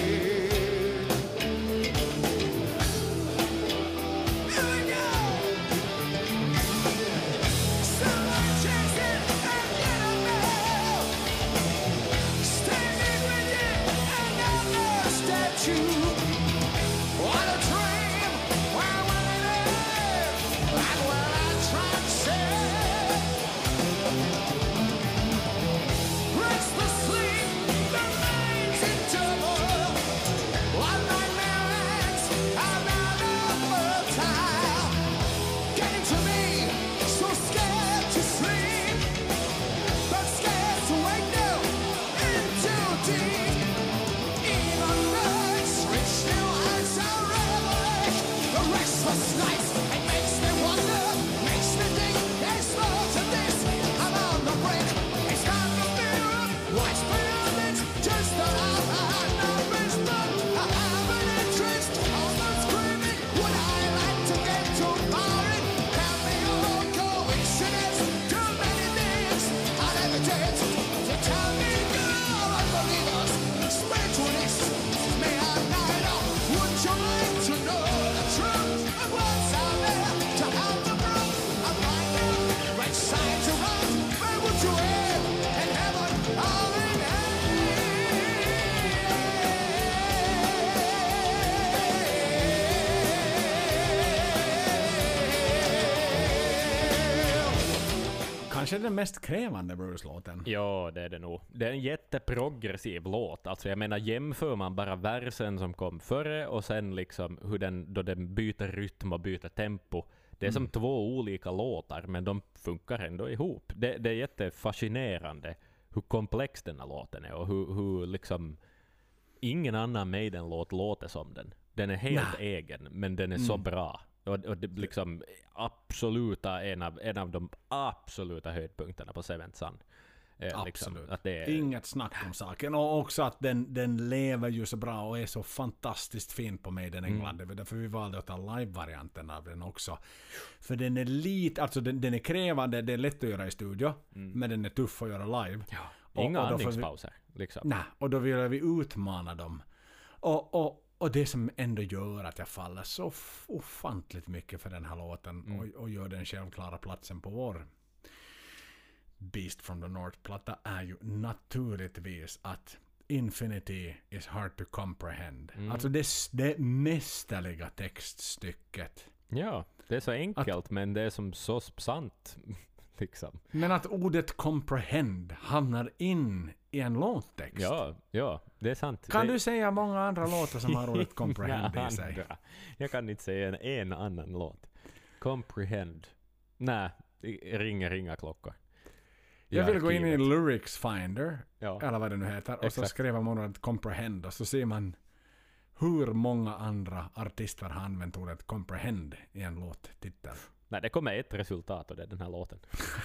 Speaker 2: Kanske den mest krävande Bruce-låten.
Speaker 1: Ja, det är det nog. Det är en jätteprogressiv låt. Alltså jag menar, jämför man bara versen som kom före och sen liksom hur den, då den byter rytm och byter tempo. Det är som två olika låtar, men de funkar ändå ihop. Det, det är jättefascinerande hur komplex den här låten är och hur, hur liksom ingen annan Maiden-låt låter som den. Den är helt
Speaker 2: Nej.
Speaker 1: egen, men den är så bra. Och, och det liksom absoluta, en av, en av de absoluta höjdpunkterna på Seventh Sun. Eh, liksom,
Speaker 2: Absolut.
Speaker 1: det är,
Speaker 2: Inget snack om saken. Och också att den, den lever ju så bra och är så fantastiskt fin på Maiden
Speaker 1: Mm.
Speaker 2: England. Var därför vi valde att ta live-varianten av den också. För den är lite, alltså den, den är krävande, det är lätt att göra i studio. Men den är tuff att göra live.
Speaker 1: ja,
Speaker 2: och-
Speaker 1: inga
Speaker 2: och vi-
Speaker 1: andningspauser. Liksom.
Speaker 2: Nej, och då vill vi utmana dem. Och, och, och det som ändå gör att jag faller så ofantligt mycket för den här låten
Speaker 1: Mm.
Speaker 2: och, och gör den självklara platsen på vår Beast from the North-platta är ju naturligtvis att Infinity is hard to comprehend.
Speaker 1: Mm.
Speaker 2: Alltså det, det mästerliga textstycket.
Speaker 1: Ja, det är så enkelt, men det är som så sant. Liksom.
Speaker 2: Men att ordet comprehend hamnar in i en låttext.
Speaker 1: Ja, ja, det är sant.
Speaker 2: Kan
Speaker 1: det,
Speaker 2: du säga många andra låtar som har ordet comprehend i sig?
Speaker 1: andra. Jag kan inte säga en, en annan låt. Comprehend. Nej, ringer inga klockor.
Speaker 2: Jag vill gå in i. Lyrics Finder,
Speaker 1: Ja.
Speaker 2: eller vad det nu heter, och så
Speaker 1: Exakt.
Speaker 2: skriver man ordet comprehend och så ser man hur många andra artister har använt ordet comprehend i en låttitel.
Speaker 1: Nej, det kommer ett resultat och det är den här låten.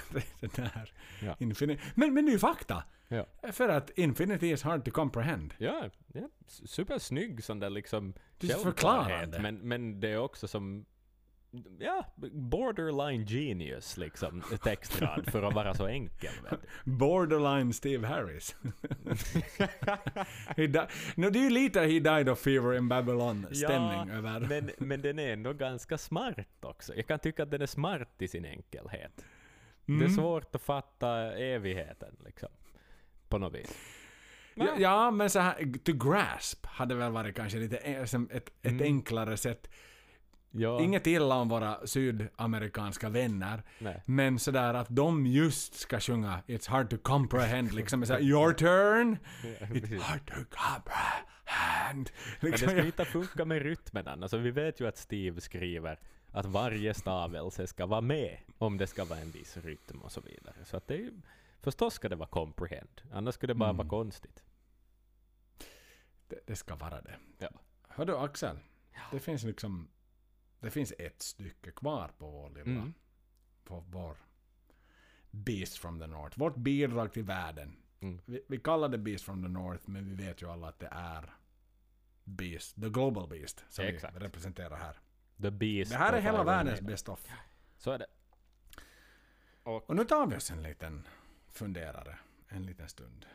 Speaker 2: det där.
Speaker 1: Ja.
Speaker 2: Infini- men, men ju fakta!
Speaker 1: Ja.
Speaker 2: För att infinity is hard to comprehend.
Speaker 1: Ja, ja supersnygg sån där liksom
Speaker 2: Det är förklarande.
Speaker 1: Men, men det är också som ja, borderline genius liksom, textrad för att vara så enkel.
Speaker 2: Borderline Steve Harris. no, det är ju lite He died of fever in Babylon stämning
Speaker 1: Ja,
Speaker 2: över.
Speaker 1: Men, men den är ändå ganska smart också. Jag kan tycka att den är smart i sin enkelhet. Det är
Speaker 2: Mm.
Speaker 1: svårt att fatta evigheten liksom. På något vis.
Speaker 2: Ja, ja, men så här, to grasp hade väl varit kanske lite som ett, ett
Speaker 1: Mm.
Speaker 2: enklare sätt.
Speaker 1: Ja,
Speaker 2: Inget illa om våra sydamerikanska vänner,
Speaker 1: nej.
Speaker 2: men sådär att de just ska sjunga It's hard to comprehend, liksom såhär Your turn!
Speaker 1: Ja,
Speaker 2: It's hard to comprehend!
Speaker 1: Men det
Speaker 2: Liksom,
Speaker 1: ska inte funka med rytmen alltså, Vi vet ju att Steve skriver att varje stavelse ska vara med om det ska vara en viss rytm och så vidare. Så att det är förstås ska det vara comprehend, annars skulle det bara
Speaker 2: Mm.
Speaker 1: vara konstigt.
Speaker 2: det, det ska vara det.
Speaker 1: Ja.
Speaker 2: Hör du Axel? Det finns liksom det finns ett stycke kvar på vår lilla
Speaker 1: Mm.
Speaker 2: på vår Beast from the North. Vårt bidrag till världen.
Speaker 1: Mm.
Speaker 2: Vi, vi kallar det Beast from the North, men vi vet ju alla att det är Beast, the Global Beast, som
Speaker 1: Exakt.
Speaker 2: vi representerar här.
Speaker 1: The Beast
Speaker 2: Det här är hela världens best of.
Speaker 1: Så är det.
Speaker 2: Och nu tar vi oss en liten funderare, en liten stund.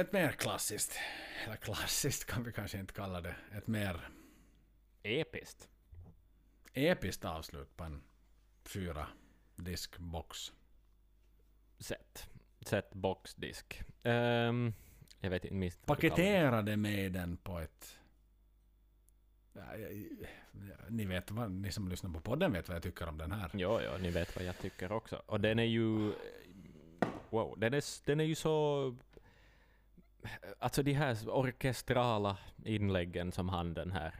Speaker 2: Ett mer klassiskt, eller klassiskt kan vi kanske inte kalla det, ett mer
Speaker 1: Episkt.
Speaker 2: episkt avslut på en fyra diskbox.
Speaker 1: Sätt. Sätt boxdisk. Ehm, jag vet inte minst.
Speaker 2: Paketerade med den på ett... Ja, ja, ja, ni vet vad, ni som lyssnar på podden vet vad jag tycker om den här.
Speaker 1: Jo, jo, ni vet vad jag tycker också. Och den är ju... Wow, den är, den är ju så... Alltså de här orkestrala inläggen som han den här,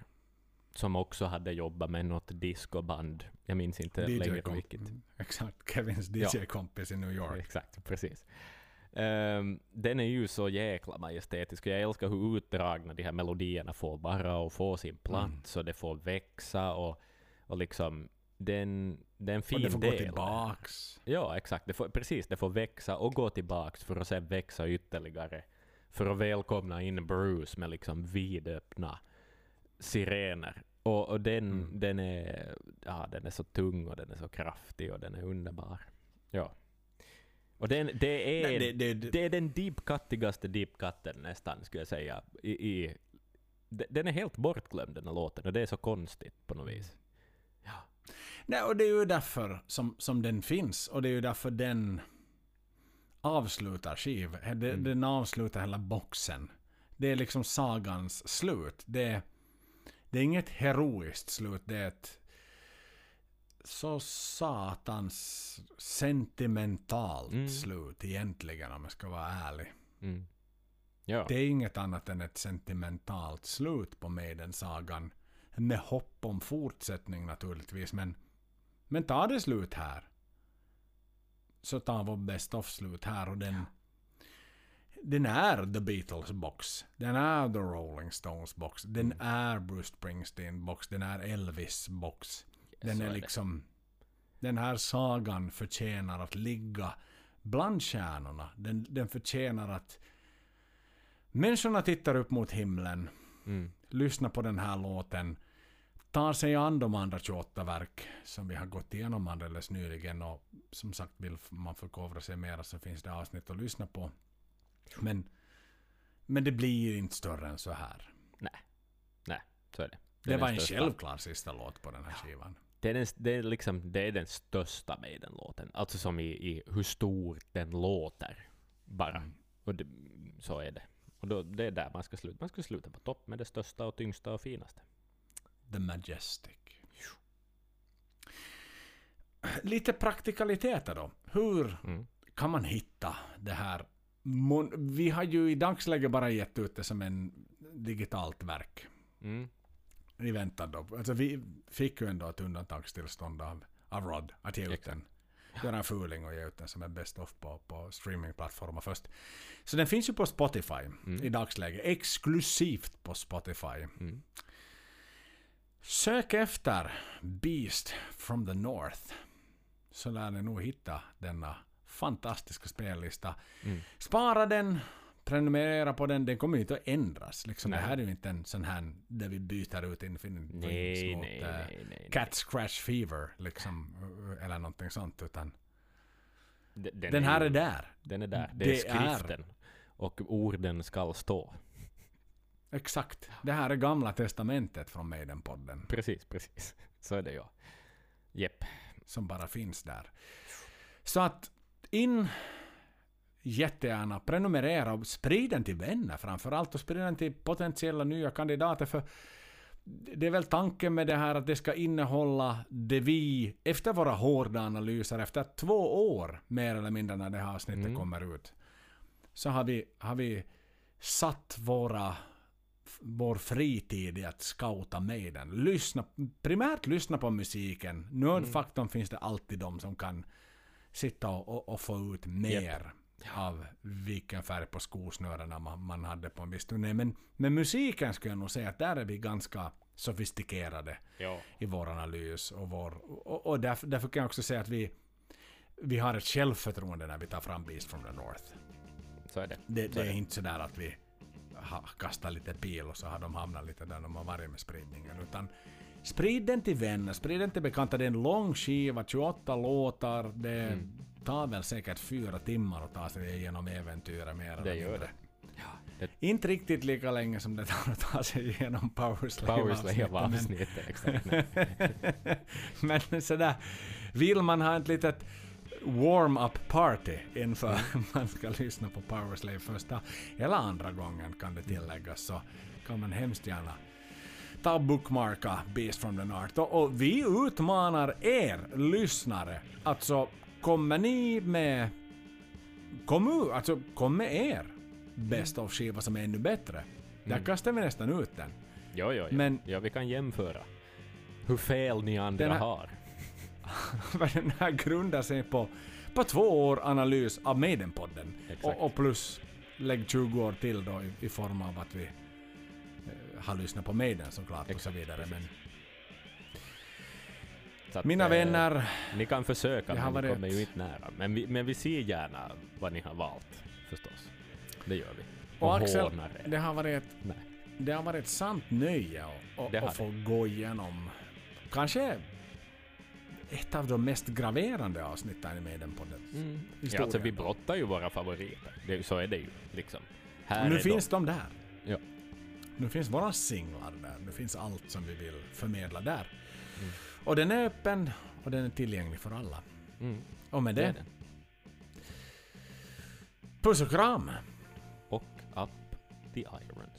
Speaker 1: som också hade jobbat med något discoband. Jag minns inte längre
Speaker 2: komp-
Speaker 1: vilket.
Speaker 2: Exakt, Kevins
Speaker 1: Ja.
Speaker 2: DJ-kompis i New York.
Speaker 1: Exakt, precis. Ehm, den är ju så jäkla majestätisk. Jag älskar hur utdragna de här melodierna får bara att få sin plats och det får växa och, och liksom den, det är en fin
Speaker 2: Och det får
Speaker 1: del.
Speaker 2: gå tillbaks.
Speaker 1: Ja, exakt. Det får, precis, det får växa och gå tillbaks för att sen växa ytterligare. För att välkomna in Bruce med liksom vidöppna sirener. Och, och den,
Speaker 2: Mm.
Speaker 1: den, är, ja, den är så tung och den är så kraftig och den är underbar. Ja. Och den, det, är,
Speaker 2: Nej,
Speaker 1: det,
Speaker 2: det, det, det,
Speaker 1: är den deep-cuttigaste deep-cutten nästan, skulle jag säga. I, i, de- den är helt bortglömd den här låten och det är så konstigt på något vis. Ja.
Speaker 2: nej, och det är ju därför som, som den finns. Och det är ju därför den avslutar skiv. Den,
Speaker 1: Mm.
Speaker 2: den avslutar hela boxen. Det är liksom sagans slut. Det det är inget heroiskt slut. Det är ett så satans sentimentalt
Speaker 1: Mm.
Speaker 2: slut egentligen om jag ska vara ärlig.
Speaker 1: Mm. Ja.
Speaker 2: Det är inget annat än ett sentimentalt slut på Maiden-sagan. Med hopp om fortsättning naturligtvis. Men, men tar det slut här. Så tar vår Best of slut här och den... Den är The Beatles box. Den är The Rolling Stones box. Den
Speaker 1: Mm.
Speaker 2: är Bruce Springsteen box. Den är Elvis box. Den är
Speaker 1: är det.
Speaker 2: liksom... Den här sagan förtjänar att ligga bland stjärnorna. Den, den förtjänar att... Människorna tittar upp mot himlen,
Speaker 1: Mm.
Speaker 2: lyssnar på den här låten, tar sig an de andra 28 verk som vi har gått igenom alldeles nyligen och som sagt vill man förkovra sig mer så finns det avsnitt att lyssna på. Men, men det blir inte större än så här.
Speaker 1: Nej, så är det.
Speaker 2: Det
Speaker 1: Den
Speaker 2: var en självklar sista låt på den här skivan.
Speaker 1: Det är, den, det, är liksom, det är den största med den låten. Alltså som i, i hur stor den låter. Bara.
Speaker 2: Mm.
Speaker 1: Och det, så är det. Och då, det är där man ska sluta. Man ska sluta på topp med det största och tyngsta och finaste.
Speaker 2: The Majestic. Lite praktikaliteter då. Hur
Speaker 1: Mm.
Speaker 2: kan man hitta det här? Vi har ju i dagsläget bara gett ut det som en digitalt verk.
Speaker 1: Mm.
Speaker 2: I väntan då. Alltså vi fick ju ändå ett undantagstillstånd av, av Rod att ge ut den. Göra en fuling och ge ut den som en best of på, på streamingplattformar först. Så den finns ju på Spotify
Speaker 1: Mm.
Speaker 2: i dagsläget. Exklusivt på Spotify.
Speaker 1: Mm.
Speaker 2: Sök efter Beast from the North. Så lär ni nog hitta denna fantastiska spellista.
Speaker 1: Mm.
Speaker 2: Spara den, prenumerera på den. Den kommer ju inte att ändras. Liksom, det här är ju inte en sån här där vi byter ut Infinite
Speaker 1: Nej,
Speaker 2: mot
Speaker 1: nej,
Speaker 2: eh,
Speaker 1: nej, nej.
Speaker 2: Cat Scratch Fever. Liksom, eller någonting sånt. Utan
Speaker 1: D-
Speaker 2: den, här
Speaker 1: ju-
Speaker 2: är där.
Speaker 1: Den är där. Det,
Speaker 2: Det
Speaker 1: är
Speaker 2: är-
Speaker 1: skriften. Och orden skall stå.
Speaker 2: Exakt. Det här är gamla testamentet från Maiden-podden.
Speaker 1: Precis, precis. Så är det ja. Jepp.
Speaker 2: som bara finns där. Så att in jättegärna prenumerera och sprid den till vänner framförallt och sprid den till potentiella nya kandidater för det är väl tanken med det här att det ska innehålla det vi efter våra hårda analyser efter två år mer eller mindre när det här avsnittet
Speaker 1: Mm.
Speaker 2: kommer ut så har vi, har vi satt våra vår fritid i att scouta med den. Lyssna, primärt lyssna på musiken. Nördfaktorn finns det alltid de som kan sitta och, och, och få ut mer av vilken färg på skosnörena man, man hade på en viss turné. Men med musiken skulle jag nog säga att där är vi ganska sofistikerade
Speaker 1: Ja.
Speaker 2: i vår analys. Och, vår, och, och därför, därför kan jag också säga att vi, vi har ett självförtroende när vi tar fram Beast from the North.
Speaker 1: Så är det.
Speaker 2: Det, det
Speaker 1: är
Speaker 2: är
Speaker 1: det.
Speaker 2: inte sådär att vi har kastat lite pil och så har de hamnat lite där de har varit med spridningen. Utan sprid den till vänner, sprid den till bekanta. Det är en lång skiva, 28 låtar. Det
Speaker 1: Mm.
Speaker 2: tar väl säkert fyra timmar att ta sig igenom äventyret mer eller
Speaker 1: Det gör
Speaker 2: mindre.
Speaker 1: det.
Speaker 2: Inte riktigt lika länge som det tar att ta sig igenom Powerslave-avsnittet. men-. Men sådär, vill man ha ett litet warm-up party inför man ska lyssna på Powerslave första eller andra gången kan det tilläggas så kan man hemskt gärna ta och bookmarka Beast from the North. Och, och vi utmanar er lyssnare. Alltså, kommer ni med... Kom, alltså, kom med er Best of skiva som är ännu bättre. Där
Speaker 1: Mm.
Speaker 2: kastar vi nästan ut den.
Speaker 1: Jo, jo, jo.
Speaker 2: Men-
Speaker 1: ja, vi kan jämföra hur fel ni andra
Speaker 2: här-
Speaker 1: har.
Speaker 2: För den här grundar sig på, på två år analys av Maiden-podden.
Speaker 1: Exakt.
Speaker 2: Och, och plus lägg 20 år till då i, i form av att vi eh, har lyssnat på Maiden såklart och så
Speaker 1: Exakt,
Speaker 2: vidare. Men
Speaker 1: att,
Speaker 2: mina
Speaker 1: eh,
Speaker 2: vänner,
Speaker 1: Ni kan försöka, men ni
Speaker 2: varit
Speaker 1: kommer
Speaker 2: ett-
Speaker 1: ju inte nära. Men vi, men vi ser gärna vad ni har valt, förstås. Det gör vi.
Speaker 2: Och Axel,
Speaker 1: hånar er.
Speaker 2: det har varit ett,
Speaker 1: Nej.
Speaker 2: det har varit ett sant nöje
Speaker 1: Det
Speaker 2: att få gå igenom kanske ett av de mest graverande avsnitten i Maiden-podden.
Speaker 1: Mm. Ja, alltså, vi brottar ju våra favoriter. Det, så är det ju. Liksom. Här
Speaker 2: Nu
Speaker 1: är
Speaker 2: finns de där.
Speaker 1: Ja.
Speaker 2: Nu finns våra singlar där. Nu finns allt som vi vill förmedla där.
Speaker 1: Mm.
Speaker 2: Och den är öppen och den är tillgänglig för alla.
Speaker 1: de. Mm.
Speaker 2: Och med
Speaker 1: Det det,
Speaker 2: puss och kram!
Speaker 1: Och Up the Irons.